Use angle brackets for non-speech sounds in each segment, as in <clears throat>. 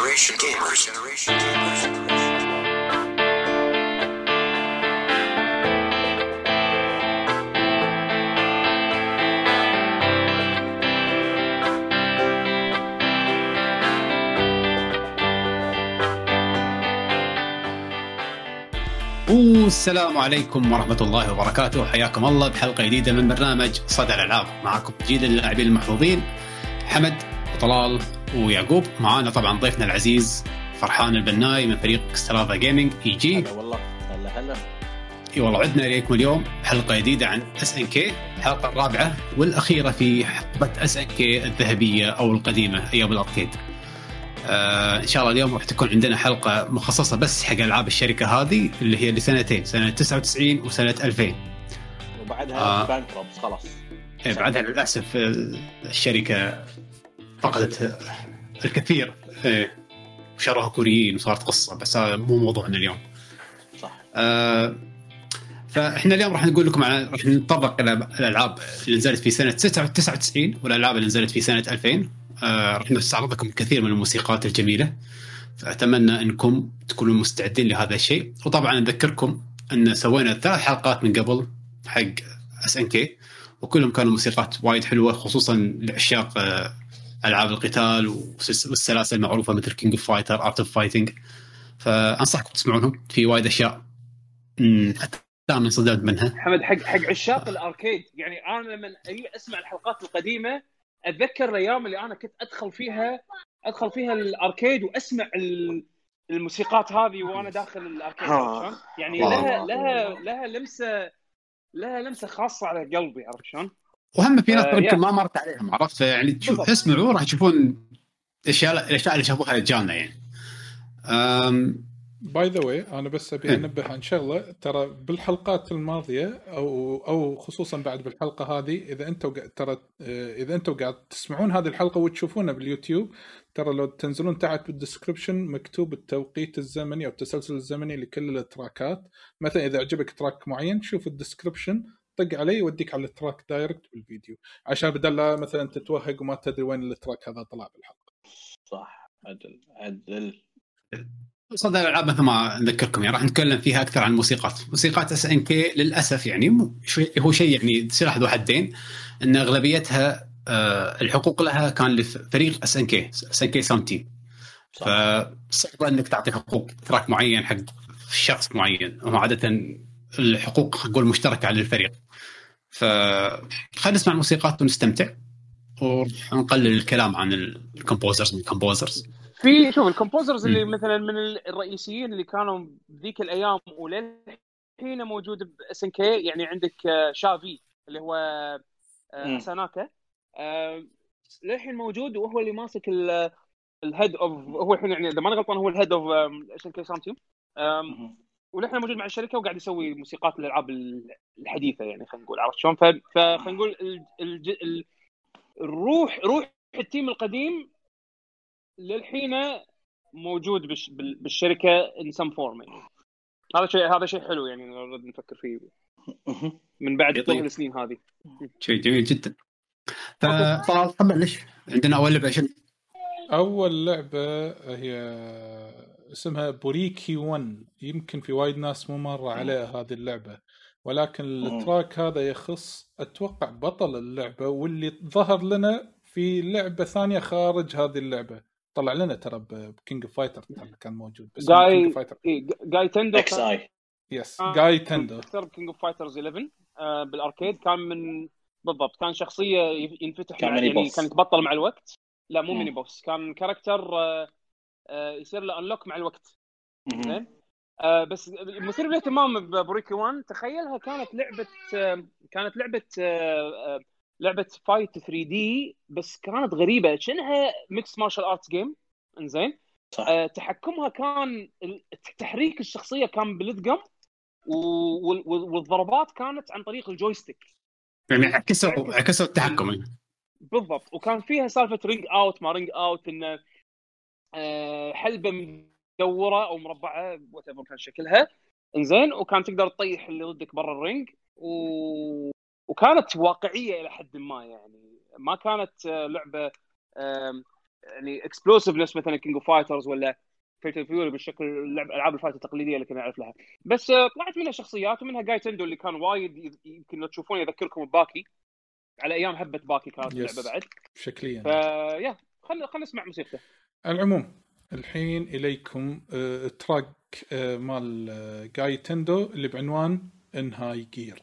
Generation Gamers. Generation Gamers. والسلام عليكم ورحمة الله وبركاته حياكم الله بحلقة جديدة من برنامج صدى الألعاب معكم جيل اللاعبين المحظوظين حمد وطلال ويعقوب معانا طبعا ضيفنا العزيز فرحان البناي من فريق سترافا gaming AG هلا والله. هلا هلا. إي والله عدنا إليكم اليوم حلقة جديدة عن SNK الحلقة الرابعة والأخيرة في حقبة SNK الذهبية أو القديمة أيام ال arcade. آه إن شاء الله اليوم راح تكون عندنا حلقة مخصصة بس حق ألعاب الشركة هذه اللي هي لسنتين سنة 99 وسنة 2000 وبعدها آه. بانكروبس خلاص. إيه، بعدها للأسف آه، الشركة فقدت الكثير. إيه، وشروها كوريين وصارت قصة بس هذا مو موضوعنا اليوم. صح. آه، فإحنا اليوم راح نقول لكم على راح نتطرق إلى الألعاب اللي نزلت في سنة 99 والألعاب اللي نزلت في سنة 2000 آه، راح نستعرض لكم كثير من الموسيقات الجميلة. فأتمنى إنكم تكونوا مستعدين لهذا الشيء. وطبعا نذكركم أن سوينا ثلاث حلقات من قبل حق SNK وكلهم كانوا موسيقات وايد حلوة خصوصا لعشاق آه، ألعاب القتال والسلاسل المعروفة مثل King of Fighter Art of Fighting فأنصحكم تسمعونهم. في وايد أشياء حتى أنا انصدمت منها. حمد حق حق عشاق الأركيد. يعني أنا لما أجي أسمع الحلقات القديمة أتذكر الأيام اللي أنا كنت أدخل فيها أدخل فيها ال arcade وأسمع ال- الموسيقات هذه وأنا داخل ال arcade؟ يعني. لها لها لها لمسه لها لمسة خاصة على قلبي عرفت شلون؟ وهم في ناس آه، يمكن. ما مرت عليهم عرفت يعني تشوف. اسمعوا راح تشوفون الأشياء الأشياء اللي شافوها رجالنا يعني by the way أنا بس أبي إيه. أنبه عن شغلة ترى بالحلقات الماضية أو أو خصوصا بعد بالحلقة هذه إذا أنتم ترى آه، إذا أنتم قاعد تسمعون هذه الحلقة وتشوفونها باليوتيوب ترى لو تنزلون تحت بال description مكتوب التوقيت الزمني أو التسلسل الزمني لكل التراكات مثلا إذا عجبك track معين شوف ال description طق عليه يوديك على ال track direct بالفيديو عشان بدل لا مثلا تتوهق وما تدري وين ال track هذا طلع بالحلقة. صح عدل عدل. صدى الألعاب مثل ما نذكركم يعني راح نتكلم فيها أكثر عن الموسيقات، موسيقات SNK للأسف يعني هو شيء يعني سلاح ذو حدين إن أغلبيتها آه، الحقوق لها كان لفريق اس ان كي اس ان كي ساوند تيم فصعب إنك تعطي حقوق track معين حق شخص معين هم عاده الحقوق نقول مشتركه على الفريق. فخلينا نسمع الموسيقات ونستمتع ونقلل الكلام عن ال composers من ال composers في شوف ال composers اللي. مثلا من الرئيسيين اللي كانوا بذيك الأيام وللحين موجود ب SNK يعني عندك آه، شافي اللي هو آه،. أساناكا آه، للحين موجود وهو اللي ماسك ال- ال head of هو الحين يعني إذا ماني غلطان هو ال head of SNK sound وللحين موجود مع الشركة وقاعد يسوي موسيقات الالعاب ال- الحديثة يعني خلينا نقول عرفت شلون؟ فخلينا نقول ال- الج- ال- الروح روح ال team القديم للحين موجود بالش- بال- بالشركة in some form يعني هذا شيء هذا شيء حلو يعني نرد نفكر فيه. من بعد. طول السنين هذه شيء جميل جدا فطلال تفضل عندنا أول لعبة؟ أول لعبة هي اسمها بوريكي 1 يمكن في وايد ناس مو مرة عليها هذه اللعبة. ولكن التراك هذا يخص أتوقع بطل اللعبة واللي ظهر لنا في لعبة ثانية خارج هذه اللعبة. طلع لنا ترى ب King of Fighter كان موجود بس جاي- كينج اوف فايتر إيه، جاي تندو XI yes. جاي تندو. كان King of Fighters 11 آه، بال arcade. كان من بالضبط كان شخصية ينفتح كان يعني boss. كان يتبطل مع الوقت. لا مو. mini boss كان character آه، يصير له unlock مع الوقت. زين؟ آه بس مثير للاهتمام ب Buriki 1 تخيلها كانت لعبة آه كانت لعبة آه آه لعبة fight 3D بس كانت غريبة. شنها mixed martial arts game إنزين. صح. آه تحكمها كان تحريك الشخصية كان بالدقم والضربات كانت عن طريق ال joystick. يعني عكسوا عكسوا التحكم. بالضبط. وكان فيها سالفة ring out ما ring out إنه آه، حلبة مدورة أو مربعة وات كان شكلها. إنزين وكان تقدر تطيح اللي ضدك برا ال ring. و... وكانت واقعية إلى حد ما يعني. ما كانت آه، لعبة يعني explosiveness مثلا King of Fighters ولا Fatal Fury بالشكل اللعب ألعاب ال fight التقليدية اللي كنا نعرف لها. بس آه، طلعت منها شخصيات ومنها جاي تندو اللي كان وايد يمكن لو تشوفونه يذكركم بباكي. على أيام هبة باكي كانت. اللعبة بعد. شكليا. فيا خلينا خلينا نسمع موسيقته. العموم الحين إليكم آه، track آه، مال آه، جاي تندو اللي بعنوان إنهاي جير.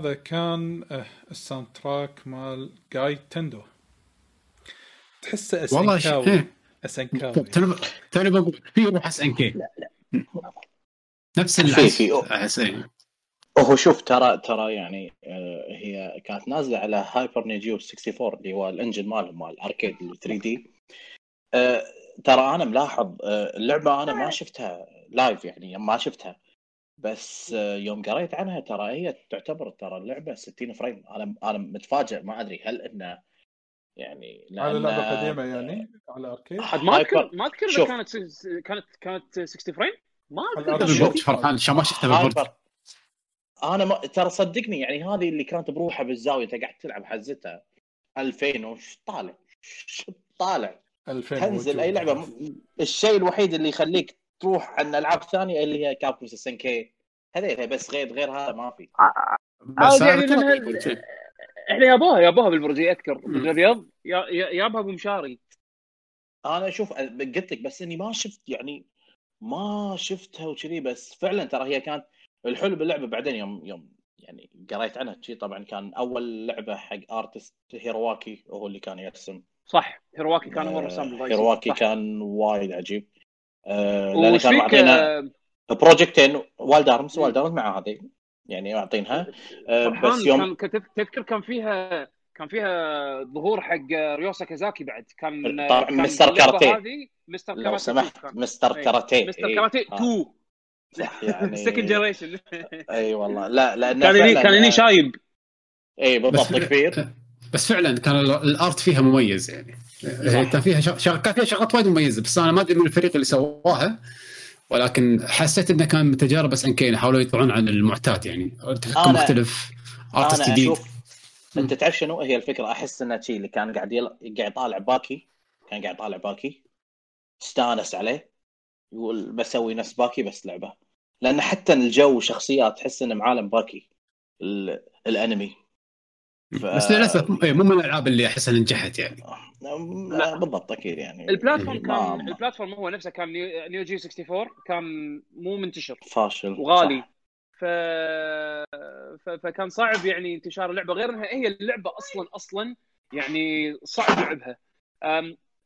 هذا كان آه، ال soundtrack مال جاي تندو. تحسه والله ش... أسنكاوي. إيه. أسنكاوي. توني بقول في روح SNK نفس في- العزف في- أحس إيه. هو شوف ترى ترى يعني آه، هي كانت نازلة على Hyper Neo Geo 64 اللي هو ال engine مالهم مال ال arcade 3D ترى أنا ملاحظ آه، اللعبة أنا ما شفتها live يعني ما شفتها. بس آه، يوم قريت عنها ترى هي تعتبر ترى اللعبة 60 فريم. أنا أنا متفاجئ ما أدري هل إنه يعني على لعبة قديمة يعني على أركيد. ما اذكر ما أذكر إذا. كانت كانت كانت 60 فريم ما أذكر فرحان عشان ما شفته بالبرج هايبر أنا ما... ترى صدقني يعني هذه اللي كانت بروحها بالزاوية أنت قاعد تلعب حزتها. 2000 وش طالع؟ شو طالع؟ 2000 تنزل. أي لعبة. الشيء الوحيد اللي يخليك تروح عن العاب ثانية اللي هي كابكوم 6 كي. هذيل بس غير غير هذا ما في. بس عادي يعني شيء. إحنا يابوها يابوها بالبرجي اذكر بالرياض يا- يا- يابها أبو مشاري. أنا أشوف قلت لك بس إني ما شفت يعني ما شفتها وكذي بس فعلا ترى هي كانت الحلو باللعبة. بعدين يوم يوم يعني قريت عنها شي طبعا كان أول لعبة حق artist هيرواكي هو اللي كان يرسم. صح. هيرواكي كان هو الرسام هيرواكي. كان وايد عجيب. آه لأن كانوا فيك؟ معطينا آه، بروجكتين والد ارمز. والد ارمز مع هذه. يعني معطينها آه بس يوم كان تذكر كان فيها كان فيها ظهور حق ريوسا كازاكي بعد. كان طبعاً كان مستر اللعبة كاراتيه. مستر لو كاراتيه سمحت كان. مستر إيه. كاراتيه. مستر إيه. كاراتيه آه، 2 صح يعني <laughs> سكند جنريشن <laughs> إي والله. لا لأن كان هني كان هني شايب. إي بالضبط كبير. <laughs> بس فعلا كان ال- الارت فيها مميز يعني. كان فيها شغ... كان فيها شغلات وايد مميزة بس أنا ما أدري من الفريق اللي سواها ولكن حسيت إنه كان تجارب SNK حاولوا يطلعون عن المعتاد يعني. تحكم أنا- مختلف artist جديد. أنت تعرف شنو؟ هي الفكرة. أحس إنه شيء اللي كان قاعد يل... قاعد يطالع باكي كان قاعد يطالع باكي استانس عليه يقول بسوي نفس باكي بس لعبة. لأن حتى الجو وشخصيات تحس إنه معالم باكي ال... الأنمي. ف- بس للأسف إيه، مو من الألعاب اللي احسها نجحت يعني. لا بالضبط أكيد يعني. ال platform كان ال platform هو نفسه كان Neo Neo Geo 64 كان مو منتشر. فاشل وغالي. صح. ف... ف... فكان صعب يعني انتشار اللعبة غير إنها هي اللعبة أصلا أصلا يعني صعب لعبها.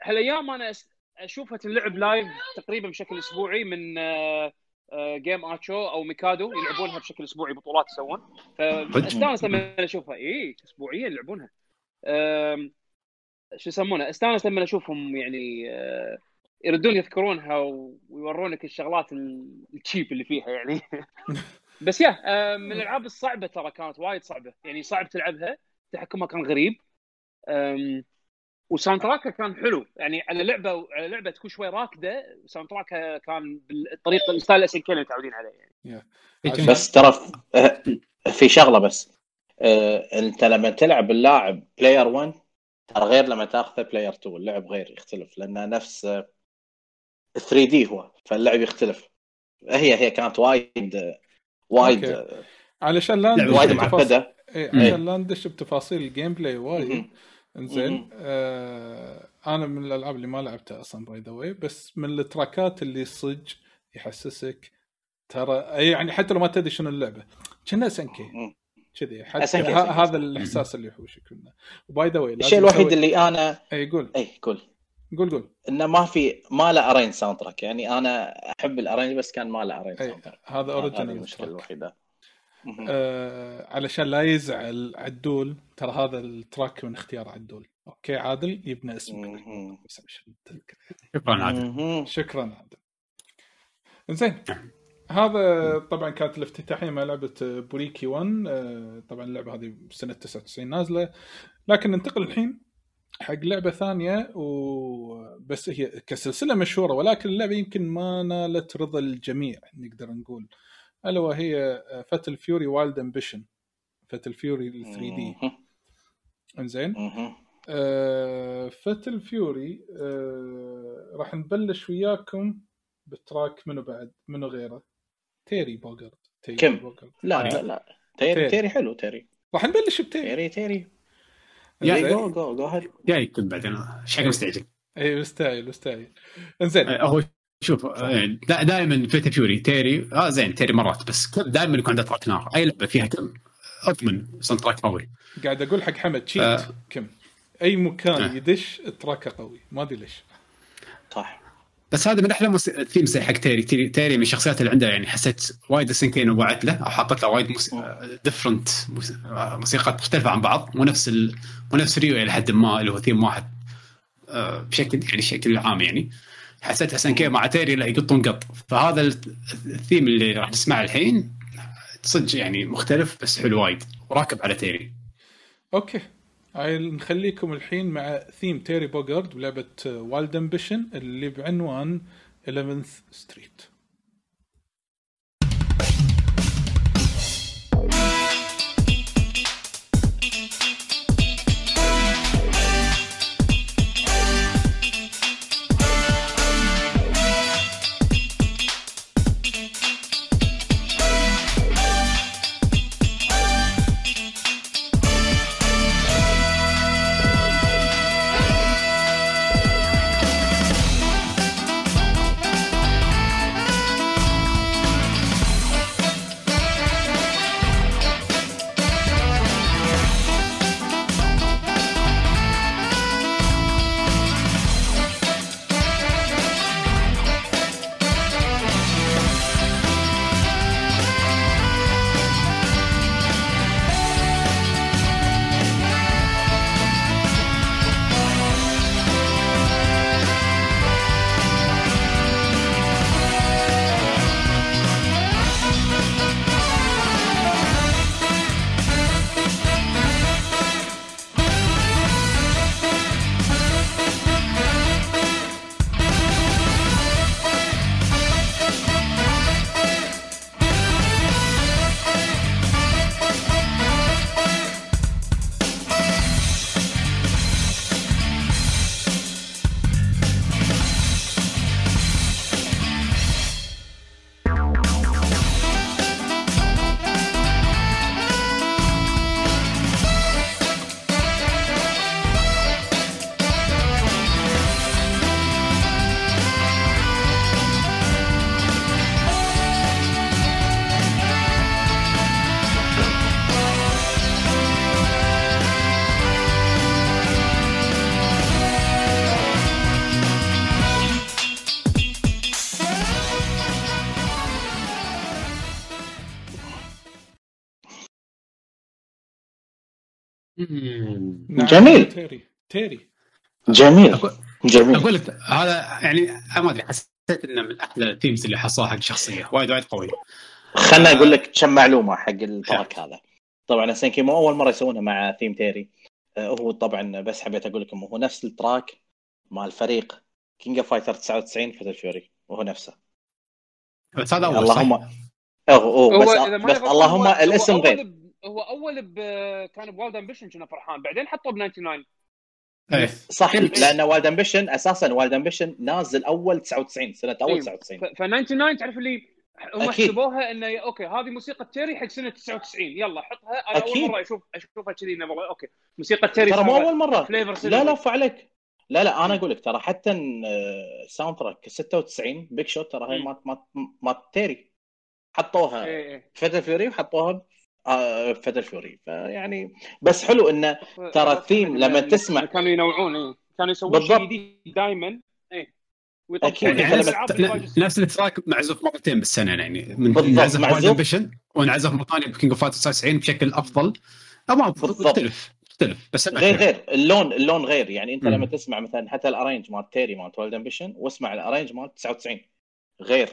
هالأيام أنا أشوفها تنلعب live تقريبا بشكل أسبوعي من آه، جيم اتشو أو ميكادو يلعبونها بشكل أسبوعي بطولات يسوون. فاستانس لما اشوفها إي اسبوعيا يلعبونها. شو يسمونه؟ استانس لما اشوفهم يعني آه، يردون يذكرونها ويورونك الشغلات ال- ال cheap اللي فيها يعني. <laughs> بس يا من الألعاب الصعبة ترى كانت وايد صعبة. يعني صعب تلعبها. تحكمها كان غريب. و soundtrack ها كان حلو. يعني على لعبه على لعبه تكون شوي راكده soundtrack ها كان بالطريقة ال style اس اللي متعودين عليه. يعني بس ترى آه، <laughs> في شغلة بس. آه، أنت لما تلعب اللاعب player 1 ترى غير لما تاخذه player 2 اللعب غير يختلف لأنه نفس 3D هو فاللعب يختلف. هي هي كانت وايد آه، وايد أوكي. آه، علشان لا وايد بتفاصيل- معقدة. إيه، مم. عشان لا ندش بتفاصيل ال gameplay وايد. انزين. آه أنا من الالعاب اللي ما لعبتها أصلا by the way بس من ال track ات اللي صج يحسسك ترى يعني حتى لو ما تدري شنو اللعبة كنا SNK. كذي حتى هذا. الإحساس اللي يحوشك منه و by the way الشيء الوحيد اللي أنا إي قول إي قول قول قول إنه ما في ما له arrange soundtrack يعني أنا أحب ال arrange بس كان ما له arrange soundtrack هذا original المشكلة الوحيدة. آه علشان لا يزعل عدول ترى هذا ال track من اختيار عدول. أوكي عادل؟ يبنى اسمك. شكرا عادل. شكرا عادل. زين هذا طبعا كانت الافتتاحية مع لعبة Buriki 1 آه، طبعا اللعبة هذه سنة 99 نازلة. لكن ننتقل الحين حق لعبة ثانية وبس هي كسلسلة مشهورة ولكن اللعبة يمكن ما نالت رضا الجميع نقدر نقول. ألا وهي Fatal Fury Wild Ambition Fatal Fury 3D. إنزين. Fatal Fury آه راح نبلش وياكم ب track منو بعد منو غيره؟ تيري بوغرد. تيري كم؟ بوغرد. لا لا لا. تيري تيري. تيري حلو تيري. راح نبلش بتيري. تيري تيري. يا-. جو جو جو جاي يكتب بعدين. حق مستعجل. اي مستاهل مستاهل إنزين. آه، هو شوف دائما Fatal Fury تيري آه زين تيري مرات بس دائما يكون عنده track نار أي لعبة فيها كم؟ أضمن soundtrack قوي. قاعد أقول حق حمد شيت آه. كم؟ أي مكان آه. يدش track ه قوي ما أدري ليش. صح. بس هذا من أحلى موس- ال themes حق تيري. تيري, تيري من الشخصيات اللي عنده يعني حسيت وايد SNK وبعت له أو حطت له وايد موس... different موسيقات مختلفة عن بعض مو نفس ال... مو نفس ريو إلى حد ما اللي هو ثيم واحد آه، بشكل يعني بشكل عام يعني. حسيت SNK مع تيري لا يقطون قط. فهذا ال- الثيم اللي راح نسمعه الحين صدق يعني مختلف بس حلو وايد. وراكب على تيري. أوكي. هاي نخليكم الحين مع ثيم تيري بوغارد بلعبة Wild Ambition اللي بعنوان 11th Street جميل. تيري تيري. جميل أقول- جميل. أقول لك هذا يعني ما أدري حسيت إنه من أحلى ال themes اللي حصلها حق شخصيه وايد وايد قوي. خلنا أقول لك كم معلومة حق ال track هذا. طبعا SNK مو أول مرة يسوونها مع ثيم تيري آه، هو طبعا بس حبيت أقول لكم هو نفس ال track مال فريق King of Fighter 99 Fatal Fury وهو نفسه. بس هذا أول اللهم صح؟ أو أو بس, بس اللهم الاسم غير. هو أول ب... كان بوالد أمبيشن كنا فرحان. بعدين حطوه ب 99 إيه. صح كنت. لأن والد أمبيشن أساسا والد أمبيشن نازل أول 99 سنة أول إيه. 99 ف 99 تعرف اللي هم. حسبوها إنه أوكي هذه موسيقى تيري حق سنة 99 يلا حطها. أنا أكيد. اول مرة أشوف أشوفها كذي والله أوكي. موسيقى تيري ترى مو أول مرة. فليفر لا لا أوف عليك. لا لا أنا أقول لك ترى حتى الساوند تراك 96 بيك شوت ترى هاي مم. مات مات مات تيري. حطوها إيه إيه. فتل فيوري وحطوها آه، فتل فيوري فيعني بس حلو انه ترى الثيم لما إن- تسمع- كانوا ينوعون إيه كانوا يسوون بالضبط. شيء جديد دائما إيه. ويطبقون يعني يعني نفس, نفس التراك معزوف مرتين بالسنة يعني من بالضبط، معزوف. وانعزف مره ثانية بكينج أوف فايتر 99 بشكل أفضل أو ما بالضبط. مختلف مختلف بس غير. غير اللون اللون غير يعني أنت مم. لما تسمع مثلا حتى الارينج مال تيري مال تولد امبيشن واسمع الارينج مال 99 غير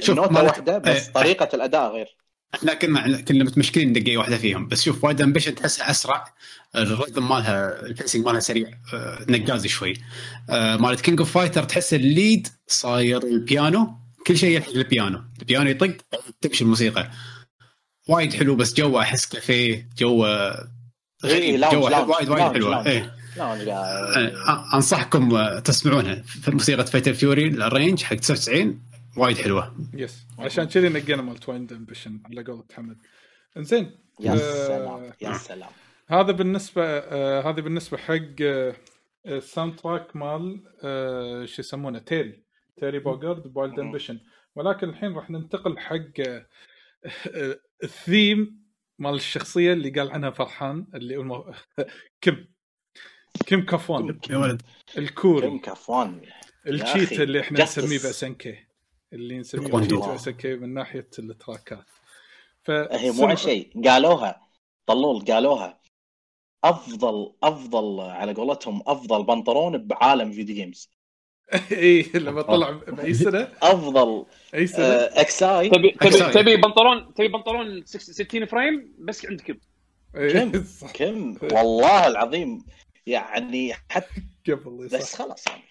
شوف، مالك- واحدة بس إيه. طريقة الأداء غير إحنا كنا كنا متمشكلين دقيقه واحدة فيهم. بس شوف Wild Ambition تحسها أسرع ال rhythm مالها ال pacing مالها سريع آه، نقازي شوي. آه، مالت King of Fighters تحس ال lead صاير البيانو. كل شيء يلحق البيانو البيانو يطق تمشي الموسيقى. وايد حلو بس جوه أحس كافيه جوه إيه، غريب جوه وايد وايد حلوة. إيه. آه، أنصحكم آه، تسمعونها. في موسيقى Fatal Fury ال arrange حق 99 وايد حلوة. yes عشان كذي نقينا مال Wild Ambition على قولة حمد إنزين يا آه، سلام يا سلام. هذا بالنسبة آه هذا بالنسبة حق آه ال soundtrack مال آه شو يسمونه تيري تيري بوغارد ب Wild مم. Ambition ولكن الحين راح ننتقل حق آه آه الثيم مال الشخصية اللي قال عنها فرحان اللي هو كم كم كافون يا ولد. كم الكوري كفوان الشيت أخي، اللي إحنا. نسميه بأسنكي. اللي نسميه من ناحية التراكات. ف هي مو عن شيء قالوها. طلول قالوها. أفضل أفضل على قولتهم أفضل بنطلون بعالم فيديو جيمز. <laughs> اي لما طلع بأي سنة؟ أفضل أي سنة؟ آه، اكساي تبي تبي. تبي بنطلون تبي بنطلون 60 فريم؟ بس إيه، كم؟ صح. كم؟ والله العظيم. يعني حتى <laughs> قبل. بس خلاص يعني.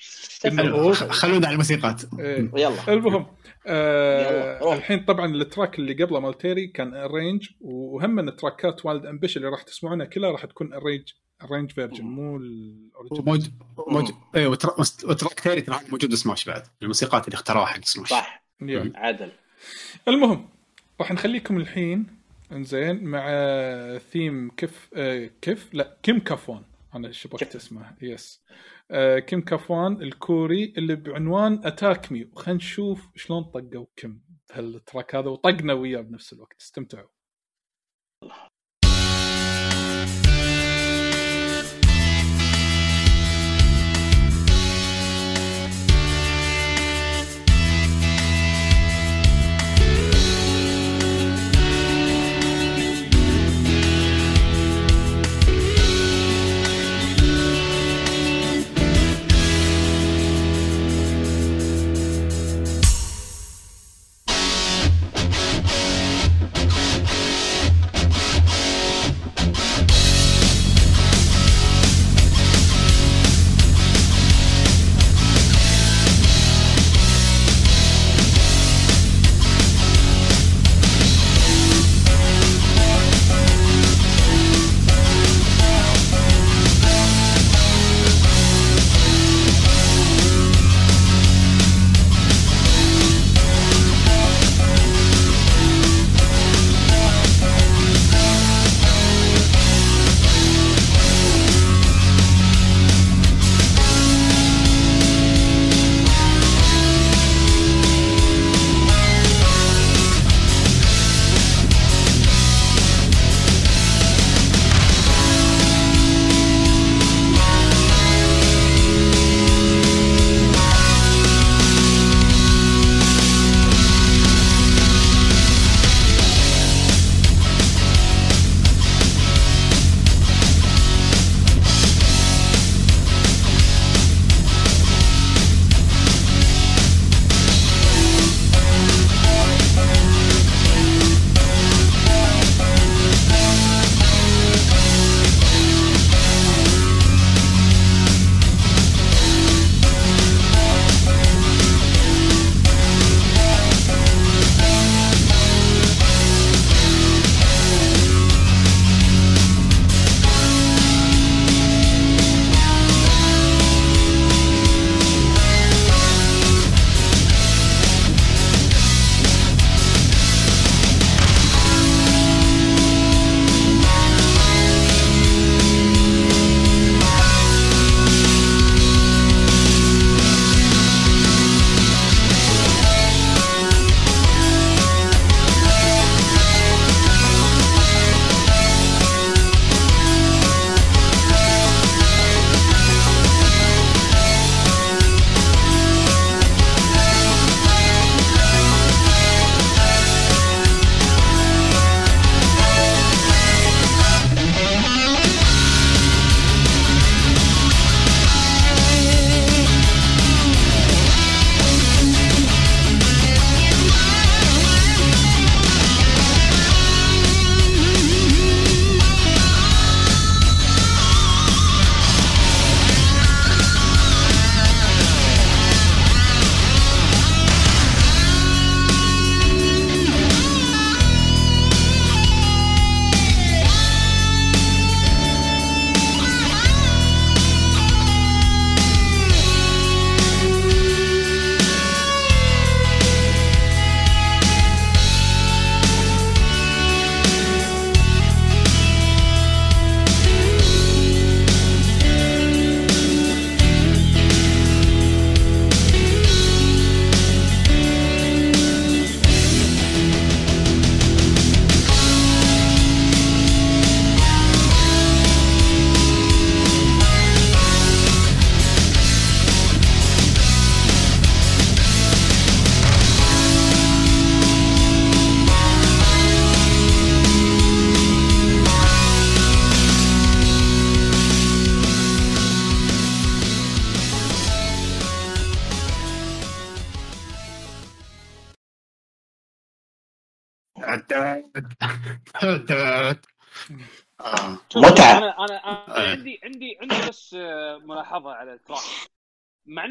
خلونا على الموسيقات. إيه. <laughs> يلا. المهم آه يلا، روح. الحين طبعا ال track اللي قبله مال تيري كان arrange وهم من التراكات Wild Ambition اللي راح تسمعونها كلها راح تكون arrange arrange version مو ال original موجود موجود. وتر- و track ثاني ترى موجود سماش بعد. الموسيقات اللي اختاروها حق سماش صح. عدل. المهم راح نخليكم الحين إنزين مع ثيم كيف آه كيف؟ لا كيم كافوان أنا شبكت. اسمه yes آه كيم كافوان الكوري اللي بعنوان Attack Me وخلينا نشوف شلون طقوا كيم بهال track هذا وطقنا وياه بنفس الوقت. استمتعوا.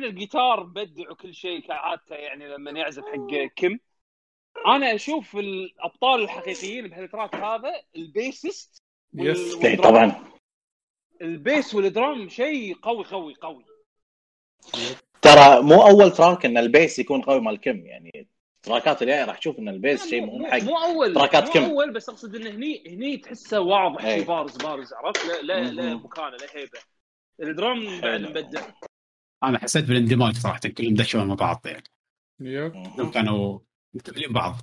مع ان الجيتار بدع وكل شيء كعادته يعني لما يعزف حق كيم أنا أشوف الأبطال الحقيقيين بهال track هذا ال bassist Yes. إيه، وال drum. طبعا ال bass وال drum شيء قوي قوي قوي ترى مو أول track إن ال bass يكون قوي مال كم يعني تراكات الجايه راح تشوف إن ال bass شيء مو- مهم مو- حق مو أول تراكات مو كم. أول بس أقصد انه هني هني تحسه واضح. شيء بارز بارز عرفت لا لا, لا. مكانه لا هيبة ال drum بعد. مبدع أنا حسيت بالاندماج صراحة كلهم دشوا مع بعض يعني yep. كانوا مكملين بعض.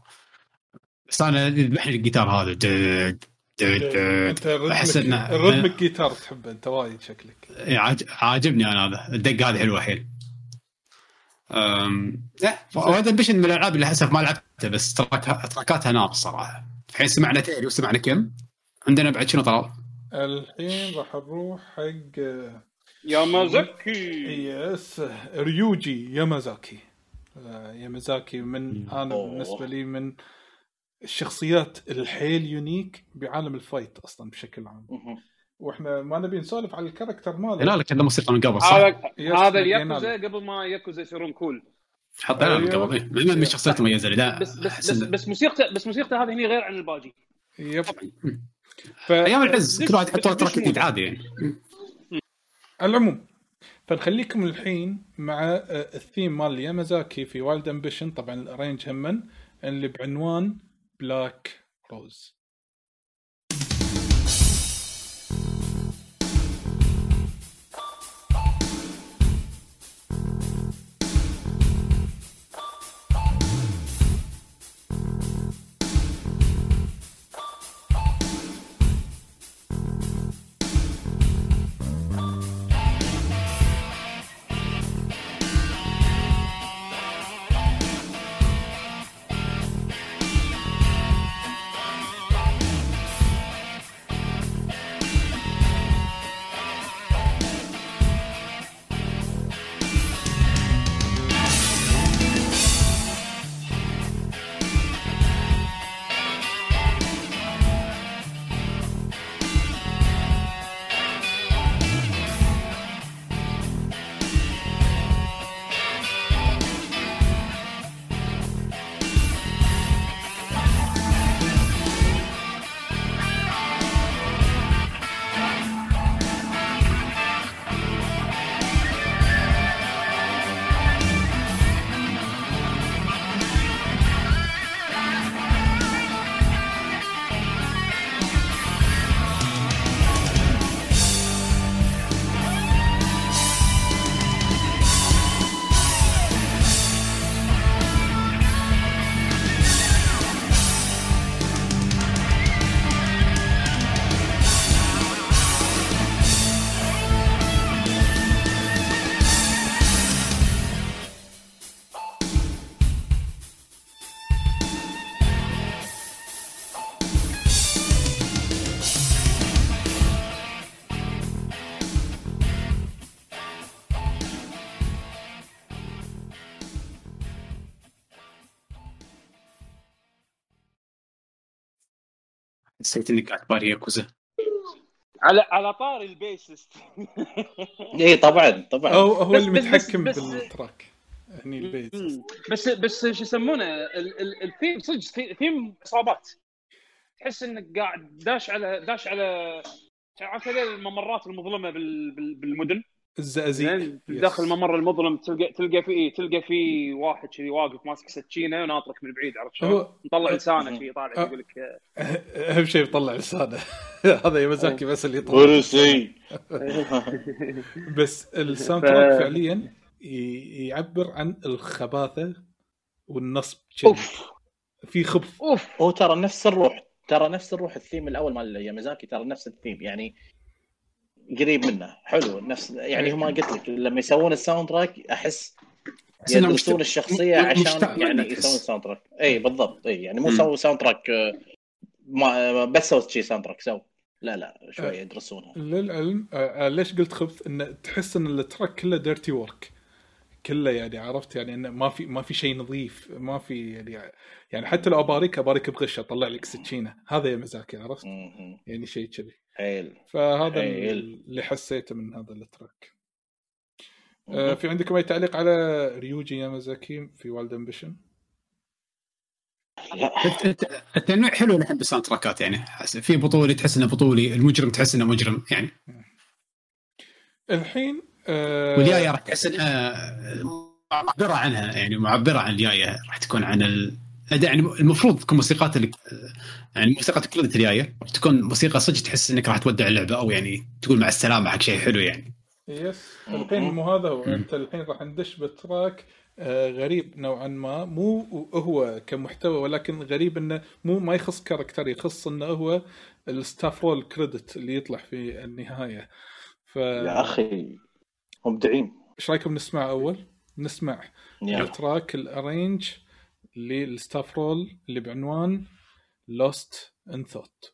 بس أنا يذبحني الجيتار هذا dude. أنت ال rhythm إنه- ال rhythm الجيتار تحبه أنت وايد شكلك. إيه، عاج- عاجبني أنا هذا. الدق هذه حلوة حيل. لا وهذا بشن من الألعاب اللي للأسف ما لعبتها بس track... تراكاتها نار الصراحة. الحين سمعنا تيري وسمعنا كم عندنا بعد شنو طلال؟ الحين راح نروح حق يا مازكي يس ريوجي يامازاكي يامازاكي من أنا أوه. بالنسبة لي من الشخصيات الحيل يونيك بعالم الفايت أصلا بشكل عام. وإحنا ما نبي نسولف على الكاركتر ماله لا لا كنا موسيقى من قبل صح؟ هذا الياكوزا. قبل ما ياكوزا يصيرون كول حطينا من أيوه. قبل إيه. من من الشخصيات المميزه اللي ده بس بس بس, بس موسيقته بس موسيقته هذه هني غير عن الباجي yep. ف... أيام العز كل واحد يحط track جديد. عادي يعني العموم فنخليكم الحين مع آه، الثيم مال يامازاكي في Wild Ambition طبعا ال arrange همن اللي بعنوان Black Rose حسيت اني قاعد باري ياكوزا. على على طاري البيسست. <laughs> اي طبعا طبعا. هو بس- اللي بس- متحكم بس- بالتراك هني البيت مم. بس بس شو يسمونه ال- ال- الثيم صدق ثي- ثيم اصابات تحس إنك قاعد داش على داش على عارف الممرات المظلمة بال- بال- بالمدن؟ الزقازيق. داخل الممر المظلم تلقى تلقى في إيه تلقى في واحد كذي واقف ماسك سكينه وناطرك من بعيد عرفت شلون؟ مطلع لسانه شي طالع أه. يقول لك <laughs> أهم شيء يطلع لسانه. <laughs> هذا يامازاكي بس اللي يطلع. <laughs> بس ال sound ف- track فعليا يعبر عن الخباثة والنصب. أوف. في خبث. أوف. هو ترى نفس الروح ترى نفس الروح الثيم الأول مال يامازاكي ترى نفس الثيم. يعني قريب منه. حلو. نفس يعني هم قلت لك لما يسوون ال soundtrack أحس يدرسون الشخصية عشان يعني. يسوون sound تراك إي بالضبط. إي يعني مو. سووا soundtrack آه، ما بس سووا شي soundtrack so لا لا أه. شوي يدرسونها. للعلم آه، آه، ليش قلت خبث؟ إن تحس إن ال track كله dirty work كله يعني عرفت؟ يعني انه ما في ما في شيء نظيف ما في يعني يعني حتى لو أباريك أباريك بغش اطلع لك سكينة. هذا يا مزاكي عرفت. يعني شيء كذي. حيل فهذا حيل. اللي حسيته من هذا ال track. آه، في عندكم أي تعليق على ريوجي يامازاكي في Wild Ambition؟ لا الت- الت- التنويع حلو نحب بال soundtrackات يعني. في بطولي تحس إنه بطولي المجرم تحس إنه مجرم يعني. الحين آه والياية راح تحس انها معبرة عنها يعني معبرة عن الياية راح تكون عن ال... يعني المفروض تكون موسيقات اللي يعني موسيقى الياية راح تكون موسيقى صدق تحس إنك راح تودع اللعبة أو يعني تقول مع السلامة حق شيء حلو يعني. yes. الحين مو هذا هو. أنت الحين راح ندش ب track آه، غريب نوعا ما. مو هو كمحتوى ولكن غريب إنه مو ما يخص character يخص إنه هو ال staff roll credit اللي يطلع في النهاية. ف يا أخي مبدعين. إيش رأيكم نسمع أول؟ نسمع ال track ال arrange لل staff roll اللي بعنوان Lost in Thought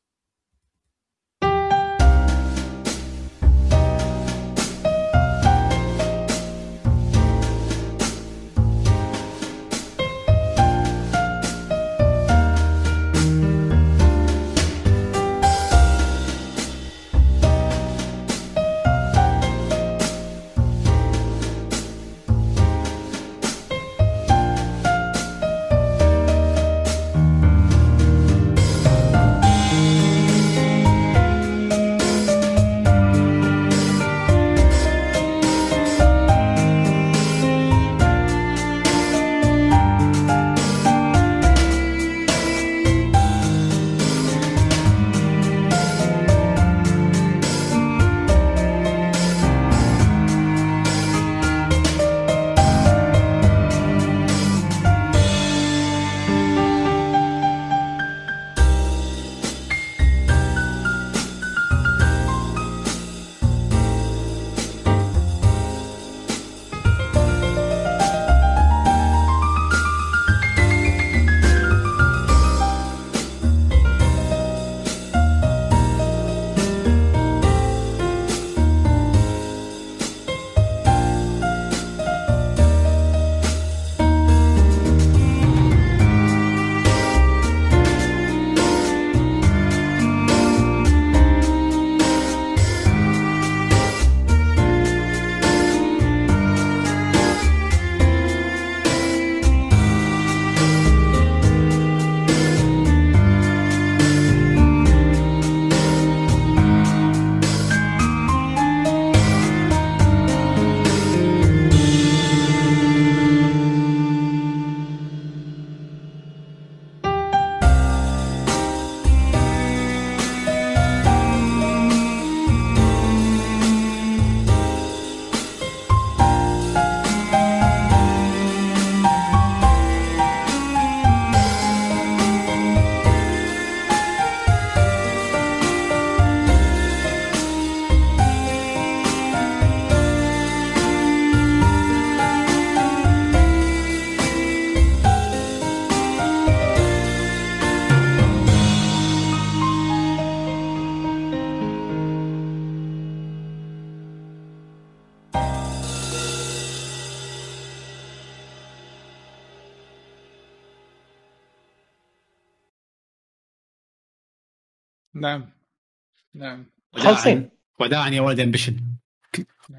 خالصين وداعا يا Wild Ambition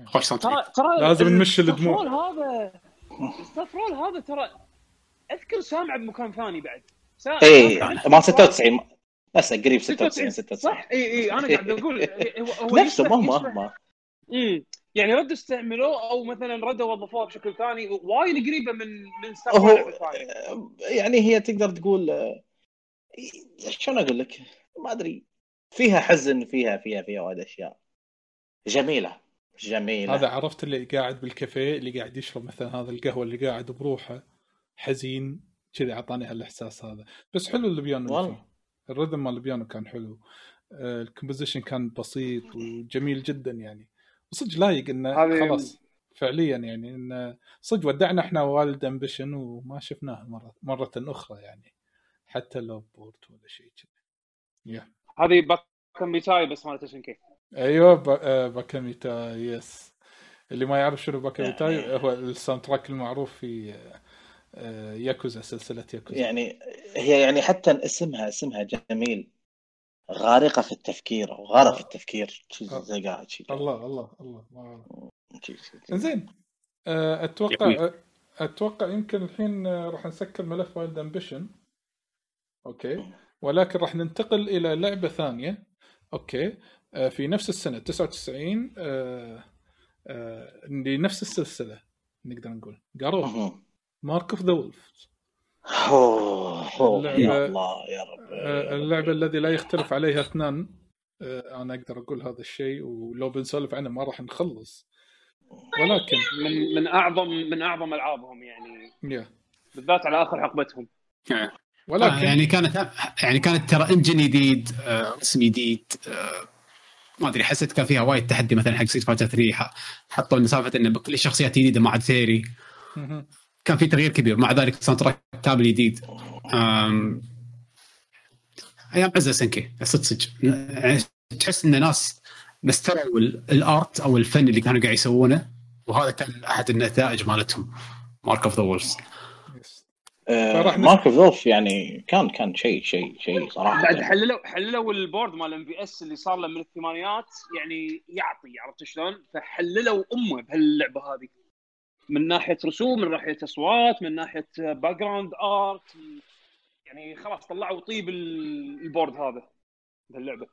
خوش ترى ترى لازم نمشي الدموع. هذا ال staff roll هذا ترى أذكر سامع بمكان ثاني بعد. سا- اي سامع. إيه، ما 96 هسه قريب 96 96 96 صح؟ اي اي أنا قاعد أقول <laughs> هو هو نفسه ما هو يشبه- ما امم يعني ردوا استعملوه أو مثلا ردوا وظفوها بشكل ثاني وايد قريبة من من هو يعني هي تقدر تقول آه، شلون أقول لك؟ ما أدري. فيها حزن فيها فيها فيها وايد أشياء. جميلة جميلة. هذا عرفت اللي قاعد بالكافيه اللي قاعد يشرب مثلا هذا القهوة اللي قاعد بروحه حزين كذي أعطاني هالإحساس هذا. بس حلو البيانو والله. ال rhythm مال البيانو كان حلو. آه، ال composition كان بسيط وجميل جدا يعني. وصدق لايق إنه خلاص فعليا يعني إنه صدق ودعنا إحنا Wild Ambition وما شفناه مرة مرة أخرى يعني. حتى لو port ولا شيء كذي. yeah. هذه باكا ميتاي بس مالت SNK أيوه با- آه، باكاميتاي yes اللي ما يعرف شنو باكا ميتاي يعني- هو ال soundtrack المعروف في آه، ياكوزا سلسلة ياكوزا. يعني هي يعني حتى اسمها اسمها جميل. غارقة في التفكير أو غارق في التفكير الله الله الله زين. آه، أتوقع أتوقع يمكن الحين راح نسكر ملف Wild Ambition okay. ولكن راح ننتقل إلى لعبة ثانية. okay. آه، في نفس السنة 99 آه، آه، لنفس السلسلة نقدر نقول. Garou: Mark of the Wolves يا الله يا رب اللعبة الذي لا يختلف عليها اثنان. آه، أنا أقدر أقول هذا الشيء ولو بنسولف عنه ما راح نخلص. ولكن من من أعظم من أعظم ألعابهم يعني. yeah بالذات على آخر حقبتهم. آه، ولكن يعني كانت يعني كانت ترى engine جديد آه، رسم جديد آه، ما أدري حسيت كان فيها وايد تحدي مثلا حق Street Fighter 3 ح- حطوا لنا سالفة انه بكل شخصيات جديده ما عاد تيري. كان في تغيير كبير مع ذلك soundtrack كامل جديد أيام عزة SNK صدق صدق يعني تحس إن ناس مستووا ال- ال art أو الفن اللي كانوا قاعد يسوونه وهذا كان أحد النتائج مالتهم Mark of the Wolves yes. آه، فراح نس- Mark of the Wolves يعني كان كان شيء شيء شيء صراحة. بعد حللوا حللوا ال board مال MVS اللي صار له من الثمانينات يعني يعطي عرفت شلون؟ فحللوا أمه بهاللعبة هذه. من ناحية رسوم من ناحية أصوات من ناحية background art يعني خلاص طلعوا طيب ال- ال board هذا بهاللعبة.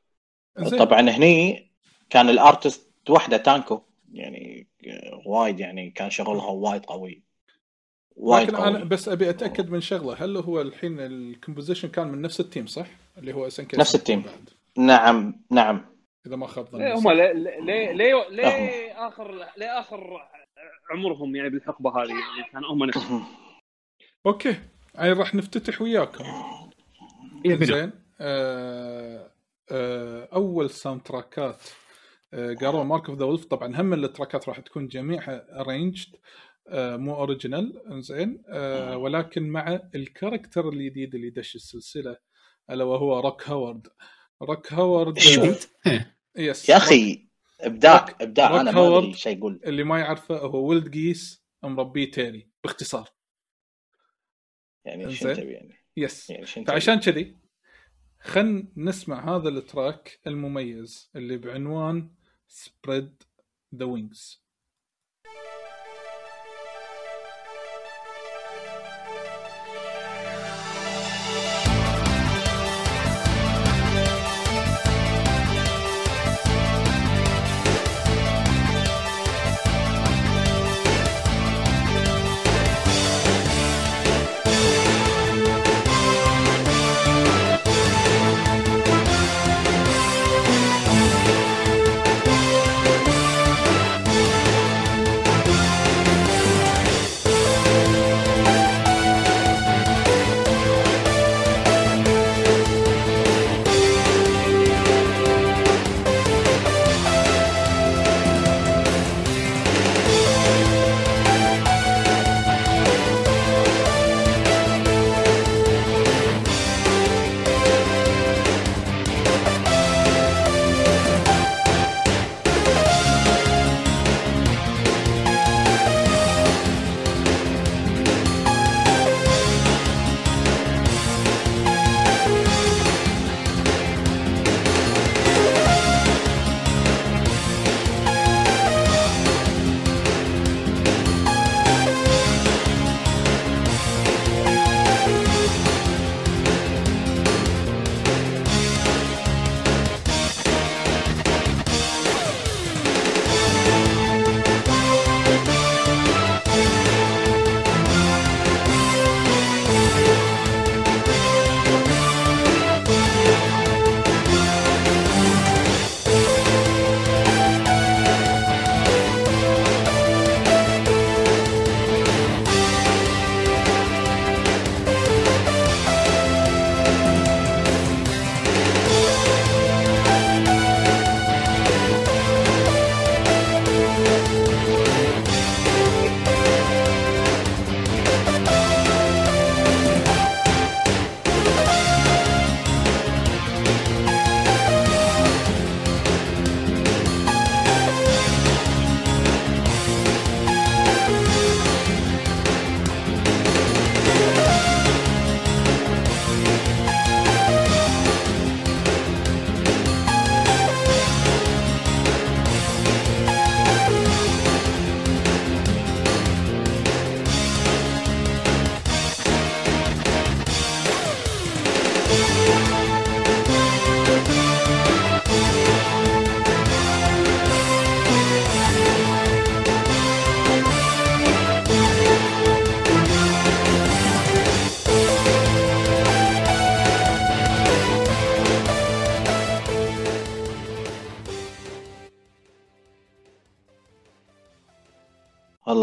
طبعا هني كان ال artist وحدة تانكو يعني وايد يعني كان شغلها وايد قوي. وايد لكن أنا بس أبي أتأكد من شغلة. هل هو الحين ال composition كان من نفس ال team صح؟ اللي هو SNK نفس ال team. بعد نعم نعم. إذا ما خاب ظني. هم ليه ليه ليه اخر ليه آخر عمرهم يعني بالحقبة هذه يعني كان هم نفسهم okay. يعني راح نفتتح وياكم. إيه،. زين آه آه أول soundtrackات آه Garou: Mark of the Wolves طبعا هم ال trackات راح تكون جميعها arranged آه مو original زين آه ولكن مع ال character الجديد اللي دش السلسلة ألا وهو روك هاورد روك هاورد جديد إيه. yes يا أخي إبداع إبداع أنا ما. أدري شيء يقول اللي ما يعرفه هو ولد قيس، مربيه تيري باختصار يعني إنزين. شو تبي يعني yes يعني؟ فعشان كذي خل نسمع هذا ال track المميز اللي بعنوان Spread the Wings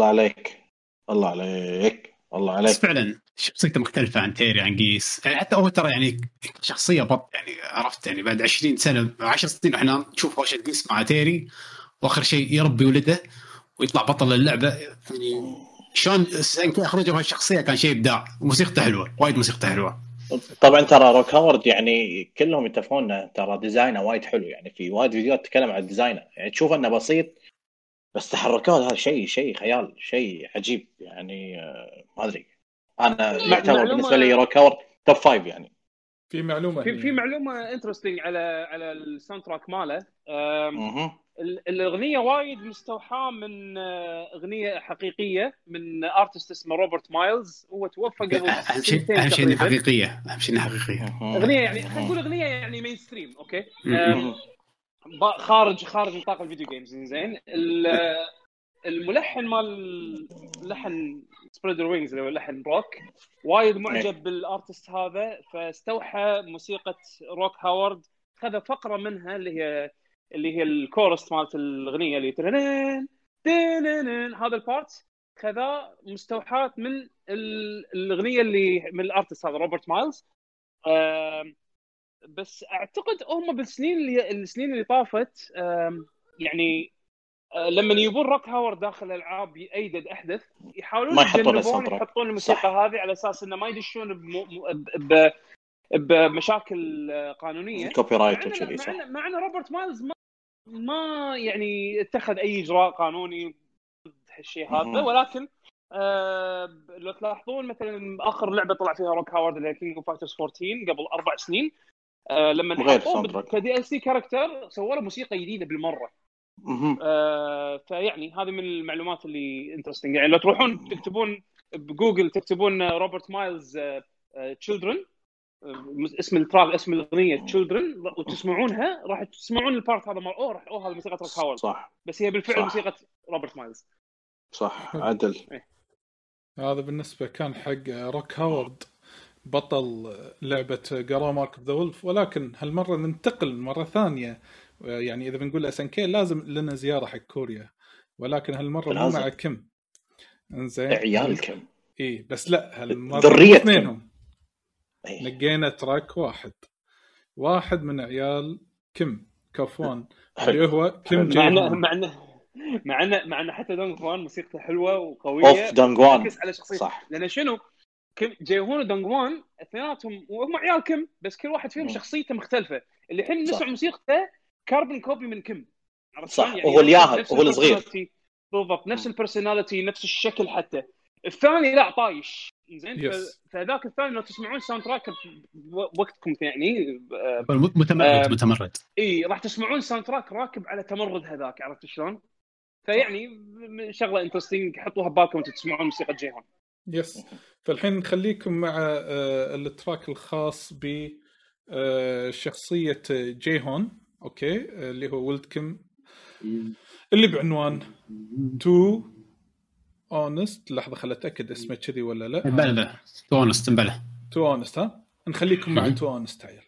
الله عليك. الله عليك. الله عليك. بس فعلا شخصيته مختلفة عن تيري عن قيس يعني حتى هو ترى يعني شخصية بط يعني عرفت يعني بعد 20 سنة 10 سنين إحنا نشوف هوشة قيس مع تيري وآخر شيء يربي ولده ويطلع بطل اللعبة. يعني شلون اخرجوا هالشخصية كان شيء إبداع. وموسيقته حلوة وايد موسيقته حلوة. طبعا ترى روك هاورد يعني كلهم يتفقون ترى design ه وايد حلو. يعني في وايد فيديوهات تتكلم عن design ه. يعني تشوف إنه بسيط بس تحركات هذا شيء شيء خيال شيء عجيب يعني آه، ما أدري. أنا يعتبر بالنسبة لي روك هاورد top five يعني. في معلومة في. في معلومة interesting على على ال soundtrack ماله الأغنية وايد مستوحاة من آه، أغنية حقيقية من artist اسمه روبرت مايلز. هو توفى قبل أهم شيء أهم شيء إنها. حقيقية. أهم شيء إنها حقيقية. مهم. أغنية يعني خلينا نقول أغنية يعني mainstream okay خارج خارج نطاق ال video games زين. ال- الملحن مال لحن Spread the Wings اللي هو لحن روك وايد معجب بال artist هذا فاستوحى موسيقى روك هاورد خذ فقرة منها اللي هي اللي هي الكورس مالت الأغنية اللي تنين تنين هذا ال part خذا مستوحاة من ال- الأغنية اللي من ال artist هذا روبرت مايلز. بس أعتقد هم بالسنين اللي السنين اللي طافت يعني آه، لما يبون روك هاورد داخل الألعاب ايدد أحدث يحاولون ما يحطون الموسيقى. هذه على أساس إنه ما يدشون بم- بمشاكل آه، قانونية copyright وكذي مع صح مع ان روبرت مايلز ما ما يعني اتخذ أي إجراء قانوني ضد هالشيء هذا. ولكن آه لو تلاحظون مثلا آخر لعبة طلع فيها روك هاورد اللي هي King of Fighters 14 قبل أربع سنين آه لما غير حطوه ترى ك DLC character سووا له موسيقى جديدة بالمرة. آه فيعني هذه من المعلومات اللي interesting يعني لو تروحون تكتبون بجوجل تكتبون روبرت مايلز Children اسم ال track اسم الأغنية Children وتسمعونها راح تسمعون ال part هذا مال أوه راح أوه هذا موسيقى روك هاورد صح. بس هي بالفعل صح. موسيقى روبرت مايلز. صح عدل. هذا بالنسبة كان حق روك هاورد. بطل لعبة جارا مارك ذا وولف ولكن هالمرة ننتقل مرة ثانية يعني إذا بنقول إس إن كي لازم لنا زيارة حق كوريا ولكن هالمرة مو. مع كم إنزين عيالكم اي بس لا هالمرة ذرية كم. اثنينهم إيه. لقينا تراك واحد واحد من عيال كم كفوان. اللي هو كم حلو. جي مع انه هون. مع انه مع انه مع انه حتى دونغ فوان موسيقته حلوة وقوية اوف دانجوان تعكس على شخصيته صح لأن شنو؟ كم جيهون ودونغوان اثنيناتهم وهم عيال كم بس كل واحد فيهم. شخصيته مختلفة. اللي الحين. نسمع موسيقته carbon copy من كم؟ عرفت صح، شلون؟ يعني وهو الياهل، نفس وهو الصغير. بالضبط. نفس ال personality نفس الشكل حتى. الثاني لا طايش. زين؟ فذاك الثاني لو تسمعون soundtrack بوقتكم يعني آه، متمرد آه، متمرد. إي راح تسمعون soundtrack راكب على تمرد هذاك عرفت شلون؟ فيعني شغلة interesting حطوها ببالكم وأنتم تسمعون موسيقى جيهون. yes فالحين نخليكم مع آه، ال track الخاص ب آه، شخصية جي هون okay؟ اللي هو ولد كم؟ اللي بعنوان Too Honest لحظة خل أتأكد اسمه كذي ولا لا. بلا بلا تونس بلا Too Honest ها؟ نخليكم مع <laughs> Too Honest عيل.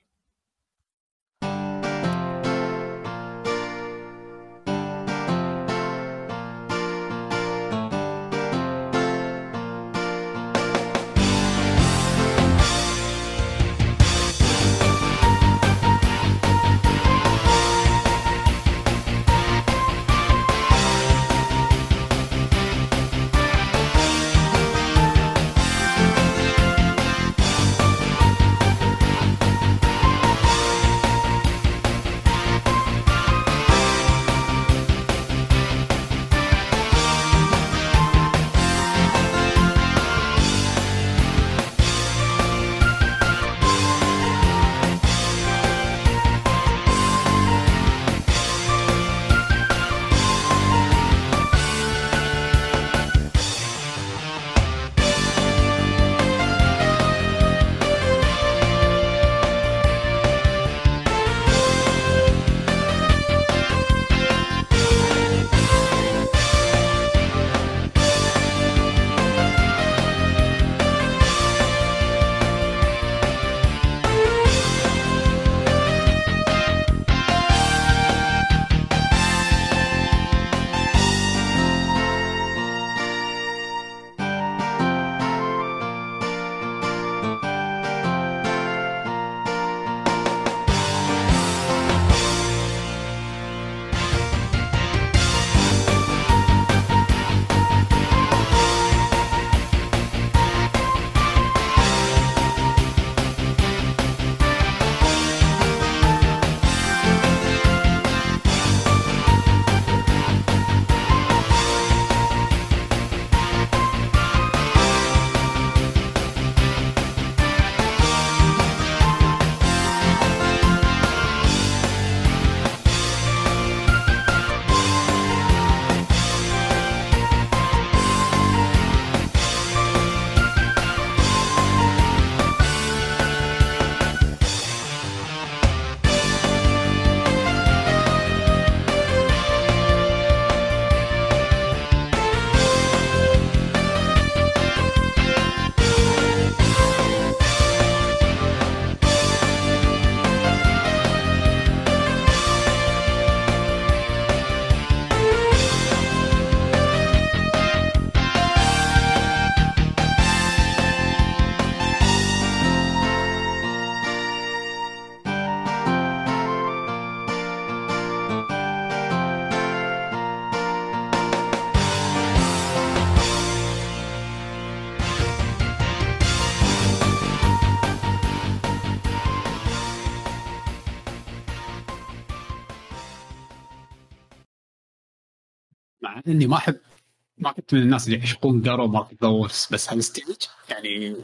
إني ما احب ما كنت من الناس اللي يعشقون Garou Mark of the بس هال stage يعني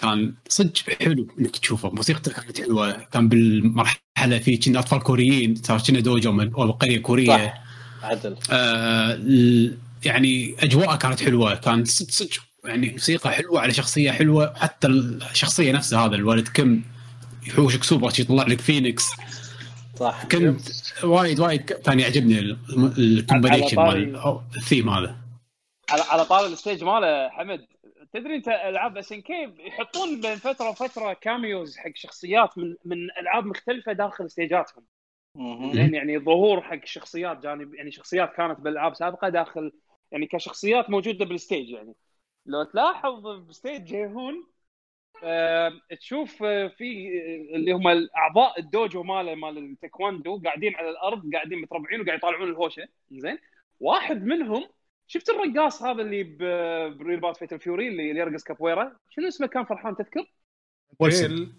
كان صدق حلو إنك تشوفه. موسيقته كانت حلوة. كان بالمرحلة في كنا أطفال كوريين. صار كنا دوجو من أو قريه كورية. صح. عدل. آه ال- يعني أجواءه كانت حلوة. كان صدق صدق يعني موسيقى حلوة على شخصية حلوة. حتى الشخصية نفسها هذا الولد كم يحوشك سوبر يطلع لك فينيكس. صح. كنت وايد وايد كان يعجبني ال combination مال الثيم هذا. على على طار ال stage ماله حمد. تدري انت ألعاب SNK يحطون بين فترة وفترة cameos حق شخصيات من من ألعاب مختلفة داخل ستيجاتهم. مهم. زين يعني ظهور حق شخصيات جانب يعني شخصيات كانت بالألعاب سابقة داخل يعني كشخصيات موجودة بال stage يعني. لو تلاحظ ب stage جيهون تشوف آه في آه، اللي هم الأعضاء الدوجو ماله مال التايكواندو قاعدين على الأرض قاعدين متربعين وقاعد يطالعون الهوشة. زين. واحد منهم شفت الرقاص هذا اللي ب Real Bout Fatal Fury اللي يرقص كابويرا؟ شنو اسمه كان فرحان تذكر؟ ويلسون. ال-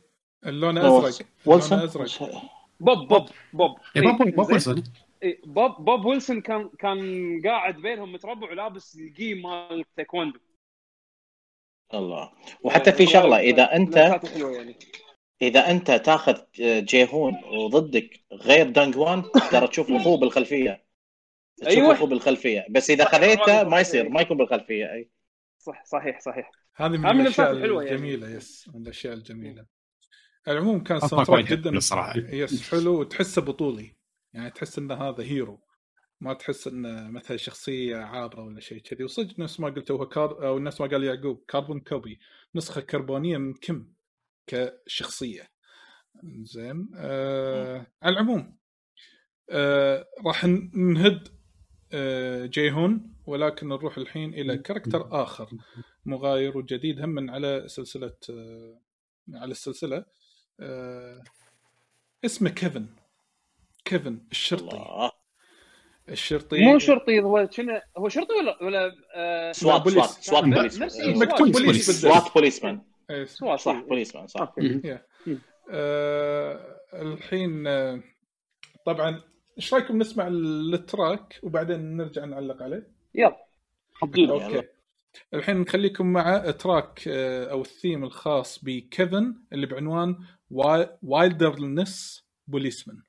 اللون. أزرق. ويلسون. اللون أزرق. بوب بوب بوب. إيه، بوب بوب زين؟ ويلسون. إيه، بوب بوب ويلسون كان كان قاعد بينهم متربع ولابس الجي مال التايكوندو الله. وحتى في شغلة إذا أنت يعني. إذا أنت تاخذ جيهون وضدك غير دانج وان ترى تشوف اخوه <laughs> بالخلفية. تشوف. اخوه بالخلفية. بس إذا خذيته. ما يصير ما يكون بالخلفية أي. صح صحيح صحيح. هذه من من الأشياء يعني. الجميلة yes من الأشياء الجميلة. العموم كان وايد جدا حلو الصراحة. yes حلو وتحسه بطولي. يعني تحس انه هذا hero ما تحس انه مثلا شخصية عابرة ولا شيء كذي. وصدق نفس ما قلت هو كار أو نفس ما قال يعقوب carbon copy نسخة كربونية من كم؟ كشخصية. زين آه على العموم آه راح نهد آه جيهون ولكن نروح الحين إلى character آخر. مغاير وجديد هم من على سلسلة آه على السلسلة آه اسمه كيفن. كيفن الشرطي. الله. الشرطي مو شرطي هو شنو هو شرطي ولا ولا آه SWAT police. SWAT SWAT police. إيه. مكتوب police. SWAT policeman. إيه، سوا صح policeman صح. آه الحين آه طبعا إيش رأيكم نسمع ال track وبعدين نرجع نعلق عليه؟ يلا. okay. الحين نخليكم مع track أو الثيم الخاص بكيفن اللي بعنوان Wilderness Policeman.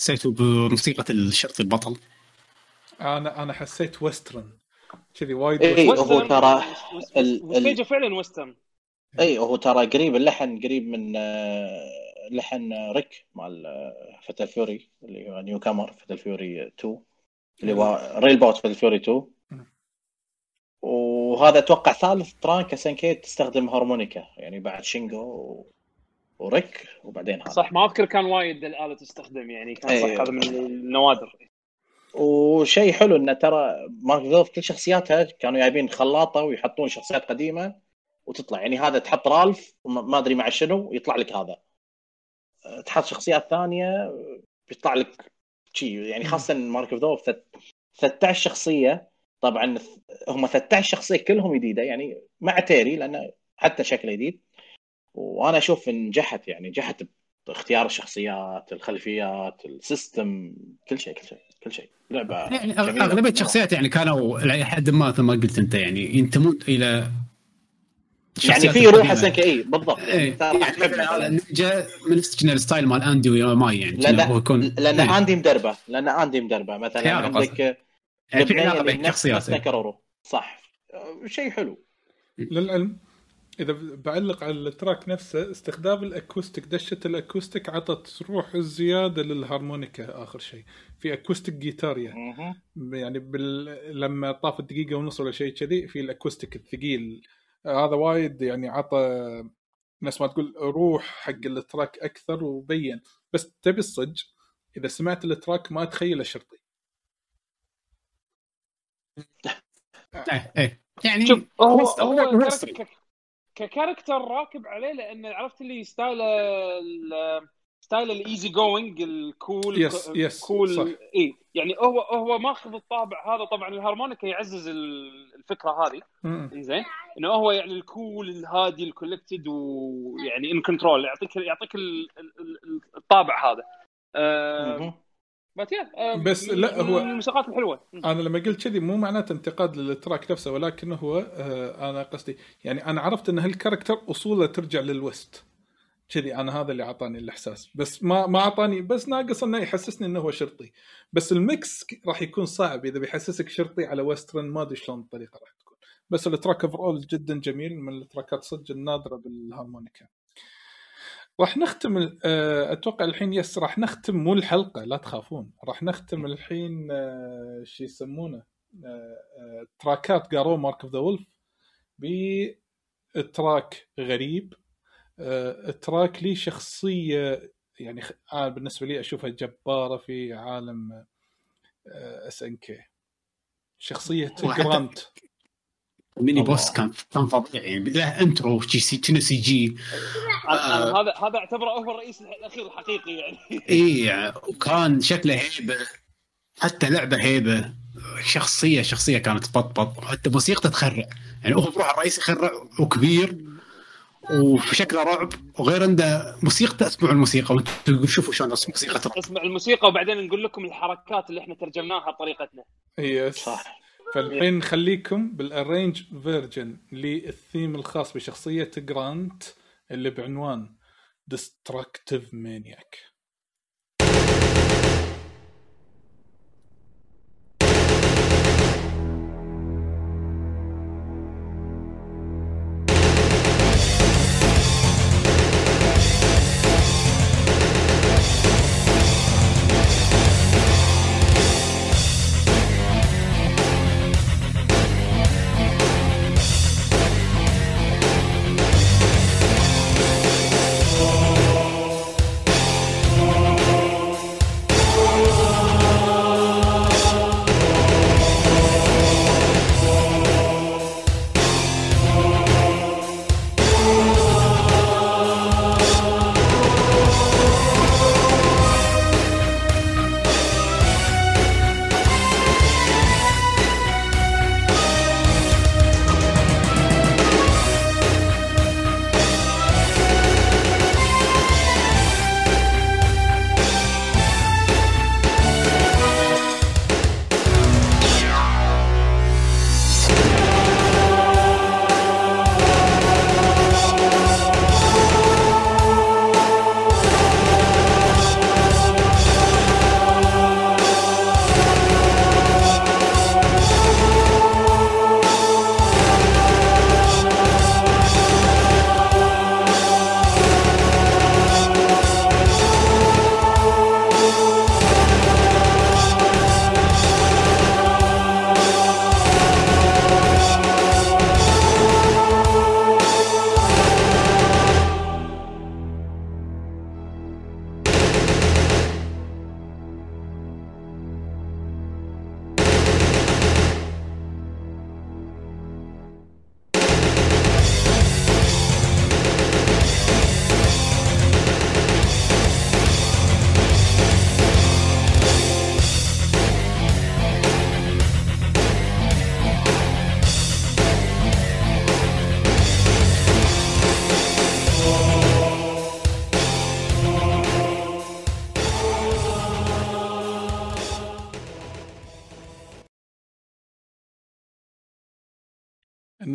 حسيته بموسيقى الشرطي البطل؟ أنا أنا حسيت western كذي وايد إيه، western. هو ترى ال- ال- والسيجا فعلا western اي هو ترى قريب اللحن قريب من آه، لحن آه، ريك مال آه، Fatal Fury اللي هو newcomer Fatal Fury 2 اللي هو Real Bout Fatal Fury 2 مم. وهذا أتوقع ثالث track SNK تستخدم هارمونيكا يعني بعد شينجو وريك وبعدين هذا. صح ما أذكر كان وايد الآلة تستخدم يعني كان إيه. صح هذا من النوادر. وشيء حلو إنه ترى مارك فيلف كل شخصياتها كانوا جايبين خلاطة ويحطون شخصيات قديمة وتطلع. يعني هذا تحط رالف ما أدري مع شنو يطلع لك هذا. أه، تحط شخصيات ثانية بيطلع لك شيء يعني خاصة مارك فيلف 13 شخصية. طبعا هم 13 شخصية كلهم جديدة يعني مع تيري لأنه حتى شكله جديد. وأنا أشوف نجحت يعني نجحت باختيار الشخصيات الخلفيات ال system كل شيء كل شيء كل شيء لعبة يعني. أغلبية الشخصيات يعني كانوا إلى حد ما مثل ما قلت أنت يعني ينتمون إلى يعني في روح. SNK اي بالضبط إيه يعني. النينجا من نفس ال style مال أندي وماي يعني لأن هو يكون لأن إيه. أندي مدربة لأن أندي مدربة مثلا. عندك يعني في علاقه بين الشخصيات ناكورورو صح شيء حلو للعلم إذا بعلق على ال track نفسه استخدام ال acoustic. دشه ال acoustic عطت روح زيادة للهارمونيكا آخر شيء. في acoustic جيتاريا مهم. يعني بال... لما طافت دقيقه ونص ولا شيء كذي في ال acoustic الثقيل. هذا وايد يعني عطى ناس ما تقول روح حق ال track أكثر وبين. بس تبي الصج إذا سمعت ال track ما تخيل شرطي. إيه إيه. يعني شوف هو هو ك character راكب عليه لأن عرفت اللي style ال- style ال easy going ال cool Yes, yes, cool صح. اي يعني هو هو ماخذ الطابع هذا طبعا الهارمونيكا يعزز ال- الفكرة هذه. زين إنه هو يعني ال cool الهادي ال collected ويعني in control يعطيك يعطيك ال- ال- ال- الطابع هذا. آه. بس آه بس لا، هو- الموسيقات الحلوة. أنا لما قلت كذي مو معناته انتقاد لل track نفسه ولكن هو آه أنا قصدي يعني أنا عرفت إن هال character أصوله ترجع لل West. كذي أنا هذا اللي أعطاني الإحساس. بس ما ما أعطاني بس ناقص إنه يحسسني إنه هو شرطي. بس ال mix راح يكون صعب إذا بيحسسك شرطي على western ما أدري شلون الطريقة راح تكون. بس ال track overall جدا جميل من التراكات صدق النادرة بالهارمونيكا. راح نختم آه، أتوقع الحين yes راح نختم مو الحلقة لا تخافون. راح نختم الحين آه، شو يسمونه آه، تراكات Garou Mark of the Wolf ب track غريب. track لي شخصية يعني أنا بالنسبة لي أشوفها جبارة في عالم SNK شخصية جرانت. ميني الله. boss. كان كان فظيع يعني له intro كنا سي جي. أنا هذا هذا اعتبره هو الرئيس الأخير الحقيقي يعني. <laughs> اي وكان شكله هيبة حتى لعبة هيبة شخصيه شخصية كانت تبطبط. حتى موسيقته تخرع. يعني هو بروح الرئيس يخرع وكبير وشكله رعب وغير عنده موسيقته اسمعوا الموسيقى وأنتم شوفوا شلون موسيقى اسمع الموسيقى وبعدين نقول لكم الحركات اللي إحنا ترجمناها بطريقتنا yes صح. فالحين نخليكم بال arrange version لل theme الخاص بشخصية جرانت اللي بعنوان Destructive Maniac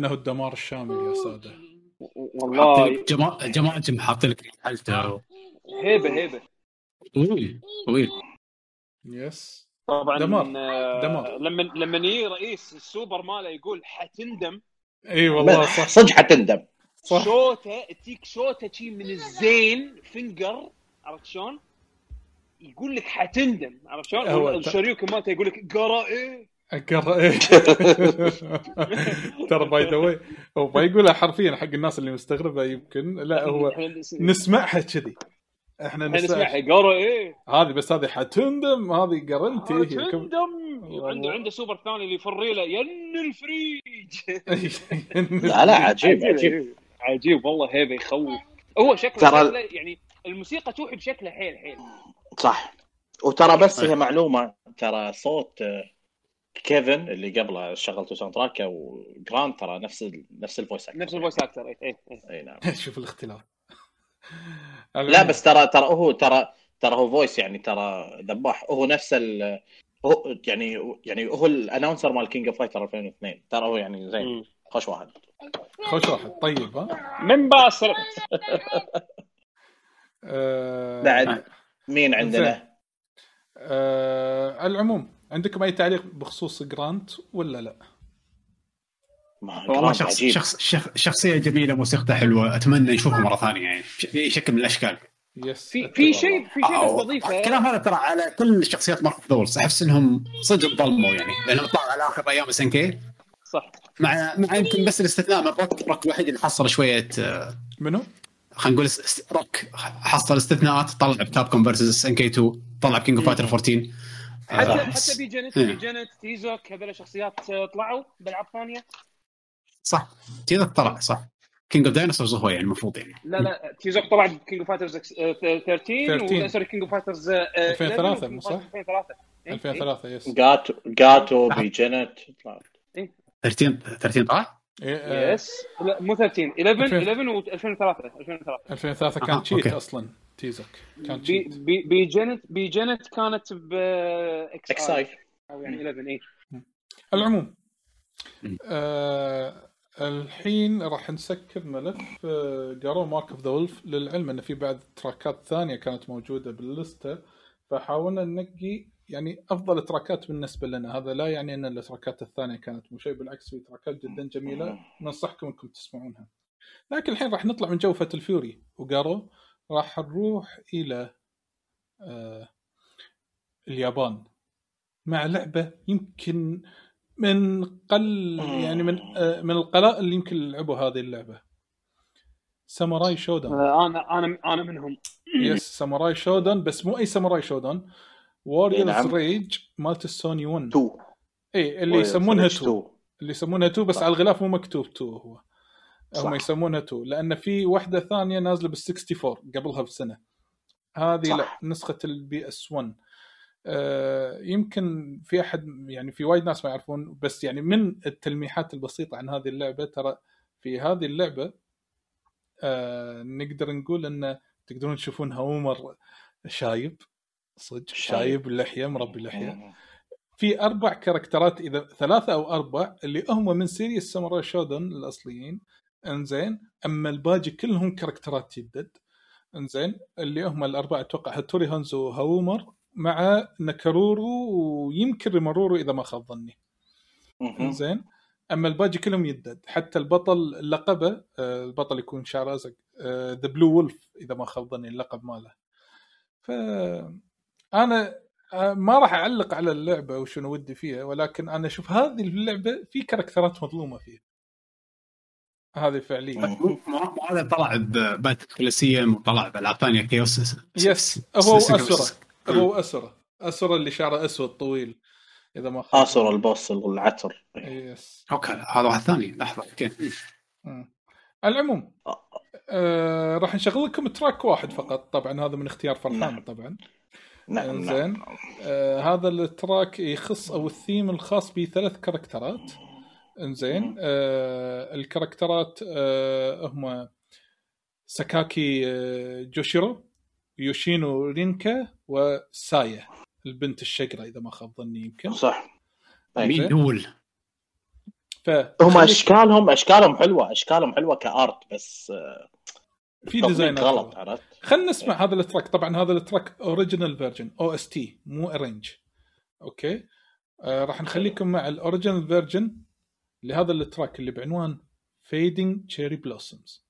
إنه الدمار الشامل يا سادة. والله. جما... جماعة حاطين لك حالته. هيبة هيبة. طويل طويل. يس طبعا دمار. آه، دمار. لما لما يجي رئيس السوبر ماله يقول حتندم. إي والله صح. صدق حتندم. صح. شوته تجيك شوته شي من الزين فينجر عرفت شلون؟ يقول لك حتندم عرفت شلون؟ الشريوكي مالته يقول لك قرأ إيه. اقرا إيه <laughs> ترى by the way هو ما يقولها حرفيا حق الناس اللي مستغربة يمكن. لا <laughs> هو نسمعها كذي. إحنا إحنا نسمعها. قرا إيه. هذه بس هذه حتندم هذه قرنتي. هي. عنده عنده سوبر ثاني اللي يفري له ين الفريج. <laughs> لا لا عجيب عجيب عجيب. والله هيبة يخوف. هو شكله ترى- شكله يعني الموسيقى توحي بشكله حيل حيل. صح. وترى بس هي معلومة ترى صوت آه، كيفن اللي قبله شغلته soundtrack وجرانت ترى نفس ال... نفس ال voice actor نفس ال voice actor اي إي نعم. <laughs> شوف الاختلاف. <laughs> لا بس ترى ترى هو ترى ترى هو voice يعني ترى ذباح. هو نفس ال هو يعني يعني هو ال announcer مال King of Fighter 2002 ترى هو يعني زين. خوش واحد. خوش واحد. طيب ها؟ من باصر <laughs> آه، بعد مين عندنا؟ آه، على العموم. عندكم أي تعليق بخصوص جرانت ولا لا؟ والله شخص عجيب. شخص شخ- شخصية جميلة موسيقته حلوة. أتمنى نشوفها مرة ثانية. يعني بأي شكل من الأشكال. yes في في شيء في شيء بس أو- بضيفه الكلام هذا ترى على كل شخصيات Mark the Wolves أحس إنهم صدق ظلموا يعني. لأنهم طلعوا على آخر أيام SNK صح. مع مع يمكن بس الاستثناء من روك روك الوحيد اللي حصل شوية آه، منو؟ خلينا نقول روك حصل استثناءات طلع ب Capcom vs. SNK 2 طلع ب King of Fighter 14 حتى آه، حتى بي جنت إيه. بي جنت تيزوك هذول شخصيات آه، طلعوا بألعاب ثانية صح كذا طلع صح King of Dinosaurs هو يعني المفروض يعني لا لا تيزوك طلع ب King of Fighters 13 13. sorry King of Fighters 2003 مو صح؟ 2003 إيه، 2003 yes جاتو جاتو بيجنت طلع. 13 13 طلع؟ إيه، إيه. آه، yes لا مو 13 11 2000. 11 و 2003 2003 2003 آه، كان cheat. أصلا تيزك. كان بي بي بي جنت بي جنت كانت ب إكس إكس اي أو يعني 11 اي العموم. آه الحين راح نسكر ملف Garou Mark of the Wolves للعلم إن في بعد تراكات ثانية كانت موجودة باللستة فحاولنا ننقي يعني أفضل تراكات بالنسبة لنا. هذا لا يعني إن التراكات الثانية كانت مو شيء بالعكس في تراكات جدا جميلة ننصحكم إنكم تسمعونها. لكن الحين راح نطلع من جو Fatal Fury وجارو راح نروح إلى آه اليابان. مع لعبة يمكن من قل يعني من آه، من القلائل اللي يمكن لعبوا هذه اللعبة. Samurai Shodown. أنا أنا أنا منهم. <clears throat> yes Samurai Shodown بس مو أي Samurai Shodown. Warriors نعم. Rage مالت السوني 1 2 اي اللي يسمونها 2 2 اللي يسمونها 2 بس. على الغلاف مو مكتوب 2 هو. هم يسمونها 2 لأن في واحدة ثانية نازلة بال 64 قبلها بسنة. هذه صح. لا نسخة ال PS 1 آه يمكن في أحد يعني في وايد ناس ما يعرفون بس يعني من التلميحات البسيطة عن هذه اللعبة ترى في هذه اللعبة آه نقدر نقول إن تقدرون تشوفون هاومارو شايب صدق شايب. شايب اللحيه مربي اللحيه في أربع كاركترات إذا ثلاثة أو أربع اللي هم من series Samurai Shodown الأصليين انزين. اما الباقي كلهم كاركترات جدد. انزين اللي هم الأربعة أتوقع هاتوري هانزو وهاومارو مع ناكورورو ويمكن ريمورورو إذا ما خاب ظني. انزين. اما الباقي كلهم يدد حتى البطل لقبه آه، البطل يكون شعر أزرق the Blue Wolf إذا ما خاب ظني اللقب ماله. ف أنا آه، ما راح أعلق على اللعبة وشنو ودي فيها ولكن أنا أشوف هذه اللعبة في كاركترات مظلومة فيها. هذه فعليا. <laughs> هذا طلع ببات كوليسيوم وطلع بالعاب ثانية كيوس يس هو أسرة. هو أسرة. أسرة اللي شعره أسود طويل إذا ما خاب. اسر البوس العتر يس أوكي هذا واحد ثاني. لحظة. أوكي. على العموم آه راح نشغل لكم track واحد فقط. طبعا هذا من اختيار فرحان نعم. طبعا. نعم إنزين. نعم آه هذا ال track يخص أو الثيم الخاص بثلاث كاركترات. إنزين آه الكاركترات آه هم ساكاكي آه جوشيرو يوشينو رينكا وسايا البنت الشقرة إذا ما خاب ظني يمكن. صح. أي. مين؟ دول؟ هم فخليك- أشكالهم أشكالهم حلوة أشكالهم حلوة ك art بس آه، في design غلط عرفت؟ خلينا نسمع هذا ال track. طبعا هذا ال track original version OST مو arrange. okay؟ آه راح نخليكم مع ال original version لهذا ال track اللي بعنوان Fading Cherry Blossoms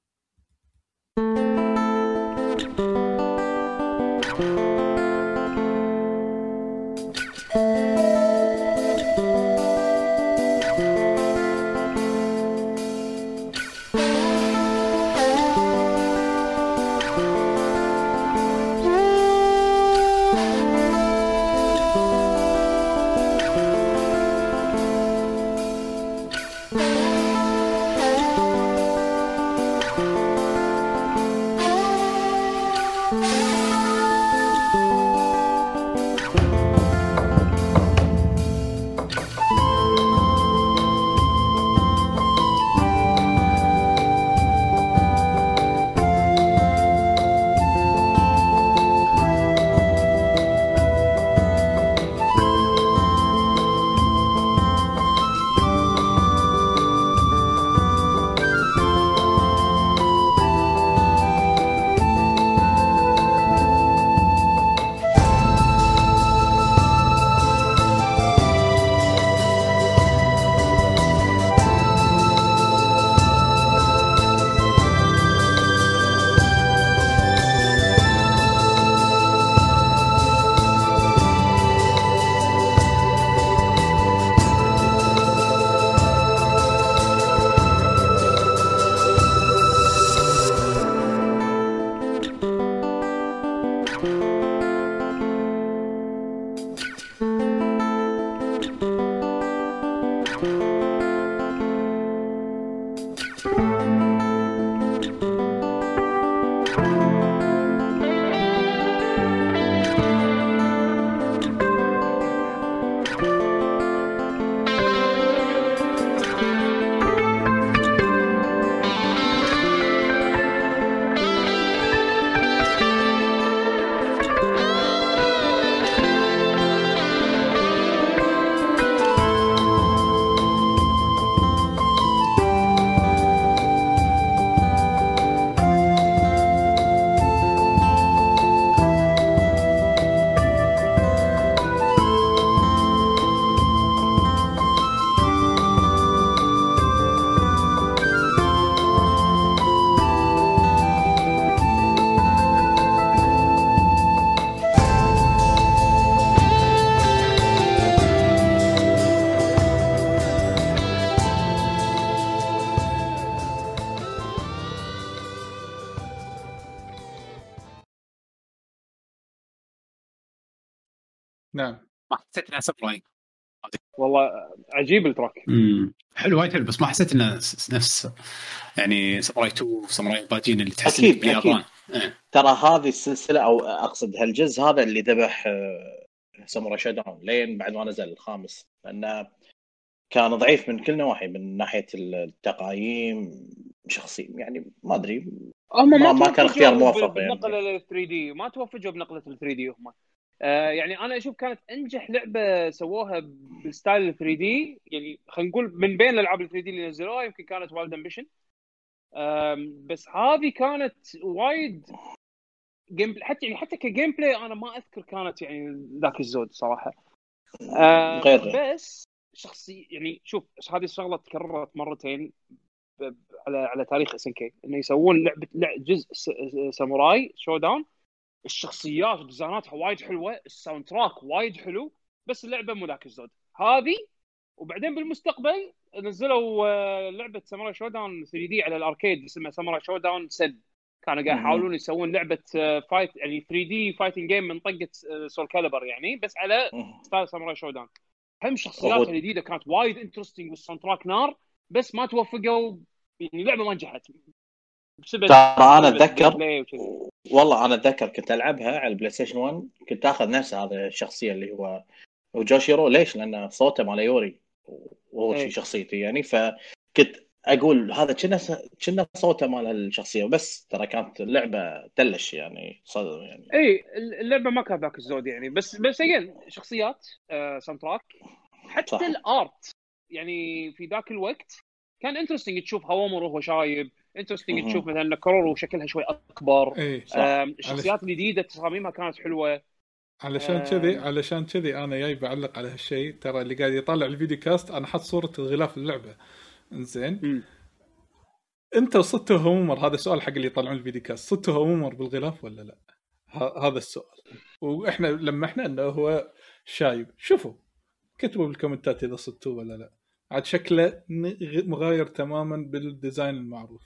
عجيب ال track. امم حلو وايد حلو بس ما حسيت إنه س- نفس يعني ساموراي 2 ساموراي باجين اللي تحس إنك باليابان. إيه. ترى هذه السلسلة أو أقصد هالجزء هذا اللي ذبح آه، Samurai Shodown لين بعد ما نزل الخامس. لأنه كان ضعيف من كل نواحي من ناحية ال game شخصي يعني ما أدري. هم ما- ما توفقوا كان اختيار موفق يعني. بالنقله لل 3D ما توفقوا بنقلة ال 3D هم. آه يعني أنا أشوف كانت أنجح لعبة سووها بال style ال 3D يعني خلينا نقول من بين الألعاب ال 3D اللي نزلوها يمكن كانت Wild Ambition بس هذه كانت وايد game حتى يعني حتى ك gameplay أنا ما أذكر كانت يعني ذاك الزود صراحة. آه غير بس شخصي يعني شوف هذه الشغلة تكررت مرتين على على تاريخ SNK إنه يسوون لعبة لع- جزء Samurai Shodown الشخصيات وديزايناتها وايد حلوة ال soundtrack وايد حلو بس اللعبة مو ذاك الزود. هذه وبعدين بالمستقبل نزلوا آه، لعبة Samurai Shodown 3D على الأركيد اسمها Samurai Shodown Sen كانوا قاعد. يحاولون يسوون لعبة آه، fight يعني 3D fighting game من طقة آه، Soul Calibur يعني بس على style Samurai Shodown. هم شخصياتها أوه. الجديده كانت وايد interesting وال soundtrack نار بس ما توفقوا يعني اللعبة ما نجحت. ترى أنا اتذكر. والله أنا أتذكر كنت ألعبها على ال PlayStation 1 كنت آخذ نفس هذا الشخصية اللي هو هو جوشيرو. ليش؟ لأن صوته مال يوري. وهو. شي شخصيتي يعني. فكنت أقول هذا كنا كنا صوته مال هالشخصية. بس ترى كانت اللعبة تلش يعني. صدق يعني. اي اللعبة ما كان ذاك الزود يعني. بس بس again شخصيات آه soundtrack حتى صح. ال art يعني في ذاك الوقت كان interesting تشوف هوامر وهو شايب. interesting. تشوف مثلا كرورو شكلها شوي أكبر. إي صح. الشخصيات الجديدة تصاميمها كانت حلوة. علشان آه. كذي علشان كذي أنا جاي بعلق على هالشيء. ترى اللي قاعد يطالع ال video cast أنا حط صورة الغلاف اللعبة. زين. أنت صدتوا هومر؟ هذا سؤال حق اللي يطالعون ال video cast. صدتوا هومر بالغلاف ولا لا؟ ه- هذا السؤال. وإحنا لمحنا إنه هو شايب. شوفوا. كتبوا بالكومنتات إذا صدتوه ولا لا. عاد شكله مغاير تماما بال design المعروف.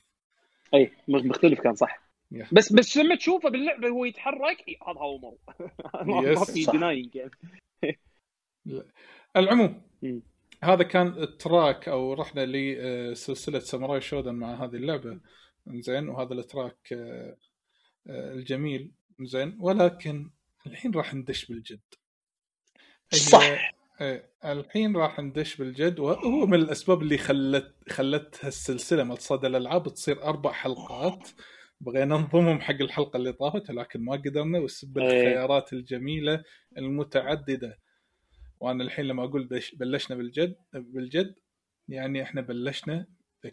اي مختلف كان صح Yeah. بس بس لما تشوفه باللعبة وهو يتحرك هذا هوامر <laughs> ما Yes. في. denying يعني <laughs> العموم. هذا كان ال track أو رحنا لسلسله ساموراي شودن مع هذه اللعبة زين وهذا ال track آه، آه، الجميل زين ولكن الحين راح ندش بالجد صح. إيه، الحين راح ندش بالجد وهو من الأسباب اللي خلت خلت هالسلسله مال صدى الألعاب تصير أربع حلقات. بغينا ننظمهم حق الحلقة اللي طافت لكن ما قدرنا بسبب إيه. الخيارات الجميلة المتعددة. وأنا الحين لما أقول بش- بلشنا بالجد بالجد يعني إحنا بلشنا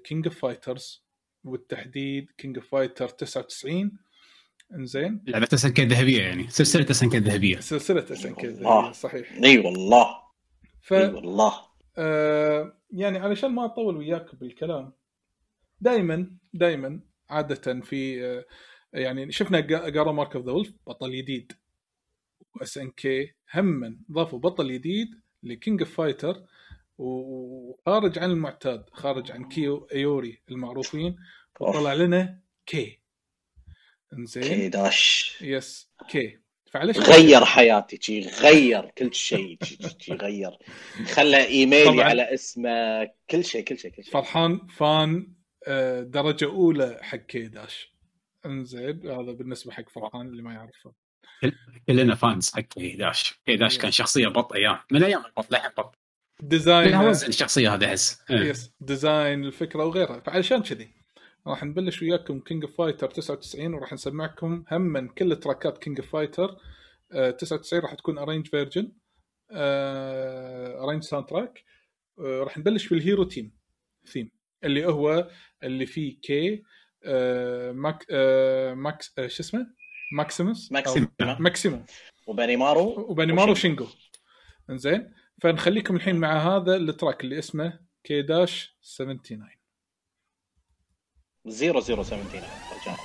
King of Fighters وبالتحديد King of Fighter 99 إنزين؟ لعبة SNK الذهبيه يعني. سلسلة SNK الذهبيه سلسلة SNK الله. صحيح. إي والله. ف إي والله. آه يعني علشان ما أطول وياك بالكلام دائما دائما عادة في آه يعني شفنا Garou Mark of the Wolf بطل جديد و SNK هم ضافوا بطل جديد ل King of Fighter وخارج عن المعتاد خارج عن كيو أيوري المعروفين وطلع لنا كي إنزين. كي داش يس كي فعلش غير حياتي شي غير كل شيء شي- غير. خلى إيميلي طبعاً. على اسمه كل شيء كل شيء كل شيء. فرحان فان آه، درجة أولى حق كي داش انزين هذا بالنسبة حق فرحان اللي ما يعرفه. كلنا فانز حق كيداش. كيداش كان شخصية بط أيام. من أيام البط للحين بط. design الشخصيه هذه أحس. إيه. yes design الفكرة وغيرها. فعلشان كذي. راح نبلش وياكم King of Fighter 99 وراح نسمعكم هم من كل تراكات King of Fighter 99 راح تكون arrange version arrange sound track راح نبلش بال hero team theme اللي هو اللي فيه K آه، ماك آه، ماكس آه، شو اسمه؟ ماكسيموس ماكسيمو ماكسيمو وبانيمارو. وبانيمارو شينجو. إنزين فنخليكم الحين مع هذا ال track اللي اسمه K Dash 79 زيرو زيرو 17 رجاء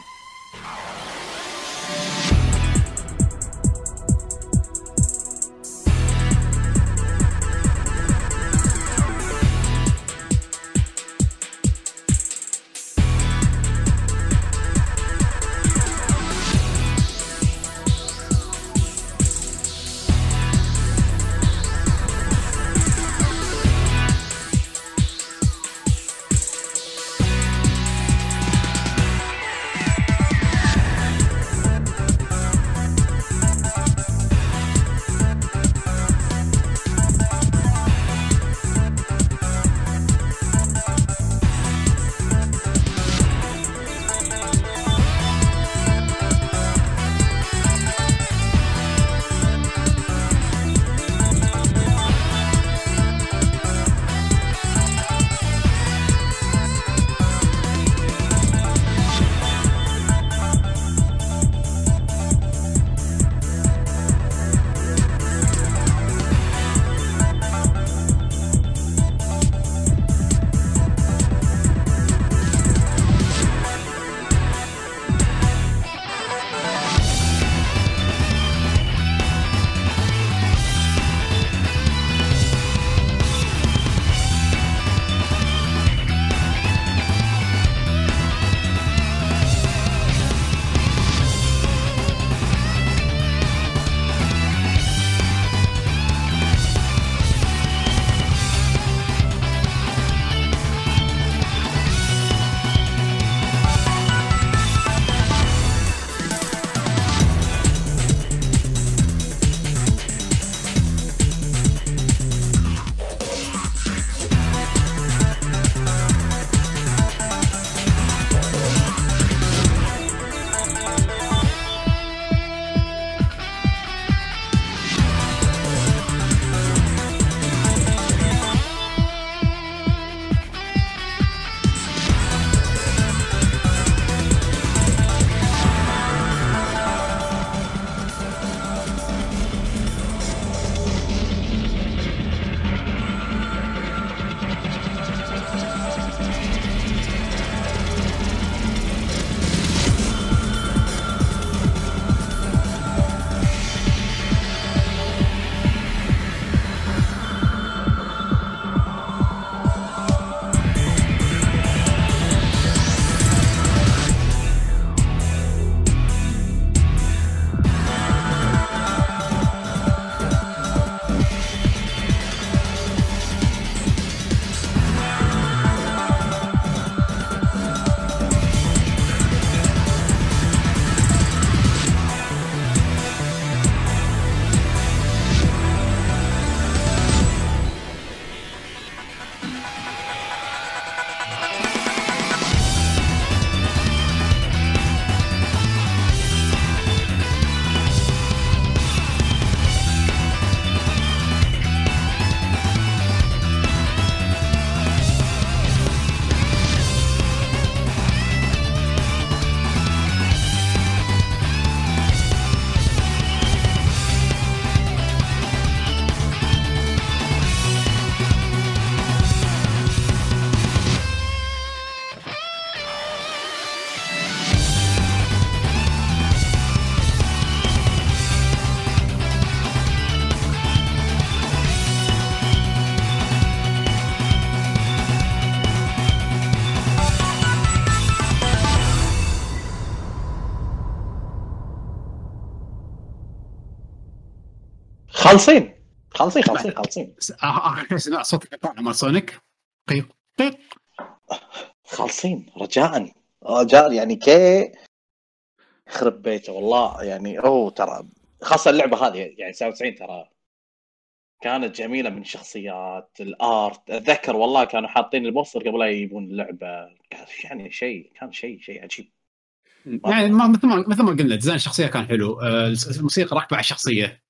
خالصين. خالصين خالصين خالصين. اخر سمع صوت القطع مال سونيك قيق قيق. خالصين رجاء. رجاء يعني K. يخرب بيته والله يعني هو ترى خاصة اللعبة هذه يعني 99 ترى كانت جميلة من شخصيات ال art. أتذكر والله كانوا حاطين ال poster قبل لا يجيبون اللعبة. يعني شيء كان شيء شيء عجيب. يعني مثل ما مثل ما قلنا design الشخصية كان حلو. آه، الموسيقى راكبة على الشخصية.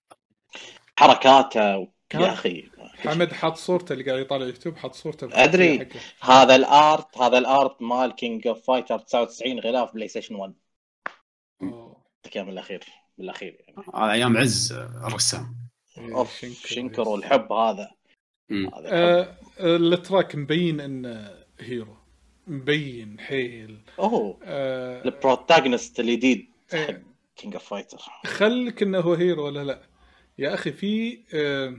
حركاته يا أخي حمد حاط صورته اللي قاعد يطالع يوتيوب حط صورته. حقه. هذا ال art هذا ال art مال King of Fighter 99 غلاف بلاي ستيشن 1 أوه. كان من الاخير بالأخير يعني آه، أيام عز الرسام إيه، أوف شنكر. شنكر والحب هذا. هذا. آه، ال track مبين إنه hero مبين حيل أوه آه، ال protagonist الجديد حق. King of Fighter خلك إنه هو hero ولا لا يا أخي في آه،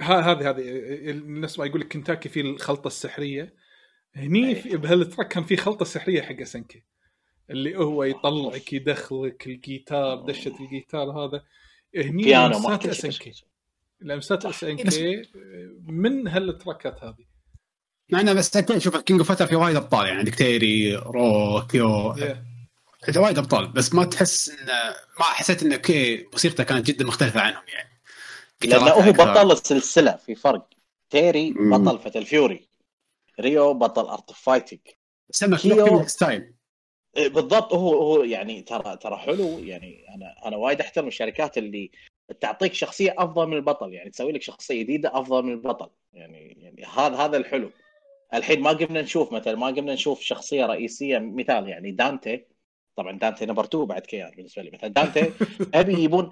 ها- هذه هذه الناس ما يقول لك كنتاكي في الخلطة السحرية. هني. في بهال track كان في خلطة سحرية حق SNK اللي هو يطلعك يدخلك الجيتار دشة الجيتار هذا. هني لمسات SNK لمسات SNK من هالتراكات هذه؟ مع إنه بس شوف King of في وايد أبطال يعني عندك تيري رو كيو Yeah. وايد أبطال بس ما تحس انه ما حسيت انه K موسيقته كانت جدا مختلفة عنهم يعني. لأنه هو. بطل السلسلة في فرق. تيري. بطل Fatal Fury ريو بطل Art Fighting سمى كيو- كيو style إيه، بالضبط. هو هو يعني ترى ترى حلو. يعني أنا أنا وايد أحترم الشركات اللي تعطيك شخصية أفضل من البطل. يعني تسوي لك شخصية جديدة أفضل من البطل. يعني يعني هذا هذا الحلو. الحين ما قمنا نشوف مثلا ما قمنا نشوف شخصية رئيسية مثال. يعني دانتي طبعا دانتي number 2 بعد كيار بالنسبة لي. مثلا دانتي أبي يبون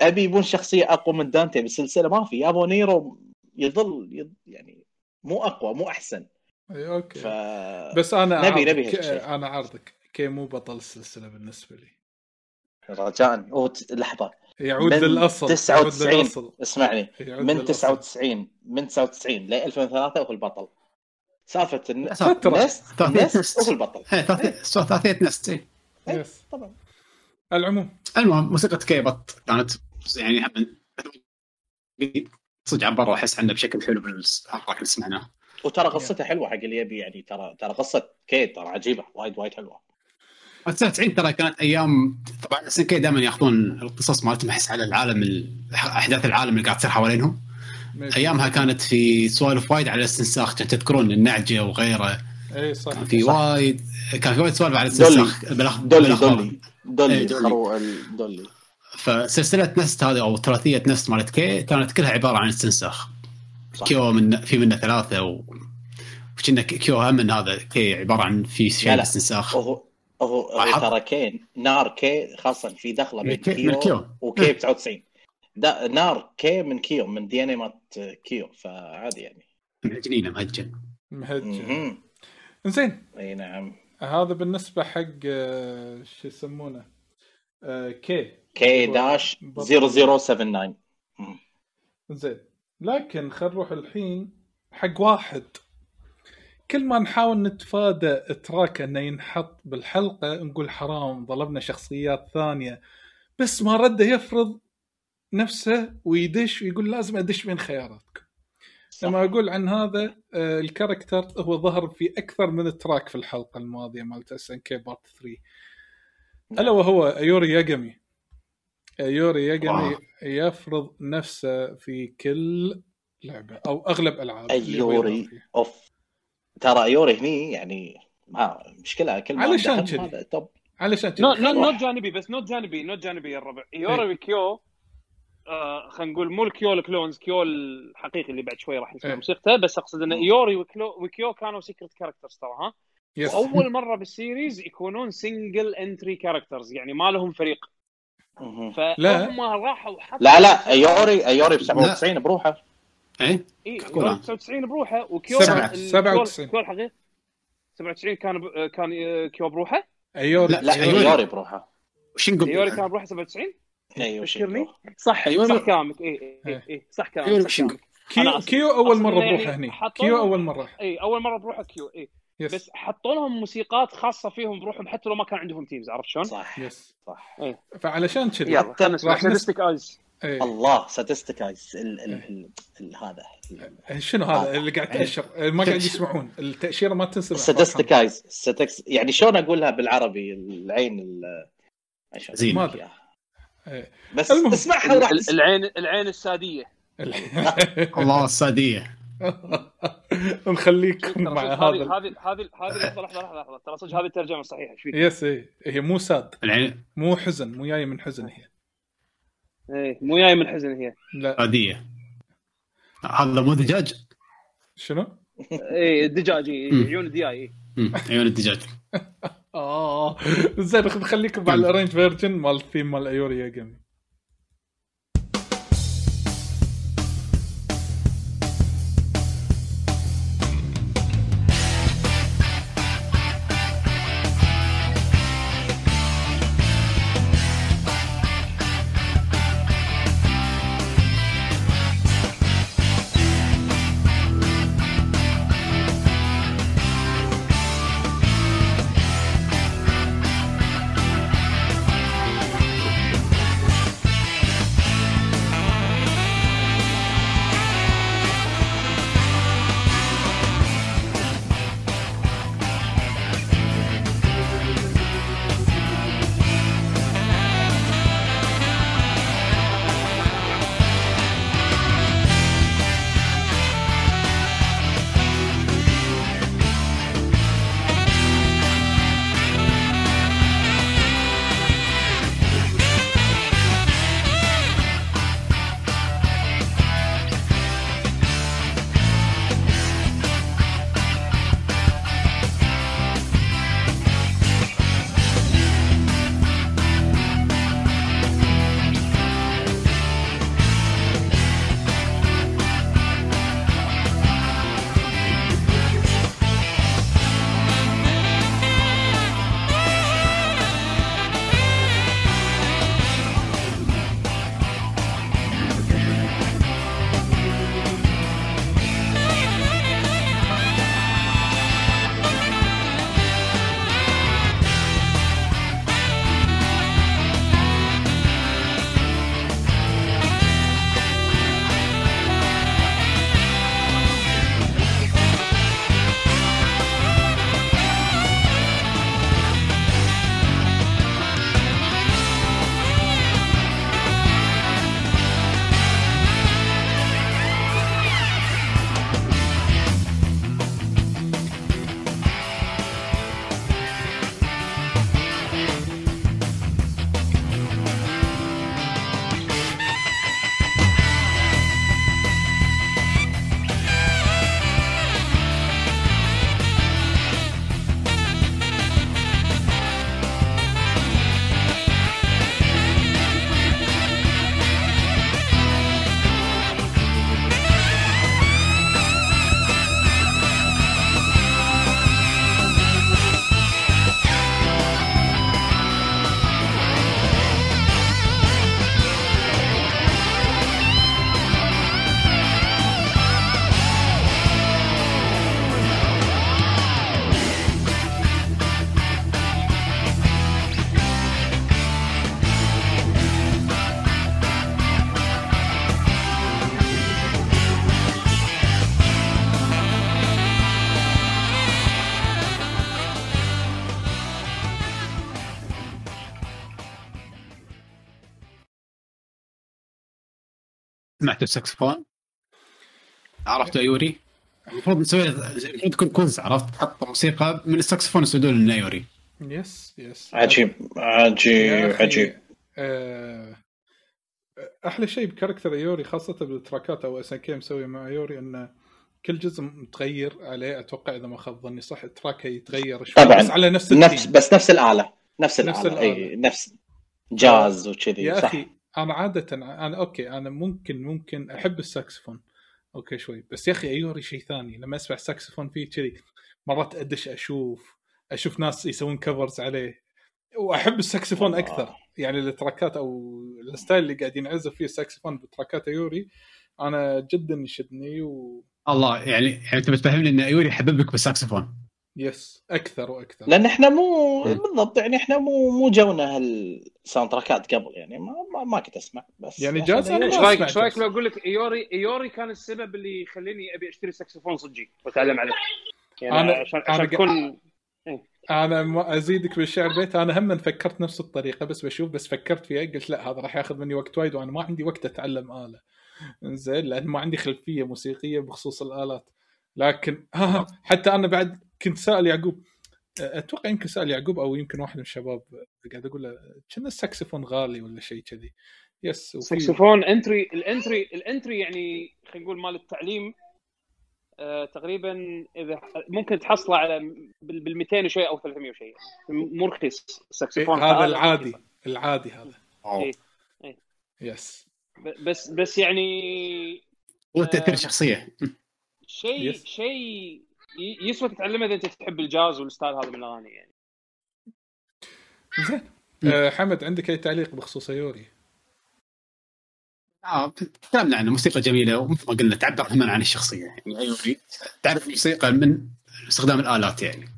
أبي يبون شخصية أقوى من دانتي بالسلسله ما في. يابوا نيرو يظل يعني مو أقوى مو أحسن. إي، okay. ف بس أنا نبي- نبي هالشيء. أنا عارضك K مو بطل السلسلة بالنسبة لي. رجاء. هو ت- لحظة. يعود من للأصل 99 يعود للأصل. اسمعني. من للأصل. 99 من 99 ل 2003 هو البطل. سالفة. NESTS؟ NESTS؟ NESTS. هو البطل؟ إيه، ثلاثية NESTS إيه. yes طبعا. العموم. المهم موسيقى K بط كانت يعني هم صدق عبر أحس عنه بشكل حلو بالحلقة اللي سمعناه وترى قصته حلوة حق اللي يبي يعني ترى ترى قصة K ترى عجيبة وايد وايد حلوة. 99 ترى كانت أيام طبعا SNK دائما يأخذون القصص مالتهم أحس على العالم ال- أحداث العالم اللي قاعد تصير حوالينهم. أيامها كانت في سوالف وايد على الاستنساخ تذكرون النعجة وغيره إي صح كان في. وايد كان في وايد سوالف على دولي. الاستنساخ دولي. دولي دولي دولي. الدولي فسلسلة NESTS هذه أو ثلاثية NESTS مالت K كانت كلها عبارة عن استنساخ صح. كيو من في منه ثلاثة و وكنا كيو هم من هذا كي عبارة عن في شيء لا. استنساخ هو هو. ترى كي نار كي خاصة في دخلة بين كيو. وكي 99 دا نار كي من كيو من دي إن اي مات كيو فعادي يعني. مهجنين مهجن. مهم. زين إي نعم. هذا بالنسبة حق آه، شو يسمونه؟ آه، كي كي هو داش بطل. 0079 مم. زين لكن خل نروح الحين حق واحد. كل ما نحاول نتفادى track إنه ينحط بالحلقة نقول حرام ظلمنا شخصيات ثانية. بس ما رده يفرض نفسه ويدش ويقول لازم أدش بين خياراتكم لما أقول عن هذا آه، ال character هو ظهر في أكثر من track في الحلقة الماضية مالت SNK part 3 ألا وهو ايوري ياجامي. ايوري ياجامي wow. يفرض نفسه في كل لعبة أو أغلب ألعاب فيها. أوف. ترى ايوري هني يعني ما مشكلة كل ما علشان كذي. علشان كذي. note جانبي بس note جانبي note جانبي يا الربع يوري وكيو آه خلينا نقول مو الكيو ال clones كيو الحقيقي اللي بعد شوي راح نسمع إيه. موسيقته بس أقصد إن إيوري وكيو, وكيو كانوا secret characters ترى ها yes. وأول مرة بال series يكونون single entry characters يعني ما لهم فريق. فهم راحوا حطوا لا لا إيوري إيوري ب 97 بروحه إيه اي كولا. 99 بروحه وكيو سبعة. ال- سبعة كيو- وتسعين. كيو الحقيقي 97 كان ب- كان آه، كيو بروحه إيوري لا، لا أيوري. إيوري بروحه وشنقو إيوري كان بروحه 97 أيوه تذكرني صح أيوري. صح كلامك اي اي إيه. اي صح كلامك صح وشنقو. كلامك. كيو أول مرة بروحه يعني هني؟ كيو أول مرة؟ اي أول مرة بروحه كيو اي yes بس حطوا لهم موسيقات خاصة فيهم بروحهم حتى لو ما كان عندهم teams عرفت شلون؟ صح إيه. yes صح فعلشان كذي راح Sadistic Eyes إيه. الله Sadistic Eyes ال ال ال ال هذا ال- شنو هذا؟ اللي قاعد تأشر. ما قاعد يسمعون. التأشيرة ما تنسمع. Sadistic Eyes ستكس يعني شلون أقولها بالعربي؟ العين زين. ما أدري. إيه. بس المهم. اسمعها وراح. العين العين السادية <laughs> الله السادية <laughs> نخليكم مع هذا هذه هذه هذه لحظة لحظة لحظة ترى صدق هذه الترجمة الصحيحه إيش فيك؟ yes إيه هي مو ساد العين مو حزن مو جاية من حزن هي إيه مو جاي من حزن هي لا سادية هذا مو دجاج شنو؟ إيه الدجاج إيه،. عيون الدياي إيه. عيون الدجاج <laughs> آه. <laughs> زين نخليكم مع ال arrange version مال الثيم مال ايوري يا سمعت السكسفون عرفت ايوري المفروض نسوي المفروض تكون cause عرفت؟ تحط موسيقى من السكسفون يسوون لنا ايوري yes yes. عجيب عجيب يا عجيب. آه، أحلى شيء ب character ايوري خاصة بالتراكات أو SNK مسوي مع ايوري انه كل جزء متغير عليه أتوقع إذا ما خاب ظني صح تراكه يتغير شوي طبعاً. بس على نفس نفس. بس نفس الآلة نفس نفس الآلة الآلة. أي نفس جاز وكذي yeah صح. أخي أنا عادة أنا okay أنا ممكن ممكن أحب الساكسفون. okay شوي. بس يا أخي ايوري شيء ثاني. لما أسمع ساكسفون فيه كذي مرات أدش أشوف أشوف ناس يسوون covers عليه. وأحب الساكسفون الله. أكثر. يعني التراكات أو ال style اللي قاعد ينعزف فيه الساكسفون بتراكات أيوري أنا جدا يشدني و الله يعني يعني أنت بتفهمني إن أيوري يحببك بالساكسفون. yes أكثر وأكثر. لأن إحنا مو مم. بالضبط يعني إحنا مو مو جونا هال sound تراكات قبل يعني ما, ما, ما كنت أسمع بس يعني جاز ما إيش رايك إيش رأيك. لو أقول لك إيوري إيوري كان السبب اللي يخليني أبي أشتري ساكسفون صجي وأتعلم عليه. يعني أنا- عشان عشان قا- تكون أنا ما أزيدك بالشعر بيت أنا هم فكرت نفس الطريقة بس بشوف بس فكرت فيها قلت لا هذا راح ياخذ مني وقت وايد وأنا ما عندي وقت أتعلم آلة. زين لأن ما عندي خلفية موسيقية بخصوص الآلات. لكن <laughs> حتى أنا بعد كنت سائل يعقوب أتوقع يمكن سأل يعقوب أو يمكن واحد من الشباب قاعد أقول له كنا الساكسفون غالي ولا شيء كذي yes وفي ساكسفون entry ال entry ال entry يعني خلينا نقول مال التعليم آه تقريبا إذا ممكن تحصله على بال 200 وشيء أو 300 وشيء مو رخيص الساكسفون هذا هذا العادي العادي هذا. إيه. yes ب- بس بس يعني هو التأثير آه. الشخصية شيء. شيء يسوى تتعلمه إذا أنت تحب الجاز وال style هذا من الأغاني يعني. زين. أه حمد عندك أي تعليق بخصوص أيوري؟ آه تكلمنا عن موسيقى جميلة ومثل ما قلنا تعبر كمان عن الشخصية يعني. أيوه تعرف الموسيقى من استخدام الآلات يعني.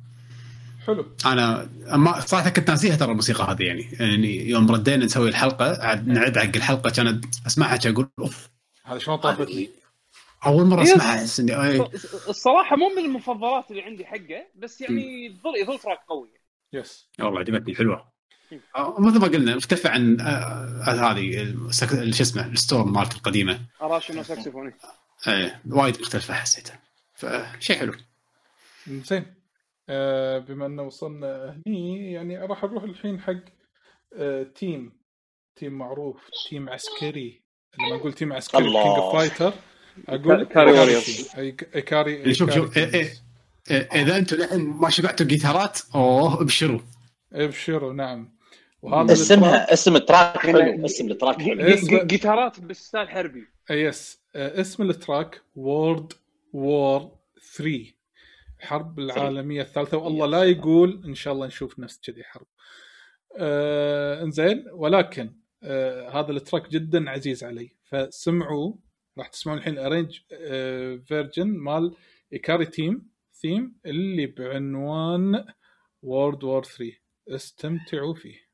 حلو. أنا ما صراحة كنت ناسيها ترى الموسيقى هذه يعني. يعني يوم ردينا نسوي الحلقة عاد نعد حق الحلقة كانت أسمعها أقول أوف. هذا شلون طافت لي؟ أول مرة. أسمعها احس اني أي. الصراحة مو من المفضلات اللي عندي حقه بس يعني يظل يظل track قوي. yes. والله عجبتني حلوة. آه، مثل ما قلنا مختلفه عن آه، آه، هذه السك- شو اسمه ال storm مالت القديمة. Arashi no Saxophone. إيه وايد مختلفة حسيتها. فشيء حلو. زين. أه بما انه وصلنا هني يعني راح نروح الحين حق أه تيم. تيم معروف تيم عسكري. لما أقول تيم عسكري الله. King of Fighter أقول؟ Ikari Warriors. يعني شوف- شوف، إذا أنتم للحين ما شبعتوا جيتارات أوه ابشروا. ابشروا نعم. وهذا اسمها اسم التراك حلو اسم التراك حلو. جيتارات بال style حربي. yes. آه، اسم التراك World War 3 الحرب العالمية الثالثة والله لا يقول إن شاء الله نشوف نفس كذي حرب. آه إنزين ولكن آه هذا التراك جدا عزيز علي. فسمعوا راح تسمعون الحين arrange آه version مال Ikari team theme اللي بعنوان World War 3 استمتعوا فيه.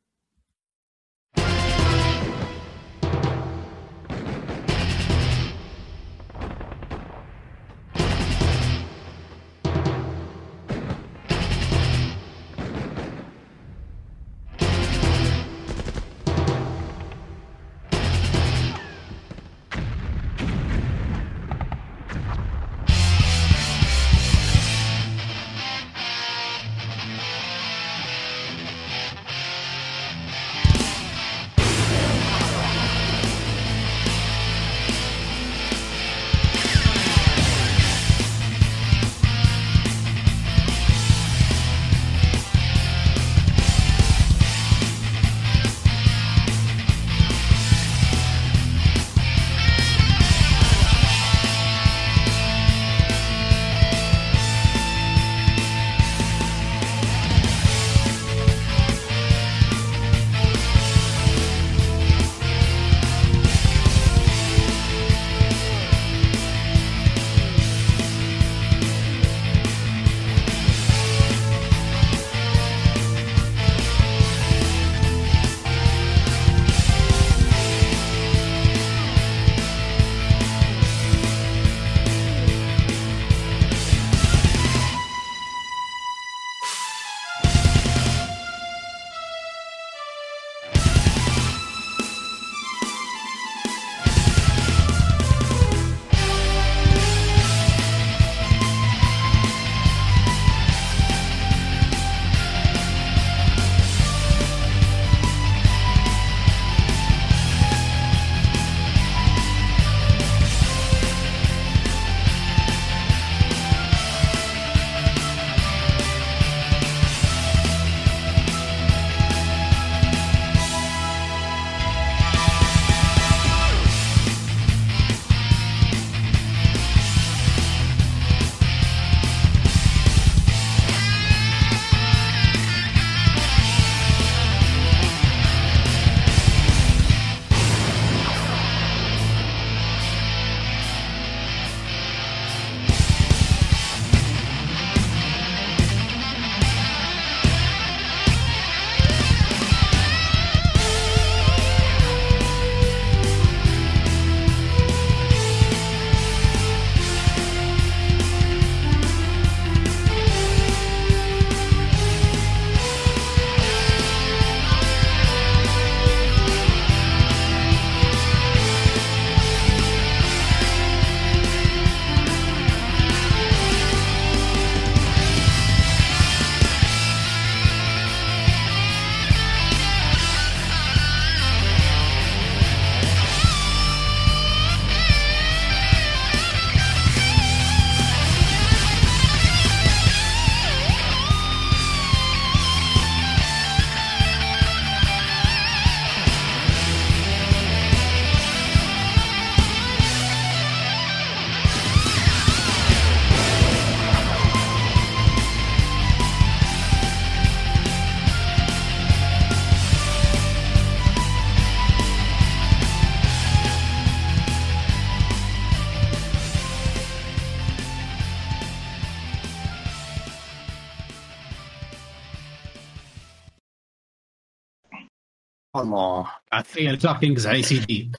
الله. تخيل track ينقز على سي دي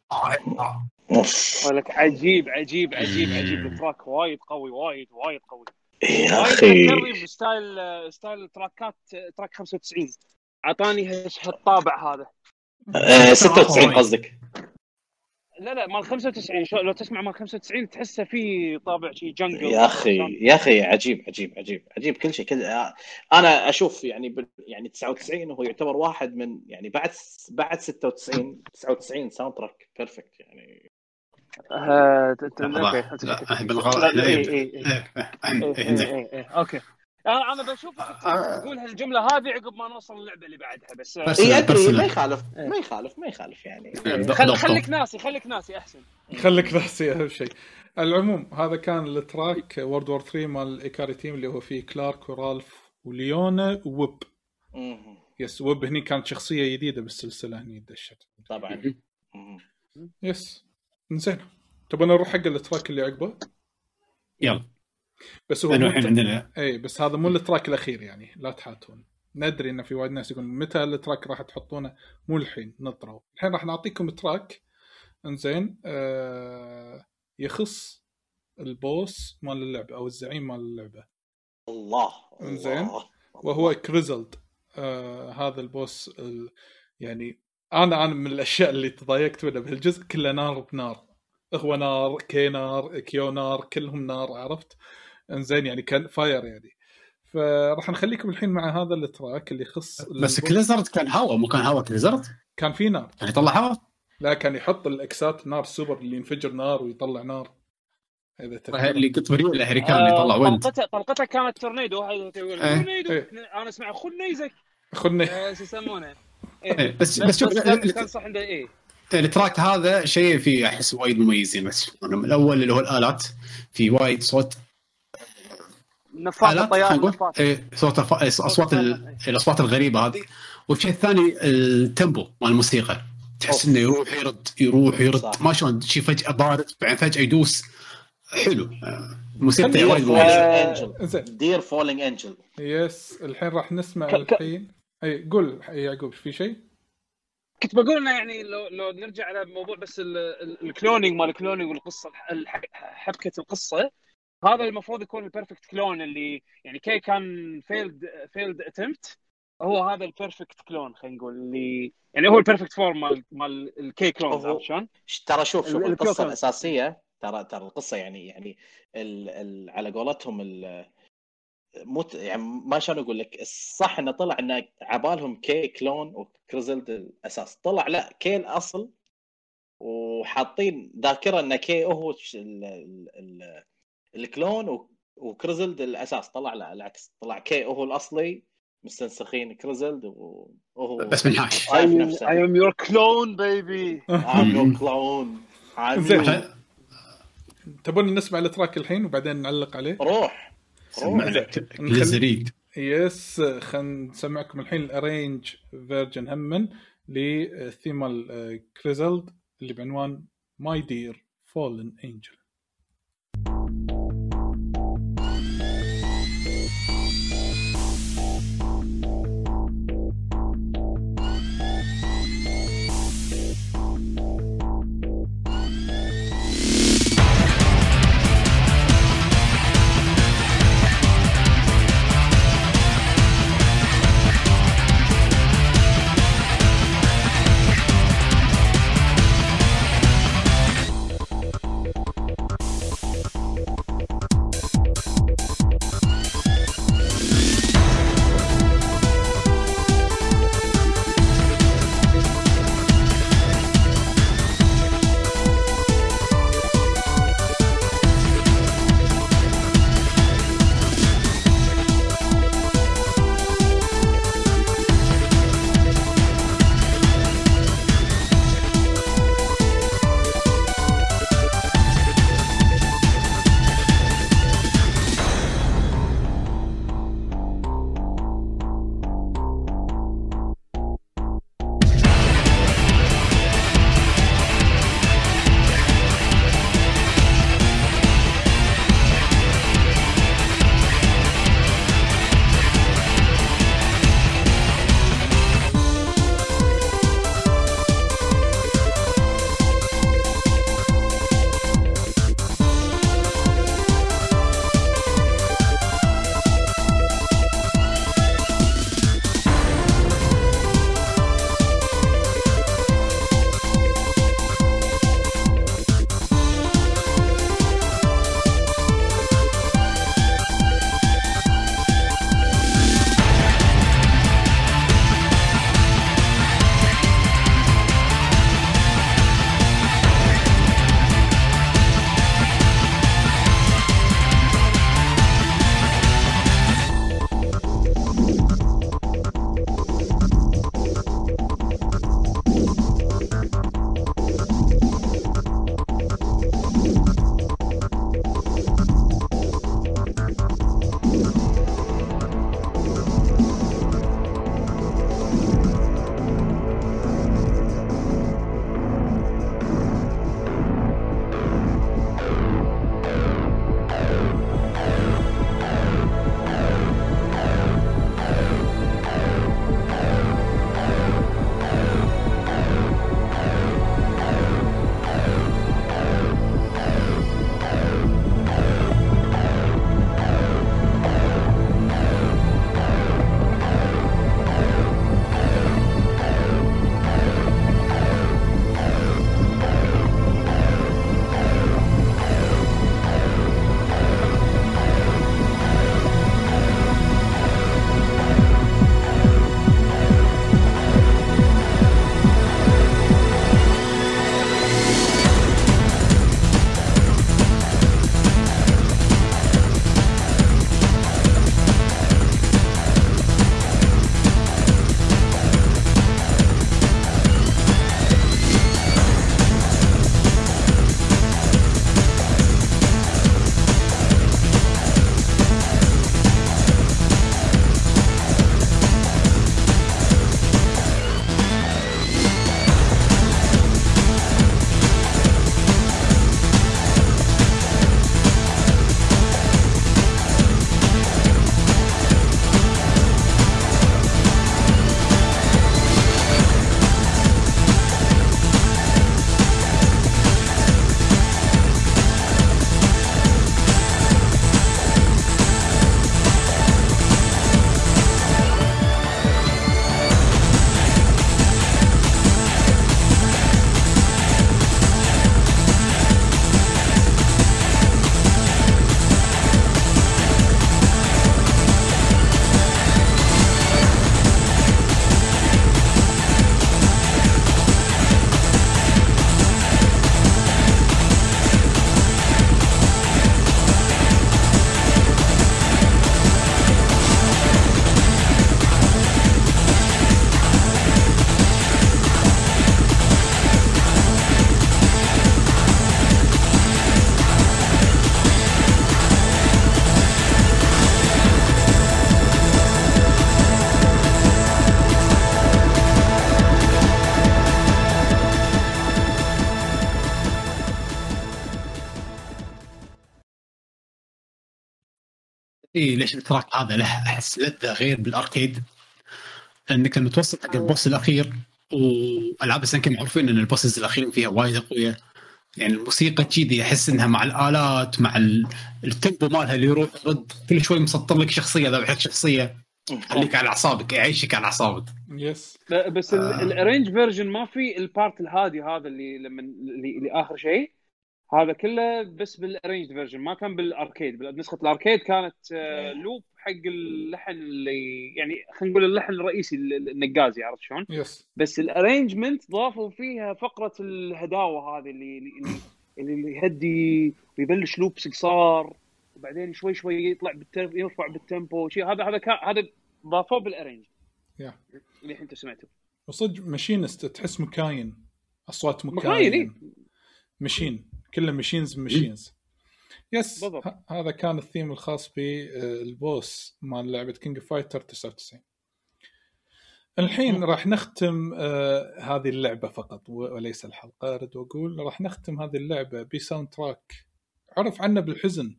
لك عجيب عجيب عجيب. عجيب ال track وايد قوي وايد وايد قوي. يا وايد أخي. ب style style تراكات track 95 أعطاني هالطابع هذا. آه، 96 قصدك. لا لا مال 95 شو لو تسمع مال 95 تحسه في طابع شي jungle يا أخي يا أخي عجيب عجيب عجيب عجيب كل شيء. كل أنا أشوف يعني بال- يعني 99 هو يعتبر واحد من يعني بعد بعد 96 99 soundtrack perfect يعني. آه، okay. أنا أنا بشوفك تقول هالجملة هذه عقب ما نوصل اللعبة اللي بعدها بس بس- إي أدري. ما يخالف إيه. ما يخالف ما يخالف يعني. خل خليك ناسي خليك ناسي أحسن. خليك ناسي أهم شيء. العموم هذا كان ال track World War 3 مال ال Ikari team اللي هو فيه كلارك ورالف وليونا و Whip. yes Whip هني كانت شخصية جديدة بالسلسله هني دشت. طبعا. yes زين تبغى نروح حق ال track اللي عقبه؟ يلا. بس هو لأنه الحين عندنا اي بس هذا مو ال track الأخير يعني لا تحاتون. ندري إن في وايد ناس يقولون متى ال track راح تحطونه؟ مو الحين نطروا الحين راح نعطيكم track إنزين آه يخص ال boss مال اللعبة أو الزعيم مال اللعبة. الله إنزين. الله. وهو Krizalid آه هذا ال boss ال... يعني أنا أنا من الأشياء اللي تضايقت منها بهالجزء كله نار بنار. هو نار كي نار كيو نار كلهم نار عرفت؟ انزين يعني كان fire يعني. فراح نخليكم الحين مع هذا ال track اللي يخص بس. كليزرد كان هواء مو كان هواء Krizalid؟ كان في نار. كان يطلع هواء لا كان يحط ال X ات نار سوبر اللي ينفجر نار ويطلع نار. إذا. اللي قط بريء الهريكان اللي يطلع آه، ويند طلقته طلقته كانت تورنيدو هاي يقول إيه. تورنيدو. إيه. أنا أسمع خنيزك خلني آه، شو يسمونه. إيه،. بس بس شوف كان كان صح عنده إيه. التراك هذا شيء فيه أحس وايد مميزين بس. الأول اللي هو الآلات في وايد صوت نفاث الات الطيار خلينا نقول نفاث إيه، صوت الف- اصوات ال- الأصوات الغريبة هذه. والشيء الثاني التيمبو مال الموسيقى. تحس. إنه يروح يرد يروح يرد. صح. ما شلون شيء فجأة بارد بعدين فجأة يدوس. حلو. آه، موسيقى وايد دير فولينج انجل دير فولينج انجل يس الحين راح نسمع ك- الحين. أي قول يعقوب في شيء؟ كنت بقول إنه يعني لو لو نرجع على موضوع بس ال- ال- ال cloning مال ال cloning والقصة حبكة القصة. هذا المفروض يكون ال perfect clone اللي يعني K كان failed failed attempt هو هذا ال perfect clone خلينا نقول اللي يعني هو ال perfect form مال مال ال K clone عرفت شلون؟ ترى شوف شوف ال- القصة. الأساسية ترى ترى القصة يعني يعني ال ال على قولتهم ال مو يعني ما شلون أقول لك الصح إنه طلع إنه عبالهم K clone و Krizalid الأساس طلع لا K الأصل وحاطين ذاكرة إن K هو ال ال ال clone و- و Krizalid الأساس طلع لا العكس. طلع K هو الأصلي. مستنسخين Krizalid وهو <laughs> بس I am your clone baby. I'm your clone. I'm زين. you. تبون نسمع ال track الحين وبعدين نعلق عليه؟ روح. Krizalid yes خلينا نسمعكم الحين ال arrange version همن لثيم مال Krizalid اللي بعنوان My Dear Fallen Angel ليش ال track هذا له أحس لذة غير بال arcade؟ لأنك لما توصل حق ال boss الأخير وألعاب ال SNK معروفين إن ال bosses الاخيرين فيها وايد قوية. يعني الموسيقى كذي أحس إنها مع الآلات مع ال- ال tempo مالها اللي يروح يرد كل شوي مسطر لك شخصية ذابح لك شخصية خليك على أعصابك يعيشك على أعصابك. yes بس آه. ال arrange version ما في ال part الهادي هذا اللي لما اللي, اللي آخر شيء. هذا كله بس بال arrange version ما كان بال arcade بنسخه ال arcade كانت آه، loop حق اللحن اللي يعني خلينا نقول اللحن الرئيسي ال- النقازي عرفت شلون؟ yes بس ال arrangement ضافوا فيها فقرة الهداوة هذه اللي اللي, اللي, اللي يهدي ويبلش loop قصار وبعدين شوي شوي يطلع بال tem... يرفع بال tempo شيء هذا هذا كان هذا ضافوه بال arrange يا. اللي انت سمعته وصدق machinist تحس مكاين أصوات مكاين، مكاين. machine. كله machines machines yes. ه- هذا كان الثيم الخاص بال boss مال لعبة King Fighter 99 الحين راح نختم آه هذه اللعبة فقط وليس الحلقة أريد أقول راح نختم هذه اللعبة ب soundtrack عرف عنه بالحزن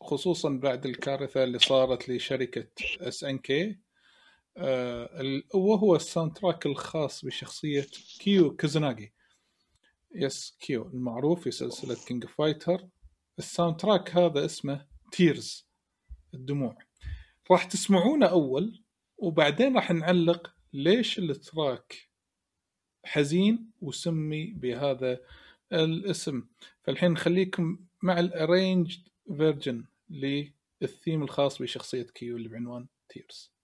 خصوصا بعد الكارثة اللي صارت لشركة SNK وهو ال soundtrack الخاص بشخصية كيو كوزوناغي yes كيو المعروف في سلسلة King Fighter ال soundtrack هذا اسمه Tears الدموع. راح تسمعونه أول وبعدين راح نعلق ليش ال track حزين وسمي بهذا الاسم. فالحين نخليكم مع ال arrange version لل theme الخاص بشخصية كيو اللي بعنوان Tears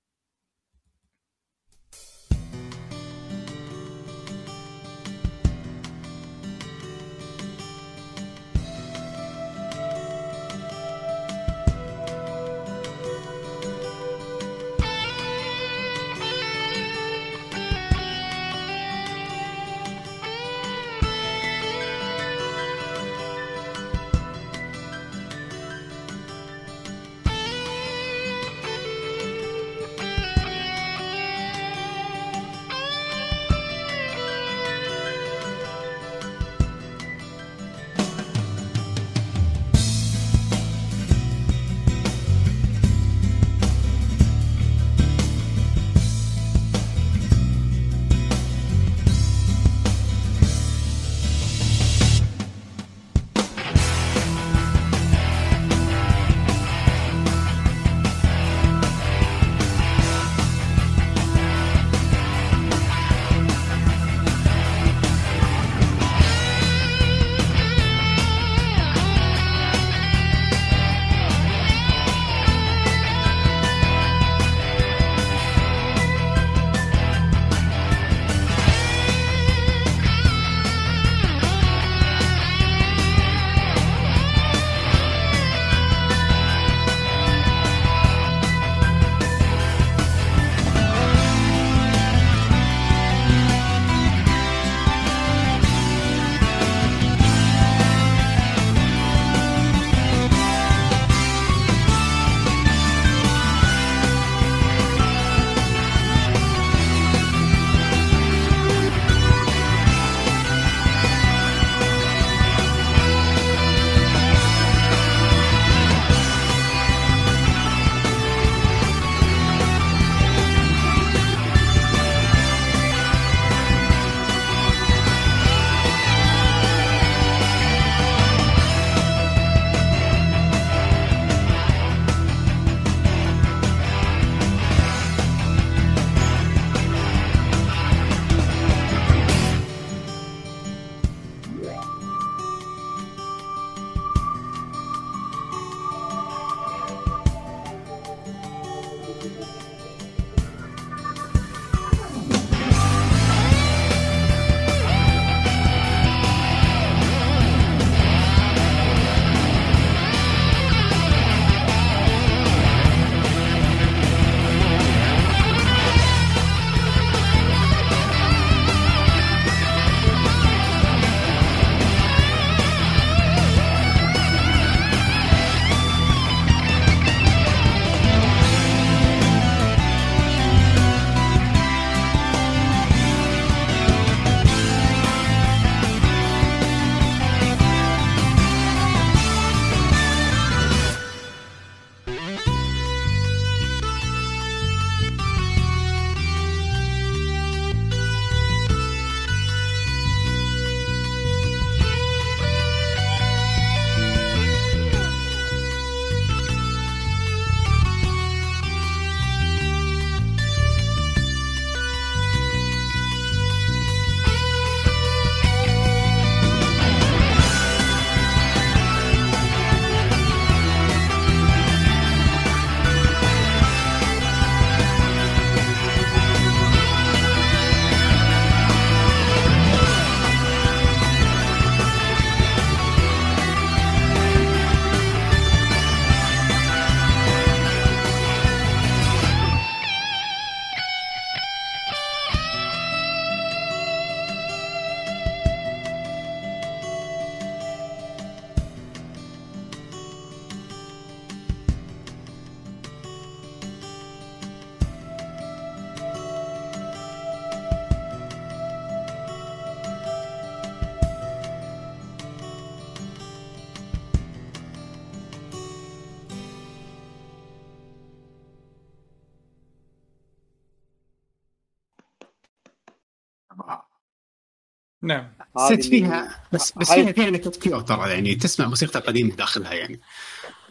اللي- فيها بس بس فيها فيها نكت كيو ترى يعني تسمع موسيقى القديمة داخلها يعني.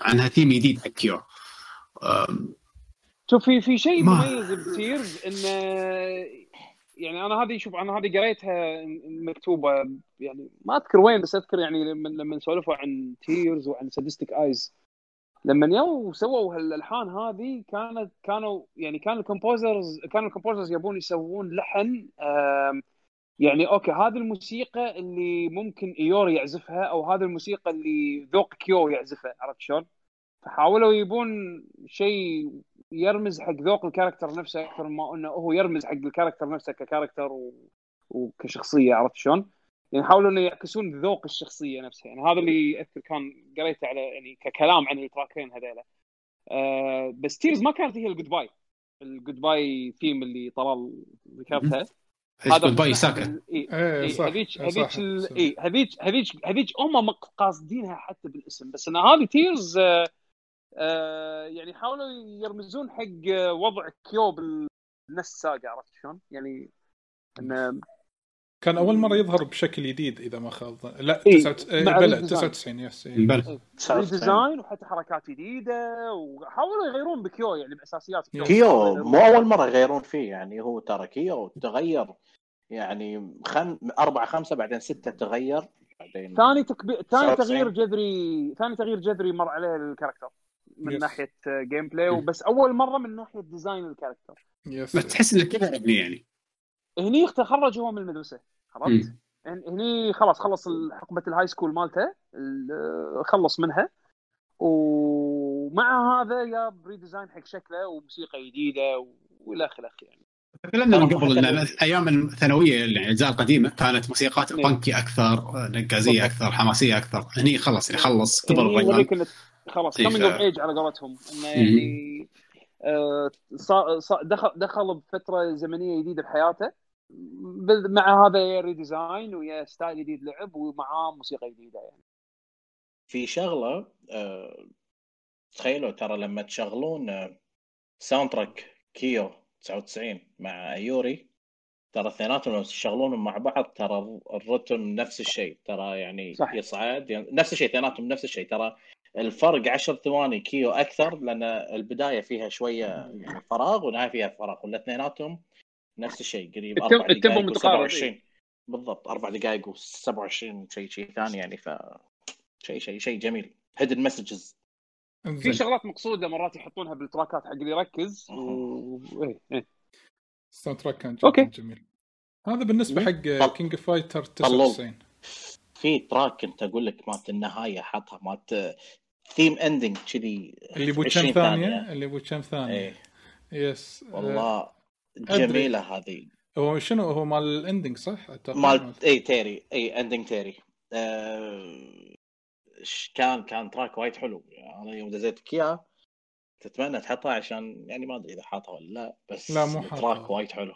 عنها ثيم جديد حق كيو. شوف في في شيء مميز ب Tears إنه يعني أنا هذه شوف أنا هذه قريتها مكتوبة يعني ما أذكر وين بس أذكر يعني لما لما سولفوا عن Tears وعن Sadistic Eyes لما يو سووا هالألحان هذه كانت كانوا يعني كان ال composers كانوا ال composers يبون يسوون لحن آم، يعني okay هذه الموسيقى اللي ممكن ايوري يعزفها أو هذه الموسيقى اللي ذوق كيو يعزفها عرفت شلون؟ فحاولوا يبون شيء يرمز حق ذوق ال character نفسه أكثر ما إنه هو يرمز حق ال character نفسه ك character و... وكشخصيه عرفت شلون؟ يعني حاولوا إنه يعكسون ذوق الشخصية نفسها يعني هذا اللي أذكر كان قريته على يعني ككلام عن التراكين هذيلا آه بس Tears ما كانت هي ال Goodbye ال Goodbye theme اللي طلال ذكرتها إيش bye Esaka إي إيه، صح هذيك إيه، هذيك هذيك هذيك هذيك هم قاصدينها حتى بالاسم بس أن هذه Tears آه آه يعني حاولوا يرمزون حق آه، وضع كيو بال NESTS saga عرفت شلون؟ يعني انه كان أول مرة يظهر بشكل جديد إذا ما خاب ظني. لا إيه، 99 مع بلا ال design. 99 yes إيه. بل redesign وحتى حركات جديدة وحاولوا يغيرون بكيو يعني بأساسيات كيو كيو مو أول مرة يغيرون فيه يعني هو ترى كيو تغير يعني خم... أربعة خمسة بعدين ستة تغير بعدين ثاني تكبي... ثاني 99. تغيير جذري ثاني تغيير جذري مر عليه ال character من Yes. ناحية gameplay وبس أول مرة من ناحية design ال character. yes بس تحس إنه كذا ابني يعني. هني تخرج هو من المدرسة عرفت؟ هني خلاص خلص حقبة ال high school مالته ال- خلص منها. ومع هذا جاب redesign حق شكله وموسيقى جديدة وإلى آخره يعني. تكلمنا من قبل ان أيام الثانوية يعني الاجزاء القديمة كانت موسيقات إيه. punky أكثر نقازية. أكثر حماسية أكثر. هني خلص يعني خلص كبر يعني الرجال خلاص إيه، coming of age على قولتهم. إنه يعني آه، صا- صا- دخل دخل بفترة زمنية جديدة بحياته. مع هذا يا redesign ويا style جديد لعب ومعاه موسيقى جديدة يعني. في شغلة آه، تخيلوا ترى لما تشغلون soundtrack كيو 99 مع يوري. ترى اثنيناتهم لما تشغلونهم مع بعض ترى الرتم نفس الشيء. ترى يعني صح. يصعد يعني نفس الشيء اثنيناتهم نفس الشيء. ترى الفرق 10 ثواني كيو أكثر لأن البداية فيها شوية يعني فراغ والنهاية فيها فراغ والاثنيناتهم نفس الشيء. قريب التم- أربع دقائق متقارب، و27 بالضبط أربع دقائق و27 شيء شيء ثاني يعني ف شيء شيء شيء جميل. hidden messages في شغلات مقصودة مرات يحطونها بالتراكات حق اللي يركز. و... إيه إيه. ال soundtrack كان okay. جميل هذا بالنسبة حق King Fighter طلول. 99 في track كنت أقول لك مالت النهاية حاطها مالت theme ending كذي اللي بو كم 20 ثانية. اللي بو كم ثانية؟ إيه. yes والله أدري. جميلة هذه. هو شنو؟ هو مال ال ending صح؟ مال اي تيري اي ending تيري. ش- كان كان track وايد حلو. يعني أنا يوم دزيتك اياه تتمنى تحطها عشان يعني ما أدري إذا حاطها ولا لا بس لا، مو حاطها. ال track وايد حلو.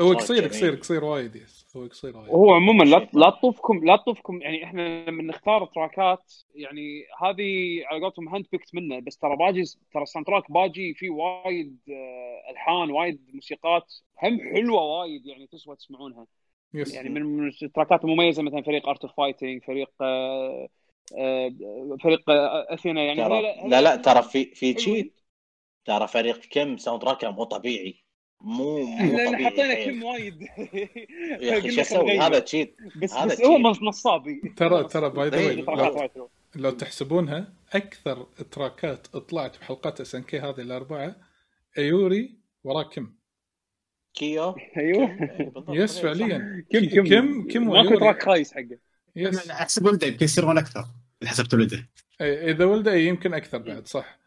هو قصير. قصير قصير وايد yes هو قصير وايد. وهو عموما لا لا تطوفكم لا تطوفكم يعني إحنا لما نختار تراكات يعني هذه على قولتهم hand picked منه بس ترى باجي ترى ال soundtrack باجي فيه وايد آه، ألحان وايد موسيقات هم حلوة وايد يعني تسوى تسمعونها. yes يعني من التراكات المميزه مثلا فريق Art of Fighting فريق آه، فريق آه، أثينا يعني ترى هذول- لا لا ترى في في. cheat ترى فريق كم soundtrack ه مو طبيعي مو مو إحنا طبيعي حطينا. كم وايد <laughs> <laughs> يا أخي شو أسوي هذا. cheat بس هذا بس هو. نصابي ترى ترى by the إيه، way تراكات لو. لو تحسبونها أكثر تراكات طلعت بحلقات SNK هذه الأربعة ايوري وراه كم كيو أيوه إيه، بالضبط. yes إيه، فعليا كم كم كم كم ماكو وأيوري. track خايس حقه يس. احسب ولده يمكن يصيرون أكثر إذا حسبت ولده. إيه، إذا ولده يمكن أكثر بعد صح.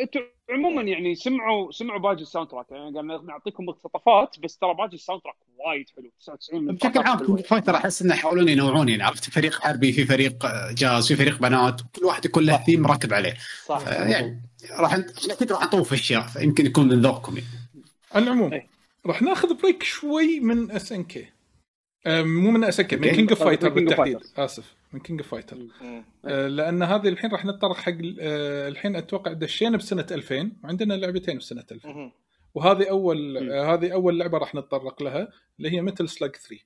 أنتوا عموما يعني سمعوا سمعوا باقي ال soundtrack يعني قال نعطيكم مقتطفات بس ترى باقي ال soundtrack وايد حلو 99 من بشكل عام. King Fighter أحس إنه يحاولون ينوعون يعني عرفت فريق حربي في فريق جاز في فريق بنات كل واحد يكون له ثيم راكب عليه. صح. يعني راح أكيد راح نطوف أشياء فيمكن يكون من ذوقكم يعني. على العموم. راح ناخذ break شوي من SNK مو من SNK من. King of آه، Fighter بالتحديد. آسف من King of Fighter. لأن هذه الحين راح نتطرق حق آه، الحين أتوقع دشينا بسنة 2000 وعندنا لعبتين بسنة 2000 مم. وهذه أول. آه، هذه أول لعبة راح نتطرق لها اللي هي Metal Slug 3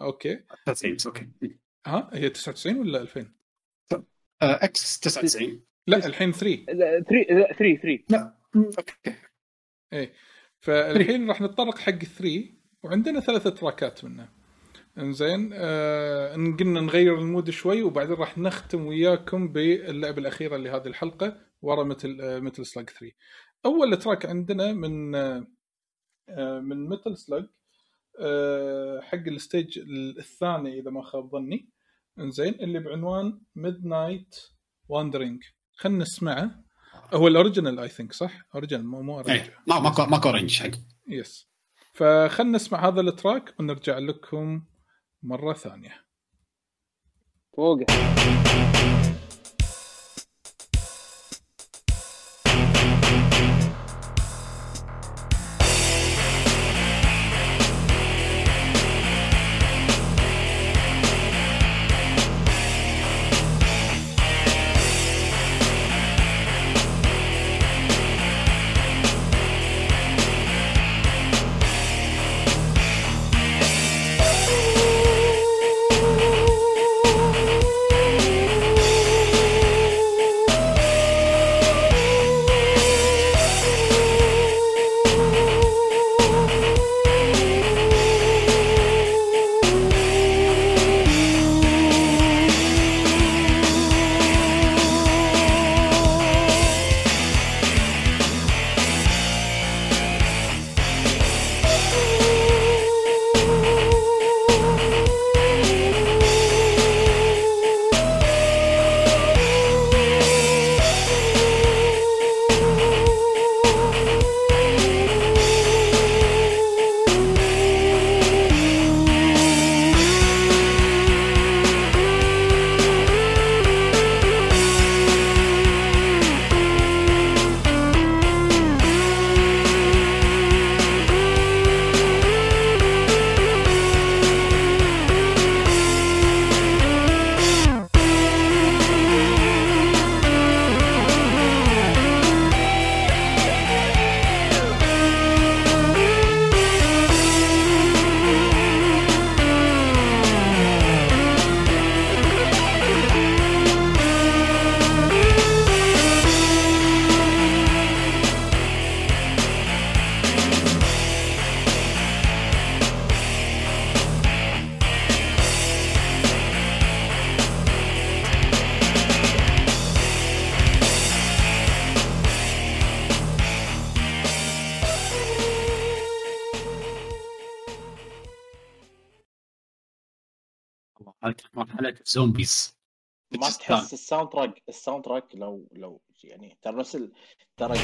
okay. 99 بس okay. ها هي 99 ولا 2000 آه، X 99 لا الحين 3 3 3 3 okay. إيه. فالحين راح نتطرق حق 3 وعندنا ثلاث تراكات منه. إنزين آه قلنا نغير ال mood شوي وبعدين راح نختم وياكم باللعبة الأخيرة لهذه الحلقة ورا Metal آه Metal Slug 3 أول track عندنا من آه آه، من Metal Slug آه حق ال stage الثاني إذا ما خاب ظني. إنزين اللي بعنوان Midnight Wandering خلينا نسمعه. هو ال original I think صح؟ اوريجنال مو مو original ما ماكو ماكو arrange حق. yes فخلنا نسمع هذا ال track ونرجع لكم مرة ثانية. فوق زومبيز ما تحس الساوند تراك الساوند تراك لو لو يعني ترى نفس ال- ترى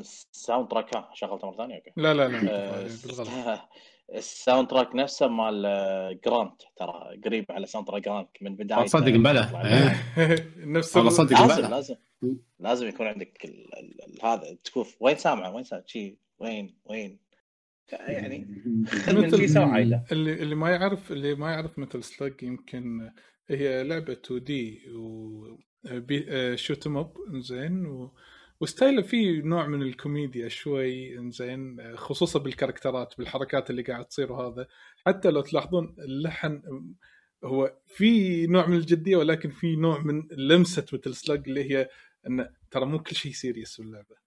الساوند تراك ها شغلته مرة ثانية أوكي. لا لا لا آه، بالغلط. <laughs> الساوند تراك نفسه مال آه، جرانت ترى قريب على ساوند تراك جرانت من بداية صدق مبلى إيه. <laughs> نفس والله ال- صدق لازم. لازم لازم يكون عندك ال- ال- ال- هذا تشوف وين سامعه؟ وين سامعه؟ شي وين وين؟ يعني <laughs> مثل- اللي اللي ما يعرف اللي ما يعرف Metal Slug يمكن هي لعبة 2D و shoot up زين و... وستايله فيه نوع من الكوميديا شوي إنزين خصوصا بالكاركترات بالحركات اللي قاعد تصير وهذا. حتى لو تلاحظون اللحن هو في نوع من الجدية ولكن في نوع من لمسة Metal Slug اللي هي انه ترى مو كل شيء serious باللعبه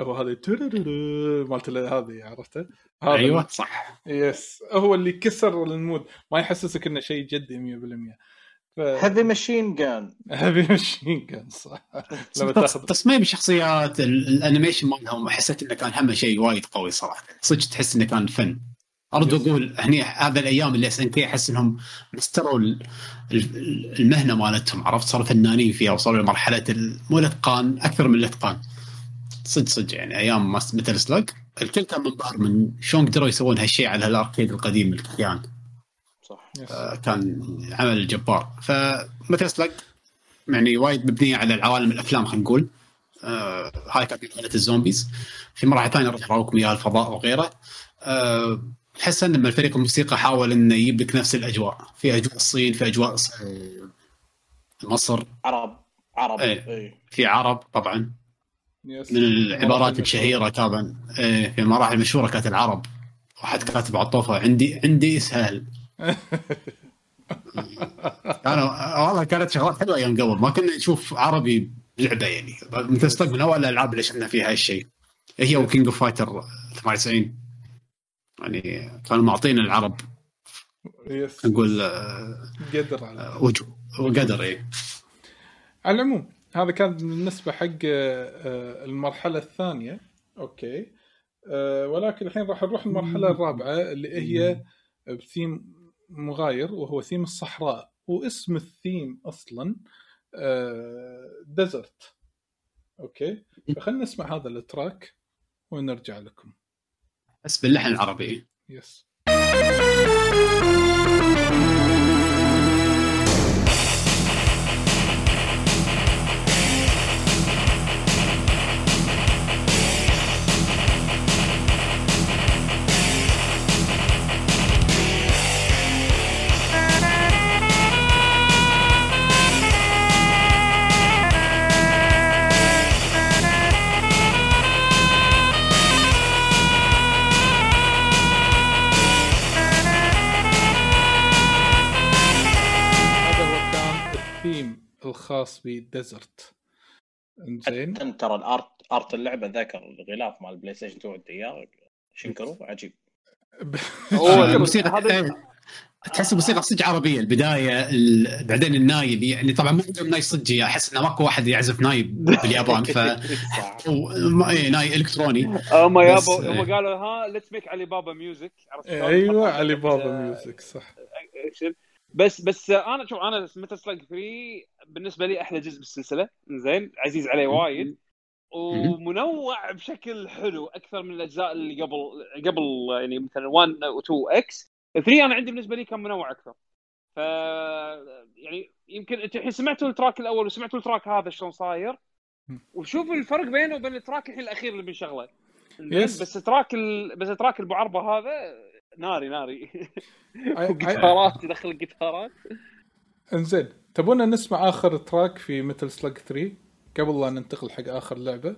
هو هذا ترررر مالت هذه عرفته؟ هذا أيوه صح. yes هو اللي كسر ال mood. ما يحسسك إنه شيء جدي 100% ف هذي machine gun هذه machine gun صح. <laughs> لما تاخذ تصميم الشخصيات ال- ال animation مالهم حسيت إنه كان هم شيء وايد قوي صراحة. صدق تحس إنه كان فن ارد أقول هني هذا الأيام اللي SNK أحس إنهم مستروا ال- ال- المهنة مالتهم عرفت؟ صاروا فنانين فيها وصاروا لمرحلة ال- مو الأتقان أكثر من الأتقان. صدق صدق يعني أيام مثل سلاج الكل كان منبهر من شلون قدروا يسوون هالشيء على هالأركيد القديم الكيان صح. آه، كان عمل جبار فمثل سلاج يعني وايد مبنيه على العوالم الأفلام خلينا نقول آه هاي كانت مرحله الزومبيز في مراحل ثانية راح يراوكم اياها الفضاء وغيره آه تحس إن لما الفريق الموسيقى حاول إنه يجيب لك نفس الأجواء في أجواء الصين في أجواء آه، مصر عرب عرب إيه. إيه. في عرب طبعا. من العبارات الشهيرة طبعا آه، في مراحل مشهورة كانت العرب. واحد كاتب عطوفه عندي عندي إسهال. <laughs> أنا والله كانت شغلات حلوة أيام قبل. ما كنا نشوف عربي لعبه يعني. ستوك من أول الألعاب اللي شفنا فيها هالشيء هي و King of Fighters 98 يعني كانوا معطينا العرب. yes. نقول آه، قدر على وجه وقدر إيه. على العموم هذا كان بالنسبة حق آه، آه، المرحلة الثانية. okay. آه، ولكن الحين راح نروح المرحلة الرابعة اللي هي بثيم مغاير وهو ثيم الصحراء. واسم الثيم أصلا Desert okay. فخلنا نسمع هذا ال track ونرجع لكم. بس باللحن العربي. يس هذا الخاص ب Desert. انزين. حتى ترى ال art art اللعبة ذكر الغلاف مال البلاي ستيشن 2 اياه Shinkiro عجيب. <laughs> هو الموسيقى هذا تحس الموسيقى صدق عربية البداية ال... بعدين الناي يعني طبعا ما عندهم ناي صجي أحس إنه ماكو واحد يعزف ناي باليابان ف. <laughs> و- ما- إيه، ناي إلكتروني. هم يابا هم قالوا ها let's make علي بابا music عرفت؟ أيوه علي بابا music صح. بس بس أنا شوف أنا Metal Slug 3 بالنسبة لي أحلى جزء بالسلسلة. زين عزيز علي وايد. ومنوع بشكل حلو أكثر من الأجزاء اللي قبل قبل يعني مثلا 1 و 2 X 3 أنا عندي بالنسبة لي كان منوع أكثر. ف يعني يمكن أنت الحين سمعتوا ال track الأول وسمعتوا ال track هذا شلون صاير؟ وشوفوا الفرق بينه وبين ال track الحين الأخير اللي بنشغله yes. بس track ال... بس track ابو عربه هذا ناري ناري. وجيتارات يدخل الجيتارات انزين تبونا نسمع آخر track في Metal Slug 3 قبل لا ننتقل حق آخر لعبة.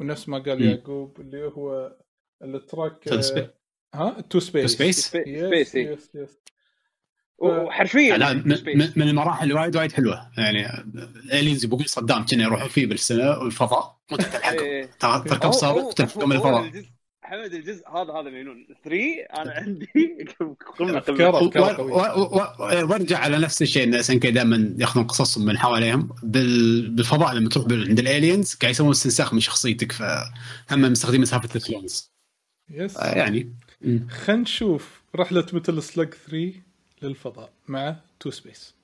ونفس ما قال. يعقوب اللي هو ال track To Space. ها؟ To Space Space Space. yes yes وحرفيا لا من, المراحل وايد وايد حلوة. يعني aliens يبقون صدام كنا يروحون فيه بالسماء والفضاء <laughs> وانت تلحقهم إيه. تركب صاروخ تلحقهم الفضاء. حمد الجزء هذا هذا مجنون. 3 أنا <laughs> عندي <laughs> قمة و- وارجع على نفس الشيء إن SNK دائما يأخذون قصصهم من حواليهم. بال- بالفضاء لما تروح بال- عند ال aliens قاعد يسوون استنساخ من شخصيتك فهم مستخدمين سالفة ال clones yes. آه، يعني. خلينا نشوف رحلة Metal Slug 3 للفضاء مع To Space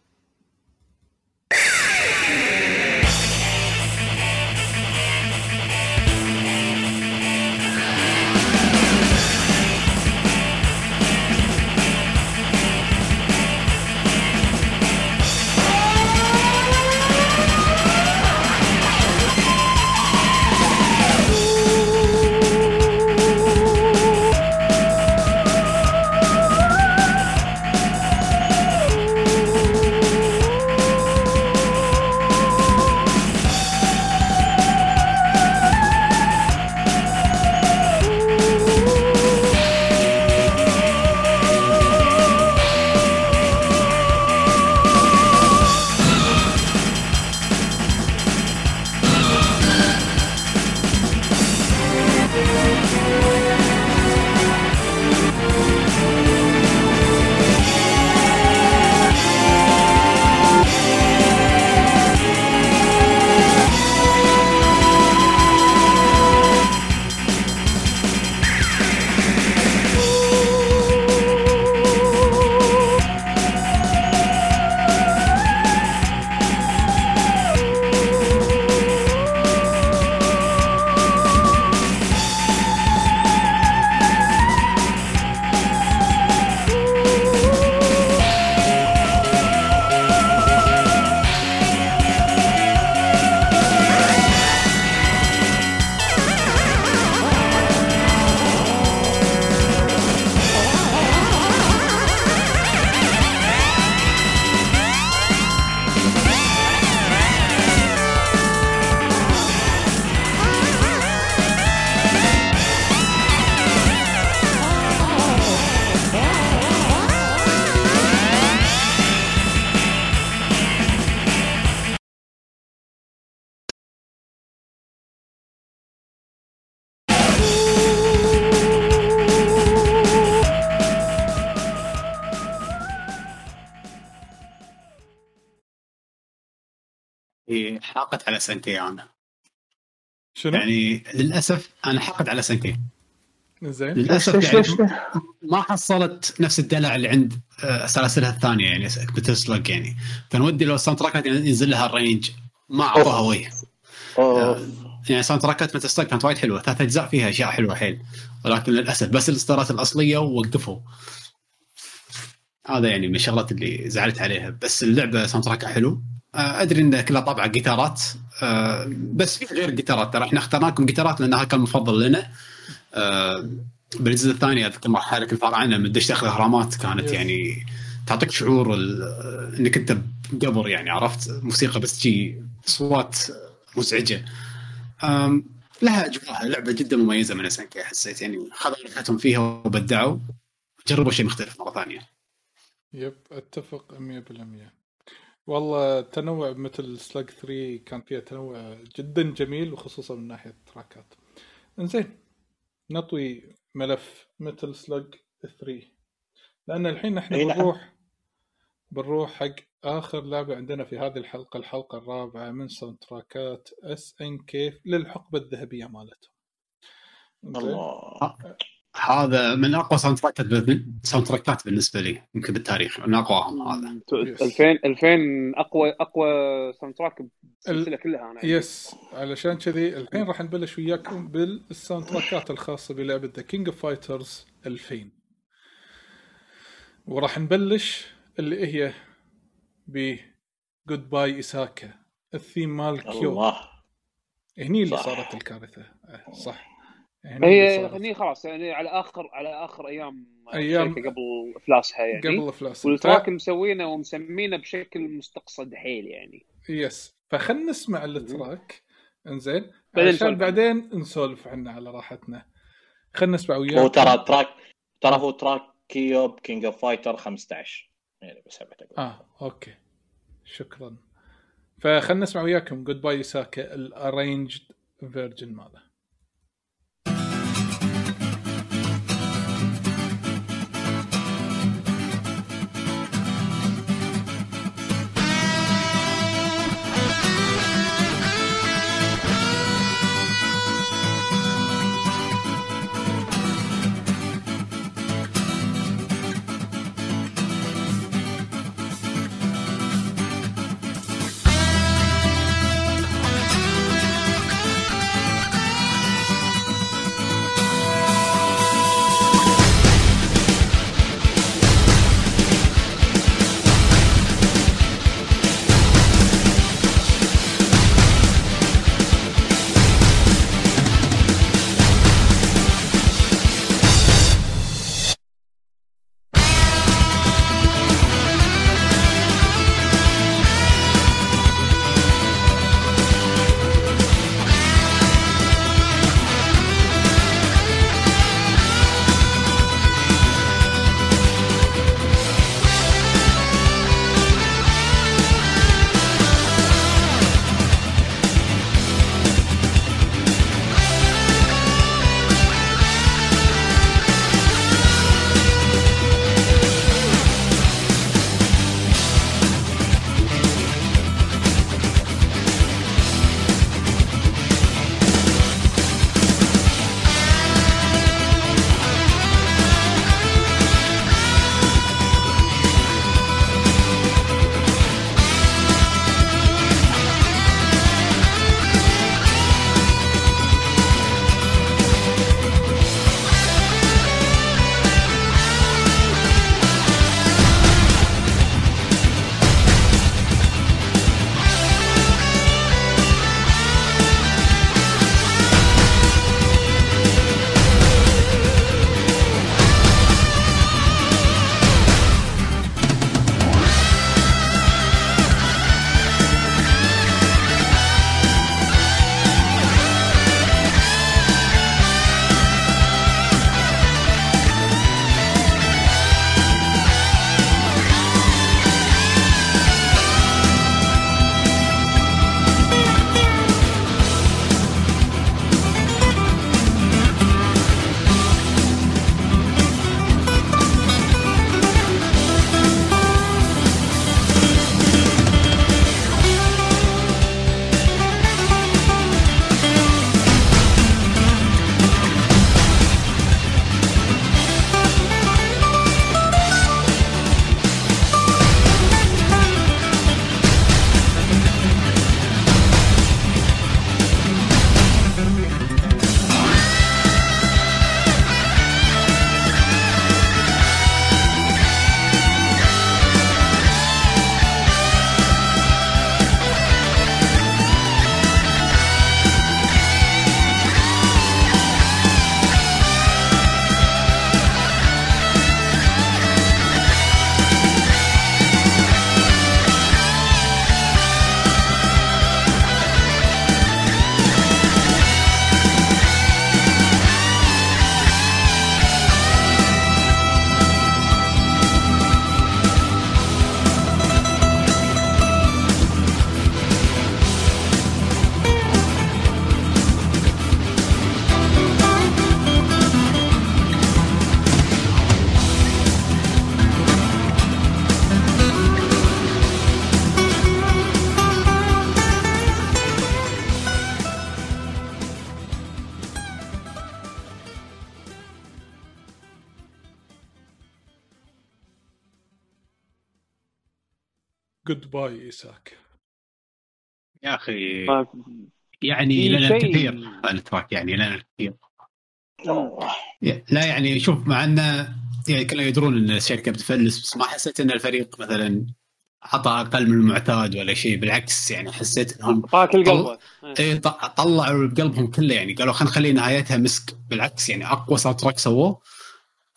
حاقد على SNK أنا. شنو؟ يعني للأسف أنا حاقد على SNK زين. للأسف يعني؟ ما حصلت نفس الدلع اللي عند آه، سلاسلها الثانية يعني Slug يعني. فودي لو الساوند تراكات ينزل لها ال arrange ما أعطوها وجه أوف. يعني ساوند تراكات Metal كانت وايد حلوة. ثلاث أجزاء فيها أشياء حلوة حيل. ولكن للأسف بس الإصدارات الأصلية ووقفوا. هذا يعني من الشغلات اللي زعلت عليها. بس اللعبة ساوند تراكها حلو. آه، أدري انها كلها طابعه جيتارات آه، بس في غير الجيتارات ترى. إحنا اخترناكم جيتارات لأنها كان مفضل لنا. آه، بالجزء الثاني أذكر مرحله الفراعنه من دش داخل الاهرامات كانت. يعني تعطيك شعور إنك أنت بقبر يعني عرفت؟ موسيقى بس شي أصوات مزعجة. لها أجواء لعبة جدا مميزة من اسنكي حسيت يعني خذوا راحتهم فيها وبدعوا. جربوا شيء مختلف مرة ثانية. يب أتفق 100% والله تنوع Metal Slug 3 كان فيها تنوع جدا جميل وخصوصا من ناحية ال track ات إنزين نطوي ملف Metal Slug 3 لأن الحين إحنا نعم. بنروح بنروح حق آخر لعبة عندنا في هذه الحلقة الحلقة الرابعة من sound track ات SNK في الحقبة الذهبية مالتهم؟ الله. هذا من أقوى sound track ات sound track ات بالنسبة لي يمكن بالتاريخ من أقواهم هذا. Yes. 2000 2000 اقوى أقوى sound track بالسلسله كلها أنا. yes علشان كذي الحين راح نبلش وياكم بال sound track ات الخاصة بلعبة The King of Fighters 2000 وراح نبلش اللي هي ب Goodbye Esaka ال theme مال K' الله. هني اللي صح. صارت الكارثة. أه، صح. اللي هي. هني خلاص يعني على اخر على آخر أيام أيام- الشركة قبل افلاسها يعني. قبل افلاس وال track مسوينه ومسمينه بشكل مستقصد حيل يعني. yes. فخلنا نسمع ال track. إنزين. بعدين عشان نسولف بعدين نسولف عنه على راحتنا. خلنا نسمع وياك. هو ترى track ترى هو track K' ب King of Fighter 15 يعني بس حبيت أقول. آه okay. شكرا. فخلنا نسمع وياكم. Goodbye Esaka ال arranged version ماله. Goodbye Esaka يا أخي ما- يعني في لنا الكثير هذا ال track يعني لنا الكثير. لا يعني شوف مع انه يعني كانوا يدرون إن الشركة بتفلس بس ما حسيت إن الفريق مثلا عطى أقل من المعتاد ولا شيء. بالعكس يعني حسيت إنهم القلب. إيه. ط- طلعوا بقلبهم كله. يعني قالوا خلينا نخلي نهايتها مسك. بالعكس يعني أقوى sound track سووه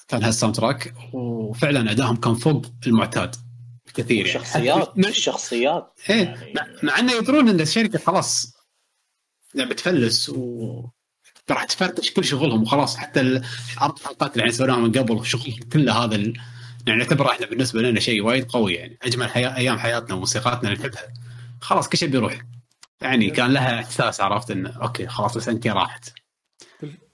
كان هال sound track وفعلا ادائهم كان فوق المعتاد. بكثير يعني. الشخصيات حتى- الشخصيات إيه يعني. مع, مع أنه يدرون إن الشركة خلاص يعني بتفلس و راح تفرتش كل شغلهم وخلاص. حتى الاربع حلقات اللي يعني سويناها من قبل شغلهم كله هذا ال... يعني نعتبره إحنا بالنسبة لنا شيء وايد قوي يعني. أجمل حياة أيام حياتنا وموسيقاتنا اللي نحبها. خلاص كل شيء بيروح. يعني كان لها إحساس عرفت إنه أوكي خلاص بس أنت راحت.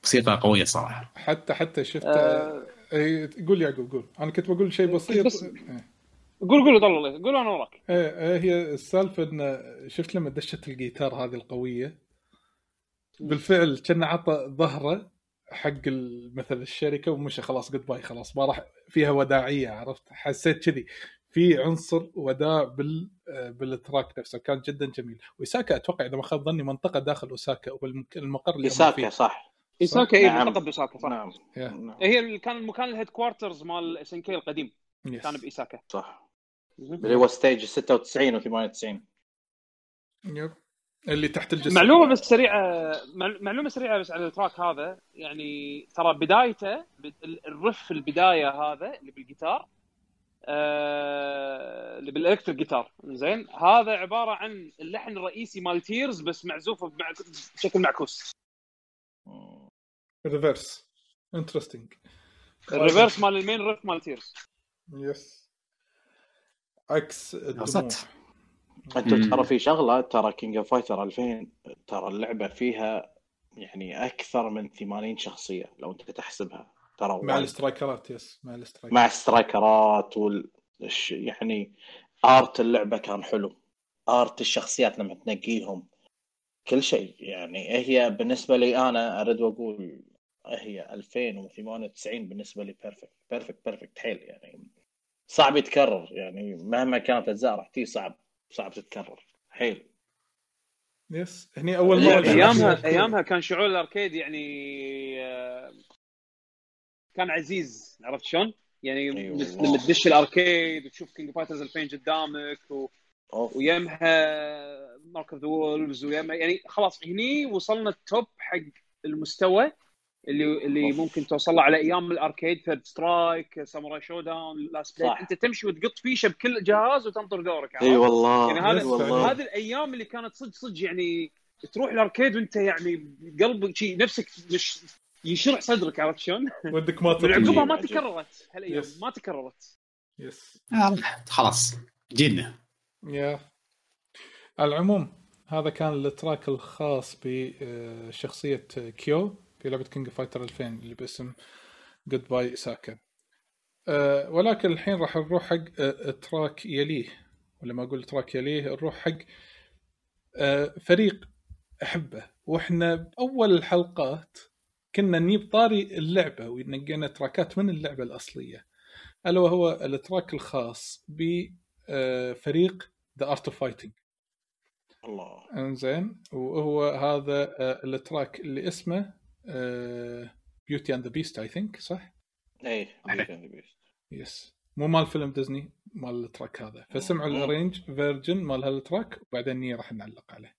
موسيقى قوية صراحة. حتى حتى شفت آه. اي قول يعقوب قول. أنا كنت بقول شيء بسيط. بس- إيه. قول قول طلع الله قول أنا وراك. إيه إيه هي السالفة إن شفت لما دشت الجيتار هذه القوية؟ بالفعل كان عطى ظهره حق ال- مثل الشركة ومشى خلاص goodbye خلاص ما راح فيها وداعية عرفت؟ حسيت كذي. في عنصر وداع بال آه، بال track نفسه كان جدا جميل. وإساكا أتوقع إذا ما خاب ظني منطقة داخل اوساكا والمقر اللي فيه. صح. إيساكا اي نعم. منطقه بإيساكا صح. نعم. نعم. هي كان المكان ال head quarters مال SNK القديم. yes. كان بإيساكا. صح. اللي هو stage 96 و98 yep. اللي تحت الجسر معلومة بس سريعة معل- معلومة سريعة بس على ال track هذا. يعني ترى بدايته بد- ال- ال riff البداية هذا اللي بالجيتار آه اللي بال electric guitar. زين؟ هذا عبارة عن اللحن الرئيسي مال Tears بس معزوف بمع- بشكل معكوس. reverse interesting ال reverse مال ال main riff مال Tears yes عكس الدموع. مم. ترى في شغلة ترى King of Fighter 2000 ترى اللعبة فيها يعني أكثر من 80 شخصية لو أنت تحسبها. ترى مع. ال striker ات yes مع ال striker ات. مع ال striker ات وال يعني art اللعبة كان حلو. art الشخصيات لما تنقيهم. كل شيء. يعني هي بالنسبة لي أنا أريد وأقول هي 2000 و98 بالنسبة لي perfect perfect perfect حيل يعني. صعب يتكرر يعني مهما كانت أجزاء راح تجي صعب صعب تتكرر حيل yes هني أول مرة ايامها. أيامها كان شعور ال arcade يعني آه، كان عزيز عرفت شلون؟ يعني أي بس والله. لما تدش ال arcade وتشوف King Fighters 2000 قدامك و... أوف. ويمها Mark of the Wolves ويمها يعني خلاص هني وصلنا ال top حق المستوى اللي اللي أوف. ممكن توصل له على أيام ال arcade Third Strike Samurai Shodown Last Blade. أنت تمشي وتقط فيشه بكل جهاز وتنطر دورك؟ إي والله يعني هذا إي والله هذه الأيام اللي كانت صدق صدق يعني تروح ال arcade وأنت يعني قلبك شيء نفسك مش يشرح صدرك عرفت شلون؟ ودك ما عقبها ما. تكررت هالأيام Yes. ما تكررت yes خلاص جينا يا على العموم هذا كان ال track الخاص بشخصية K' في لعبة King Fighter 2000 اللي باسم Goodbye Esaka أه ولكن الحين راح نروح حق أه track يليه. ولما أقول track يليه نروح حق أه فريق أحبه. وإحنا باول الحلقات كنا نجيب طاري اللعبة ونقينا track ات من اللعبة الأصلية. ألا وهو ال track الخاص بفريق The Art of Fighting الله. إنزين وهو هذا آه، ال track اللي اسمه Beauty and the Beast I think صح؟ اي yes مو مال فيلم ديزني مال ال track هذا. فسمعوا. ال arrange version مال هال track وبعدين راح نعلق عليه.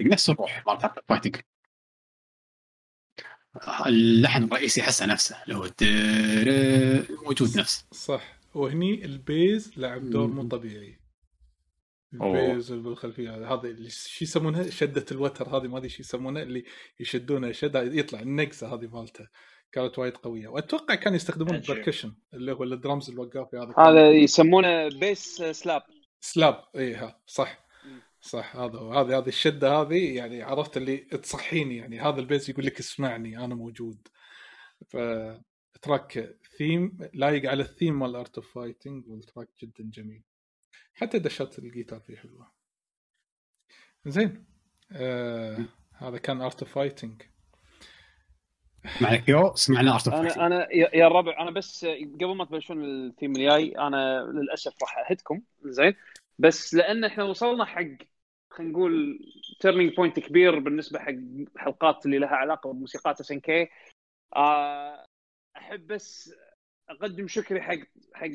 Fighting نفس الروح مال Art Fighting. اللحن الرئيسي حسه نفسه اللي هو موجود نفسه. صح. وهني ال bass لعب دور مو. طبيعي. ال bass بالخلفية هذا اللي شو يسمونها؟ شدة الوتر هذه ما أدري شو يسمونها اللي يشدونه شدة يطلع النقزه هذه مالته. كانت وايد قوية. وأتوقع كانوا يستخدمون. ال percussion اللي هو الدرامز الوقافي هذا. هذا يسمونه bass slap slap اي ها صح. صح هذا هو. هذه هذه الشدة هذه يعني عرفت اللي تصحيني يعني. هذا ال bass يقول لك اسمعني أنا موجود. ف track theme لايق على الثيم مال Art of Fighting وال track جدا جميل. حتى دشات الجيتار فيه حلوة. زين. آه هذا كان Art of Fighting مع كيو سمعنا Art أنا أنا يا يا الربع أنا بس قبل ما تبلشون الثيم الجاي أنا للأسف راح أهدكم. زين. بس لأن إحنا وصلنا حق خلينا نقول turning point كبير بالنسبة حق حلقات اللي لها علاقة بموسيقات SNK أحب بس أقدم شكري حق حق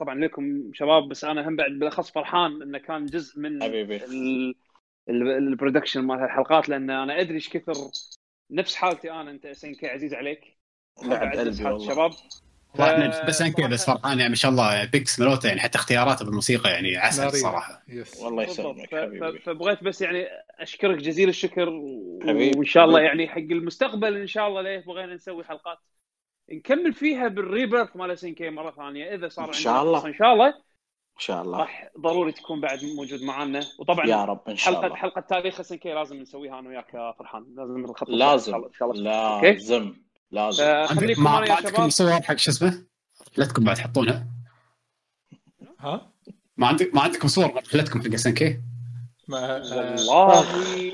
طبعا لكم شباب بس أنا هم بعد بالأخص فرحان إنه كان جزء من ال production مال هالحلقات لأن أنا أدري إيش كثر نفس حالتي أنا أنت SNK عزيز عليك. بعد حالة الشباب والله بس انك بس فرحان يعني ما شاء الله بيكس ملوتا يعني حتى اختياراته بالموسيقى يعني عسل. صراحة yes والله. يسلمك ف- حبيبي ف- فبغيت بس يعني أشكرك جزيل الشكر و- حبيبي. وإن شاء الله. يعني حق المستقبل إن شاء الله ليه بغينا نسوي حلقات نكمل فيها بال rebirth مال SNK مرة ثانية إذا صار إن عندنا شاء الله. إن شاء الله إن شاء الله راح ضروري تكون بعد موجود معنا وطبعا يا رب إن شاء حلقه الله حلقة تاريخ SNK لازم نسويها أنا وياك يا فرحان لازم نخطط إن لازم شاء الله okay؟ لازم لازم. أنا عندكم شباب. صور حق شو اسمه؟ رحلتكم بعد تحطونها. ها؟ ما عندك ما عندكم صور رحلتكم حق SNK آه، والله.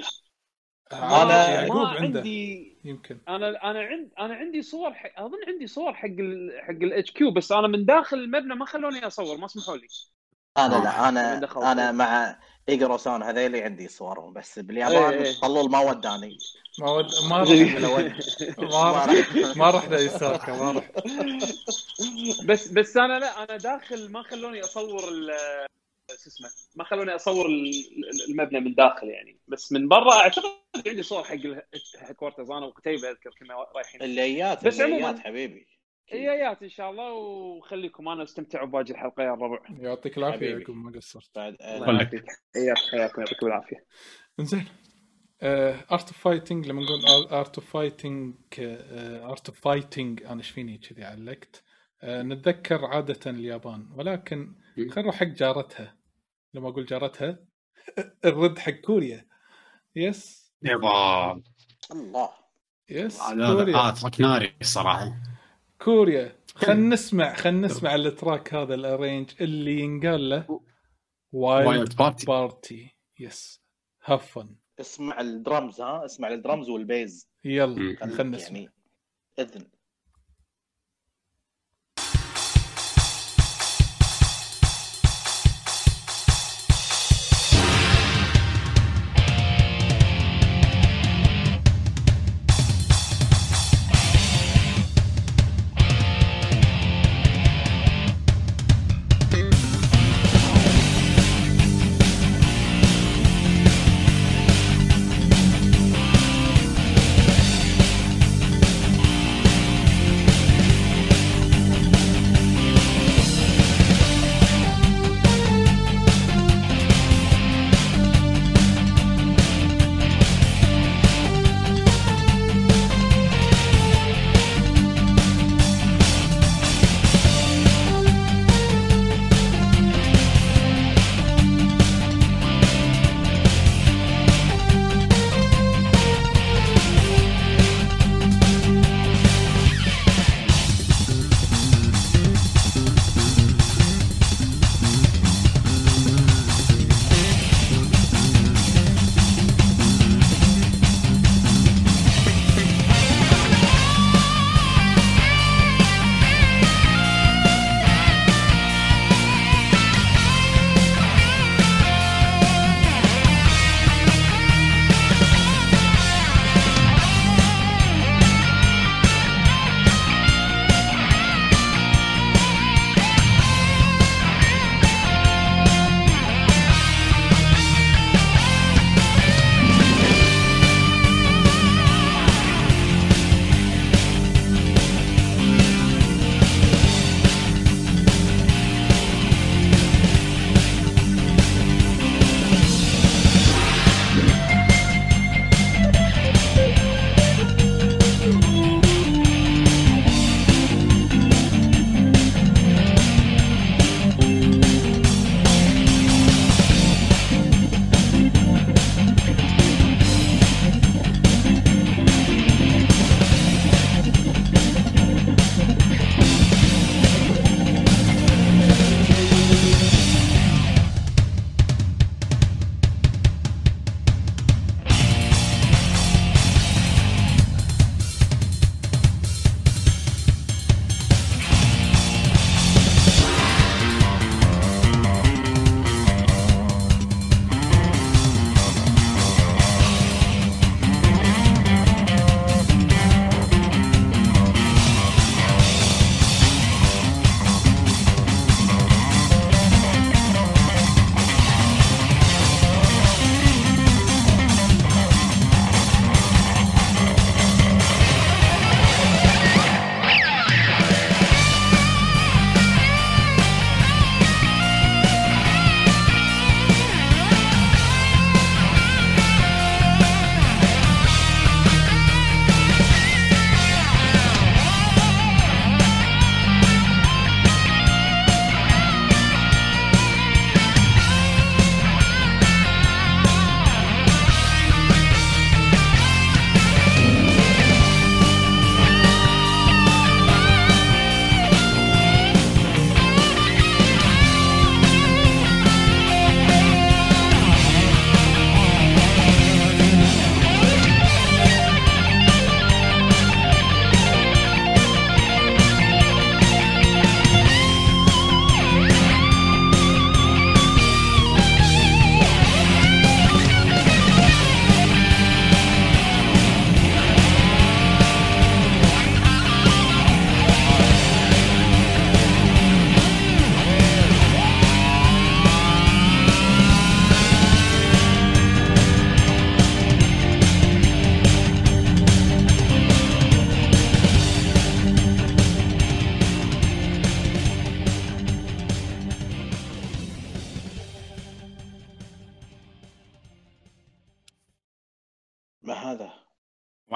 أنا أنا- يعقوب ما عنده عندي يمكن. أنا أنا عند أنا عندي صور حق أظن عندي صور حق ال... حق ال HQ بس أنا من داخل المبنى ما خلوني أصور ما سمحوا لي. أنا آه. لا من أنا أنا. مع ايجروسون هذيلي عندي صورهم بس باليابان إيه، إيه. طلول ما وداني. ما ود... ما <laughs> ما. <laughs> ما رحنا ما رح <laughs> بس بس أنا لا أنا داخل ما خلوني أصور ال... شو اسمه ما خلوني أصور ال- المبنى من داخل يعني. بس من برا أعتقد عندي صور حق الهيدكوارترز أنا وقتيبة أذكر كنا رايحين. الليات بس الليات عموماً- حبيبي. ايايات إن شاء الله وخليكم. أنا استمتعوا بباقي الحلقة يا الربع يعطيك العافية. يعقوب ما قصرت. بعد الله. يعافيك. اياك حياكم يعطيكم العافية. إنزين. Art of Fighting لما نقول Art of Fighting Art of Fighting أنا إيش فيني كذي علقت. آه، نتذكر عادة اليابان ولكن خلينا نروح حق جارتها. لما أقول جارتها <laughs> الرد حق كوريا. yes يبا الله. yes كوريا. آه ناري الصراحة. كوريا. خلينا نسمع خلينا نسمع ال track هذا ال arrange اللي ينقال له. Wild party party yes have fun اسمع الدرمز ها؟ اسمع ال drums وال bass. يلا. خلينا نسمع. يعني إذن.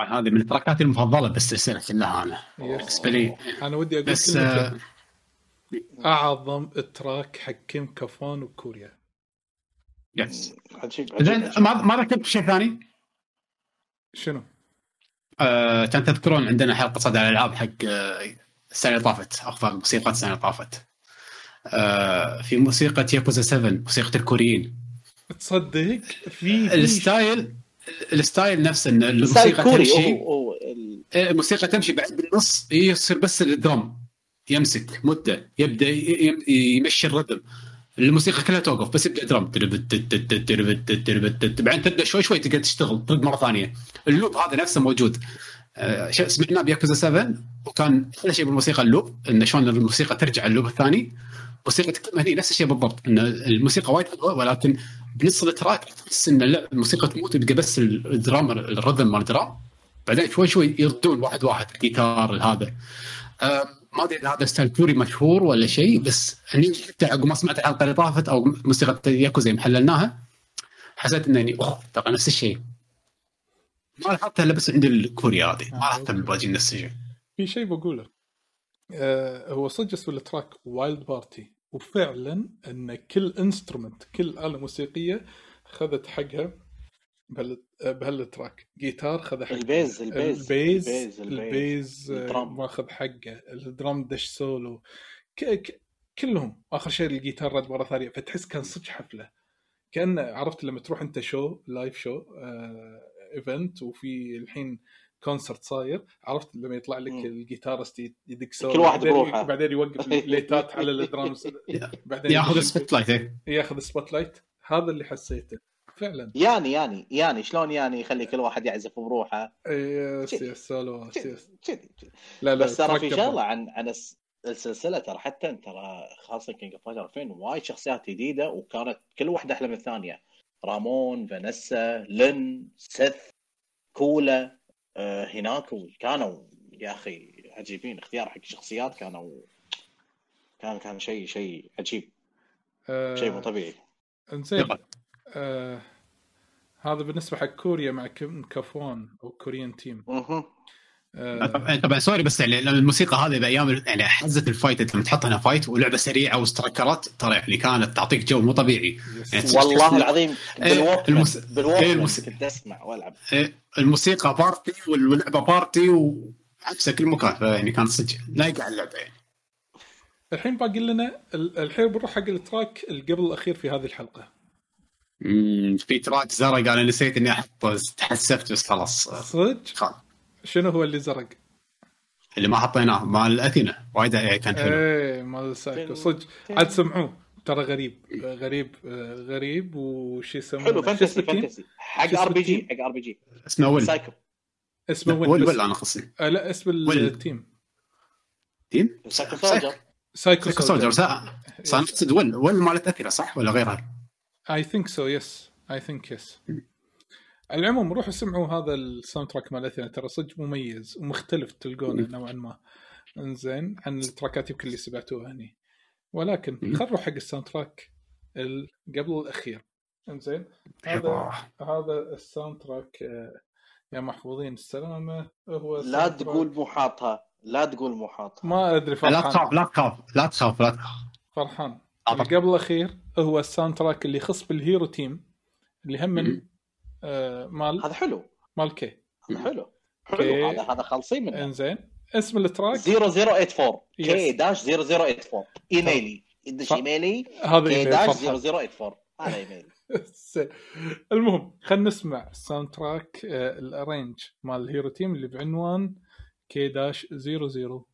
طبعا هذه من ال tracks المفضلة بالسلسله كلها أنا. بالنسبة لي أنا ودي أقول بس آه، أعظم track حق كيم كافوان وكوريا yes عجيب زين ما ما ركبت شيء ثاني؟ شنو؟ آه، كان تذكرون عندنا حلقة صدى الألعاب حق آه، السنة اللي طافت افضل موسيقى السنة اللي طافت. آه، في موسيقى ياكوزا 7 موسيقى الكوريين. تصدق؟ في في ال style ال style نفسه الموسيقى تمشي. ال- الموسيقى تمشي بعد بالنص يصير بس ال drum يمسك مدة يبدأ يمشي ال rhythm الموسيقى كلها توقف بس يبدأ تت- بعدين تبدأ شوي شوي تقدر تشتغل ترد مرة ثانية. ال loop هذا نفسه موجود. سمعناه بياكوزا 7 وكان أحلى شيء بالموسيقى ال loop انه شلون الموسيقى ترجع ال loop الثاني. موسيقى تكلم هني نفس الشيء بالضبط إن الموسيقى وايد حلوة ولكن بنص ال track تحس إن لا الموسيقى تموت يبقى بس ال drum ال rhythm مال ال drum بعدين شوي شوي يردون واحد واحد الجيتار هذا. آه، ما أدري إذا هذا style كوري مشهور ولا شيء بس هني حتى عقب ما سمعت الحلقة اللي طافت أو موسيقى ياكو زي ما حللناها حسيت انني أوه ترى نفس الشيء. ما لاحظتها إلا بس عند الكوري هذه ما لاحظتها بالباقي نفس الشيء. في شيء بقوله. آه هو صدق اسم ال track Wild Party. وفعلا إن كل instrument كل آلة موسيقية خذت حقها بهال بهال track. جيتار خذ حقه البيز البيز البيز البيز البيز. آه،. ماخذ حقه. ال drum دش سولو. ك... ك... كلهم. آخر شيء الجيتار رد مرة ثانية. فتحس كان صدق حفلة. كان عرفت لما تروح أنت شو live show آه event وفي الحين concert صاير عرفت لما يطلع لك. ال guitarist يدق سولو كل واحد بعدين- بروحه. بعدين يوقف <laughs> ال lightات على الدرامز بعدين ياخذ ال spotlight إيه. ياخذ spotlight هذا اللي حسيته فعلا ياني ياني ياني شلون ياني يخلي كل واحد يعزف بروحه yes كذي. yes solo yes كذي كذي. لا لا بس ترى في. شغلة عن عن الس- السلسلة ترى حتى ترى خاصة King of Fighters 2000 وايد شخصيات جديدة وكانت كل واحدة أحلى من الثانية رامون فانيسا لين سيث كولا هناك كانوا يا أخي عجيبين اختيار حق الشخصيات كانوا كان كان شيء شيء عجيب آه، شيء مو طبيعي انزين. آه هذا بالنسبة حق كوريا مع كيم كافوان أو Korean team. آه طبعا sorry بس يعني الموسيقى هذه بايام يعني حزه ال fight لما تحط هنا fight ولعبة سريعة و strikerات ترى يعني كانت تعطيك جو مو طبيعي. يعني والله العظيم إيه، بالوقت المس- إيه، بالوقت المس- كنت أسمع وألعب. إيه، الموسيقى party واللعبة party وعكسها كل مكان فيعني كان صدق لايقه على اللعبة يعني. الحين باقي لنا ال- الحين بنروح حق ال track قبل الأخير في هذه الحلقة. في track زرق أنا نسيت إني احطه تحسفت بس خلاص. صدق؟ خلاص. شنو هو اللي زرق؟ اللي ما حطيناه مال أثينا. وايد يعني كان حلو. إيه مال سايكو. صدق. عاد سمعوه. ترى غريب. غريب غريب. وش يسمونه؟ حلو فانتسي؟ فانتسي. حق ار بي جي؟ حق ار بي جي اسمه Will. Psycho. اسمه Will Will أنا خصني آه لا اسم. التيم. تيم؟ سايكو سولجر. سايكو سايكو سولجر. صح صار نقصد Will Will مالت أثينا صح؟ ولا غيرها؟ I think so yes I think yes على العموم روحوا سمعوا هذا ال soundtrack مال اثينا ترى صدق مميز ومختلف تلقونه نوعا ما. انزين عن التراكات يمكن اللي سمعتوها هني. ولكن. خلينا نروح حق الساوند تراك قبل الأخير. انزين هذا. هذا ال soundtrack آه، يا محفوظين السلامة. هو لا تقول مو حاطها لا تقول مو حاطها ما أدري لا فرحان. تخاف لا تخاف لا تخاف لا تخاف. فرحان. اللي قبل الأخير هو ال soundtrack اللي يخص بال hero team اللي هم مال هذا حلو. مال K. حلو. حلو. هذا هذا خالصين منه. إنزين. اسم ال track؟ 0084 Yes. K dash 0084 إيميلي. يدش إيميلي. هذا K dash فرحان. 0084 هذا إيميلي. <laughs> المهم خلينا نسمع ال soundtrack آه، ال arrange مال ال hero team اللي بعنوان K dash 0084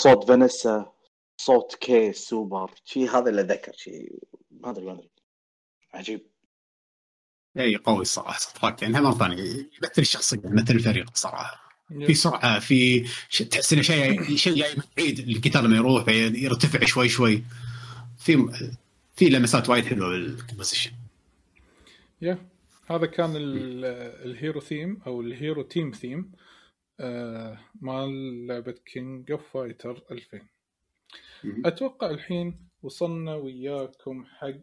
صوت فانيسا صوت K سوبر شي هذا اللي اتذكر شي ما أدري ما أدري. عجيب. اي قوي الصراحه صفاك يعني مرة ثانية يمثل الشخصية يمثل الفريق صراحة. في سرعة في تحس إنه شيء شيء جاي من بعيد القتال لما يروح يرتفع شوي شوي. في في لمسات وايد حلوة بال composition. yeah هذا كان ال- ال hero theme أو ال hero team theme. مال لعبة King of Fighter 2000 مم. أتوقع الحين وصلنا وياكم حق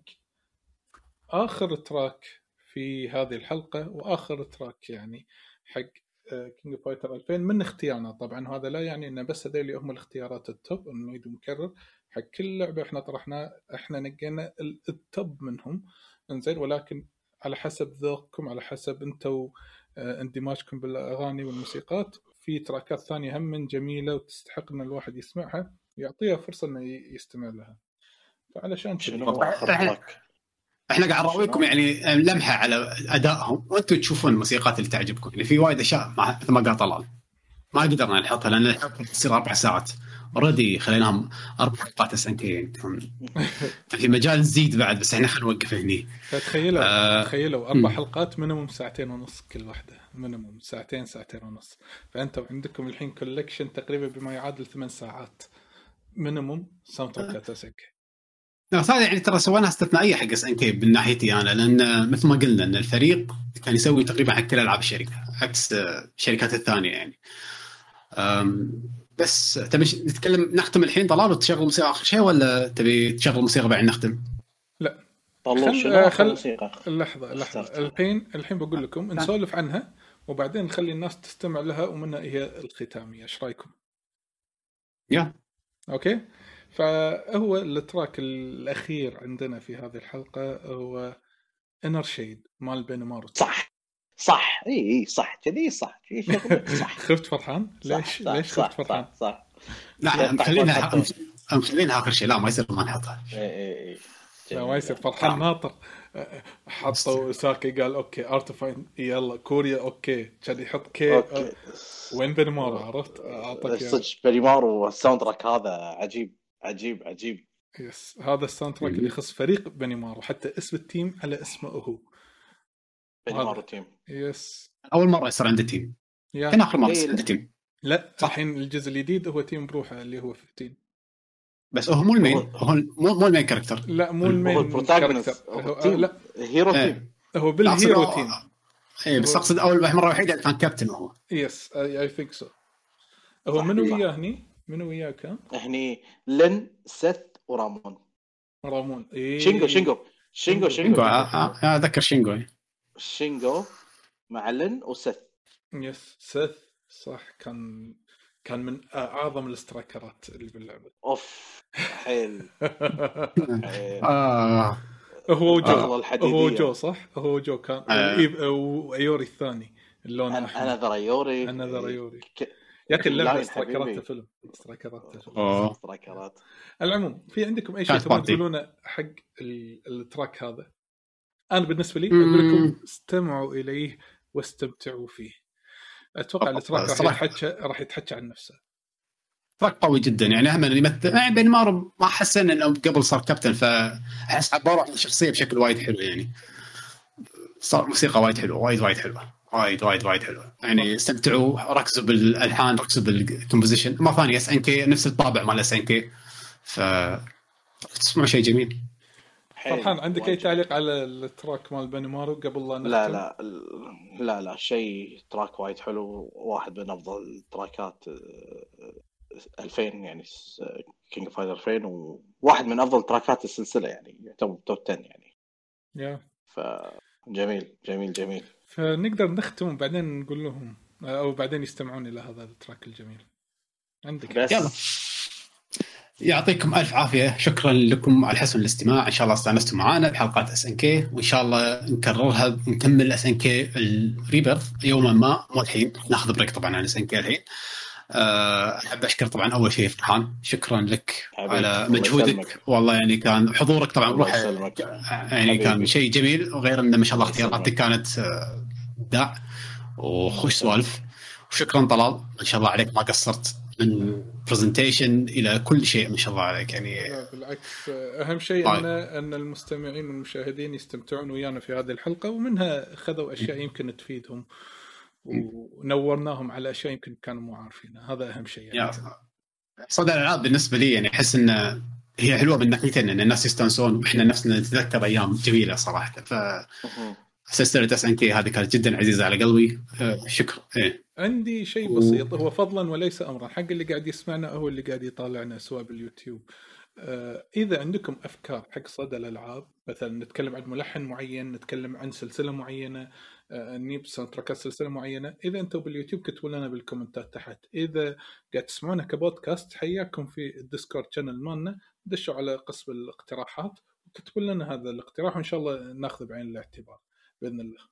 آخر track في هذه الحلقة وآخر track يعني حق King of Fighter 2000 من اختيارنا؟ طبعا هذا لا يعني ان بس هذول هم الاختيارات ال top إنه نعيد ونكرر حق كل لعبة إحنا طرحنا إحنا نقينا ال- ال top منهم. إنزين ولكن على حسب ذوقكم على حسب أنتم آه، اندماجكم بالأغاني والموسيقات في تراكات ثانية هم من جميلة وتستحق إن الواحد يسمعها ويعطيها فرصة إنه يستمع لها. فعلشان شنو؟ إحنا قاعد نراويكم يعني لمحة على أدائهم. وأنتم تشوفون الموسيقات اللي تعجبكم. يعني في وايد أشياء ما- مثل ما قال طلال ما قدرنا نحطها لأن الحلقة تصير أربع ساعات. اوريدي خليناهم أربع حلقات يعني كان في مجال نزيد بعد بس إحنا خلينا نوقف هني. فتخيلوا آه، تخيلوا أربع. حلقات minimum ساعتين ونص كل واحدة. minimum ساعتين ساعتين ونص. فأنتم عندكم الحين collection تقريبا بما يعادل ثمان ساعات. minimum soundtrack بس هذا يعني ترى سويناها استثنائية حق SNK من ناحيتي أنا لأن مثل ما قلنا إن الفريق كان يسوي تقريبا حق كل ألعاب الشركة عكس الشركات الثانية يعني. بس تبي نتكلم نختم الحين طلال وتشغل موسيقى آخر شيء ولا تبي تشغل موسيقى بعد نختم؟ طلول خل- آه، خل- موسيقى؟ لحظة لحظة. الحين الحين بقول لكم نسولف عنها وبعدين نخلي الناس تستمع لها ومنها هي الختامية إيش رأيكم؟ yeah okay فهو ال track الأخير عندنا في هذه الحلقة هو Inner Shade مال بنيمارو صح صح. إي إي صح. كذي صح. صح. <laughs> خفت فرحان؟ ليش صح، ليش خفت فرحان؟ صح صح. لا لا، مخلينها. مخلينها آخر شيء. لا ما يصير ما نحطها إي إي إي. لا ما يصير. فرحان. ناطر. حطوا ساكي قال أوكي أرتفاين يلا كوريا أوكي. كان يحط كي وين بنمارو عرفت؟ أعطاك. صدق بريمارو الساوند تراك هذا عجيب عجيب عجيب. يس هذا الساوند تراك اللي يخص فريق بنيمارو. حتى اسم التيم على اسمه هو. تيم. يس أول مرة يصير عنده تيم. يا كان آخر مرة إيه، يصير لا. عنده تيم. لا صح. الحين الجزء الجديد هو team بروحه اللي هو 15 بس هو مو ال main. هو- مو مو ال main character لا مو هو ال main ال protagonist character هو team لا. hero إيه. team هو بال hero أقصد- team اي بس أقصد أول مرة وحيده كان كابتن هو. yes I think so هو منو صح. وياه هني؟ منو وياه كان؟ هني لين سيث ورامون. رامون. إيه. شينجو شينجو. شينجو شينجو. شينجو آه، آه، آه، أتذكر شينجو شينجو مع لين وسيث يس سيث صح كان كان من أعظم الاسترايكرات اللي باللعبة أوف حيل <laughs> آه هو الأغلى جو الحديدية. هو جو صح؟ هو جو كان آه. وايوري الثاني اللون أنا أنا ذريوري أنا يوري ك- يا أخي اللعبة استرايكرات. فيلم استرايكرات فيلم أوه. سترايكرات العموم في عندكم أي شيء تبون. تقولونه حق ال- ال track هذا؟ أنا بالنسبة لي. أقول لكم استمعوا إليه واستمتعوا فيه. أتوقع أوه، ال track راح. يتحكى راح يتحكى عن نفسه. track قوي جدا يعني هم اللي يمثل يعني بنيمارو ما حسن إنه قبل صار كابتن فأحس عبروا عن الشخصية بشكل وايد حلو يعني صار موسيقى وايد حلوة وايد وايد حلوة وايد وايد وايد حلوة يعني استمتعوا ركزوا بالألحان ركزوا بال composition مرة ثانية SNK نفس الطابع مال SNK ف تسمعوا شيء جميل فرحان عندك أي. تعليق على ال track مال بنيمارو قبل لا نختم؟ لا لا لا لا شيء track وايد حلو واحد من أفضل التراكات آه، 2000 يعني King Fighter 2000 وواحد من أفضل تراكات السلسلة يعني يعتبر top 10 يعني yeah فجميل جميل جميل فنقدر نختم وبعدين نقول لهم أو بعدين يستمعون إلى هذا ال track الجميل. عندك بس يلا. يعطيكم ألف عافية. شكرا لكم على حسن الاستماع. إن شاء الله استانستم معنا بحلقات SNK وإن شاء الله نكررها ونكمل SNK ال rebirth يوما ما مو الحين. ناخذ break طبعا عن SNK الحين. أه، أحب أشكر طبعا أول شيء فرحان شكرا لك على مجهودك. والله يعني كان حضورك طبعا يسلمك. يعني كان. شيء جميل. وغير انه ما شاء الله. اختياراتك كانت آه، ابداع وخش سوالف. وشكرا طلال. إن شاء الله عليك ما قصرت. من presentation إلى كل شيء ما شاء الله عليك. يعني لا بالعكس أهم شيء طيب. ان أن المستمعين والمشاهدين يستمتعون ويانا في هذه الحلقة ومنها خذوا أشياء يمكن تفيدهم ونورناهم على أشياء يمكن كانوا مو عارفينها. هذا أهم شيء يعني. صدى الالعاب بالنسبة لي يعني أحس إن هي حلوة من ناحيتين إن الناس يستانسون وإحنا نفسنا نتذكر أيام جميلة صراحة. ف سلسله SNK هذه كانت جدا عزيزة على قلبي. آه، شكرا. إيه. عندي شيء بسيط هو فضلا وليس امرا. حق اللي قاعد يسمعنا أو اللي قاعد يطالعنا سواء باليوتيوب آه، إذا عندكم أفكار حق صدى الألعاب مثلا نتكلم عن ملحن معين نتكلم عن سلسلة معينة آه، نجيب sound track ات سلسلة معينة إذا أنتم باليوتيوب كتبوا لنا بال comment ات تحت. إذا قاعد تسمعونا كبودكاست حياكم في ال Discord channel مالنا. دشوا على قسم الاقتراحات وكتبوا لنا هذا الاقتراح وإن شاء الله ناخذه بعين الاعتبار. بإذن الله.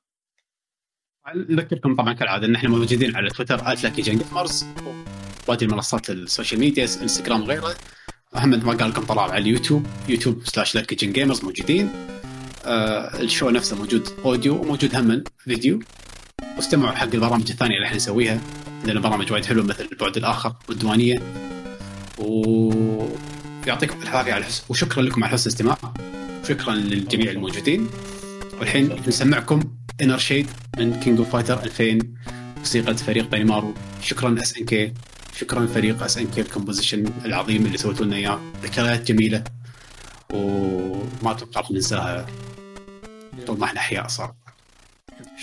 نذكركم طبعا كالعادة إن إحنا موجودين على تويتر @lucky جيمرز وهذه المنصات ال social media إنستغرام وغيرها محمد ما قال لكم طلعوا على اليوتيوب يوتيوب slash لكي جن gamers موجودين. آه ال show نفسه موجود audio وموجود هم فيديو. واستمعوا حق البرامج الثانية اللي إحنا نسويها لنا برامج وايد حلوة مثل البعد الآخر والديوانية. ويعطيكم العافية على حسن وشكرا لكم على حسن الاستماع. شكرا للجميع الموجودين. والحين نسمعكم Inner Shade من King of Fighters 2000 موسيقى فريق بينمارو. شكرا SNK شكرا فريق SNK ال composition العظيم اللي سويتوا لنا إياه. ذكريات جميلة. وما أتوقع راح ننساها. طول ما إحنا أحياء صار.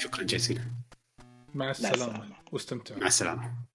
شكرا جزيلا مع السلامة. السلامة. واستمتعوا. مع السلامة.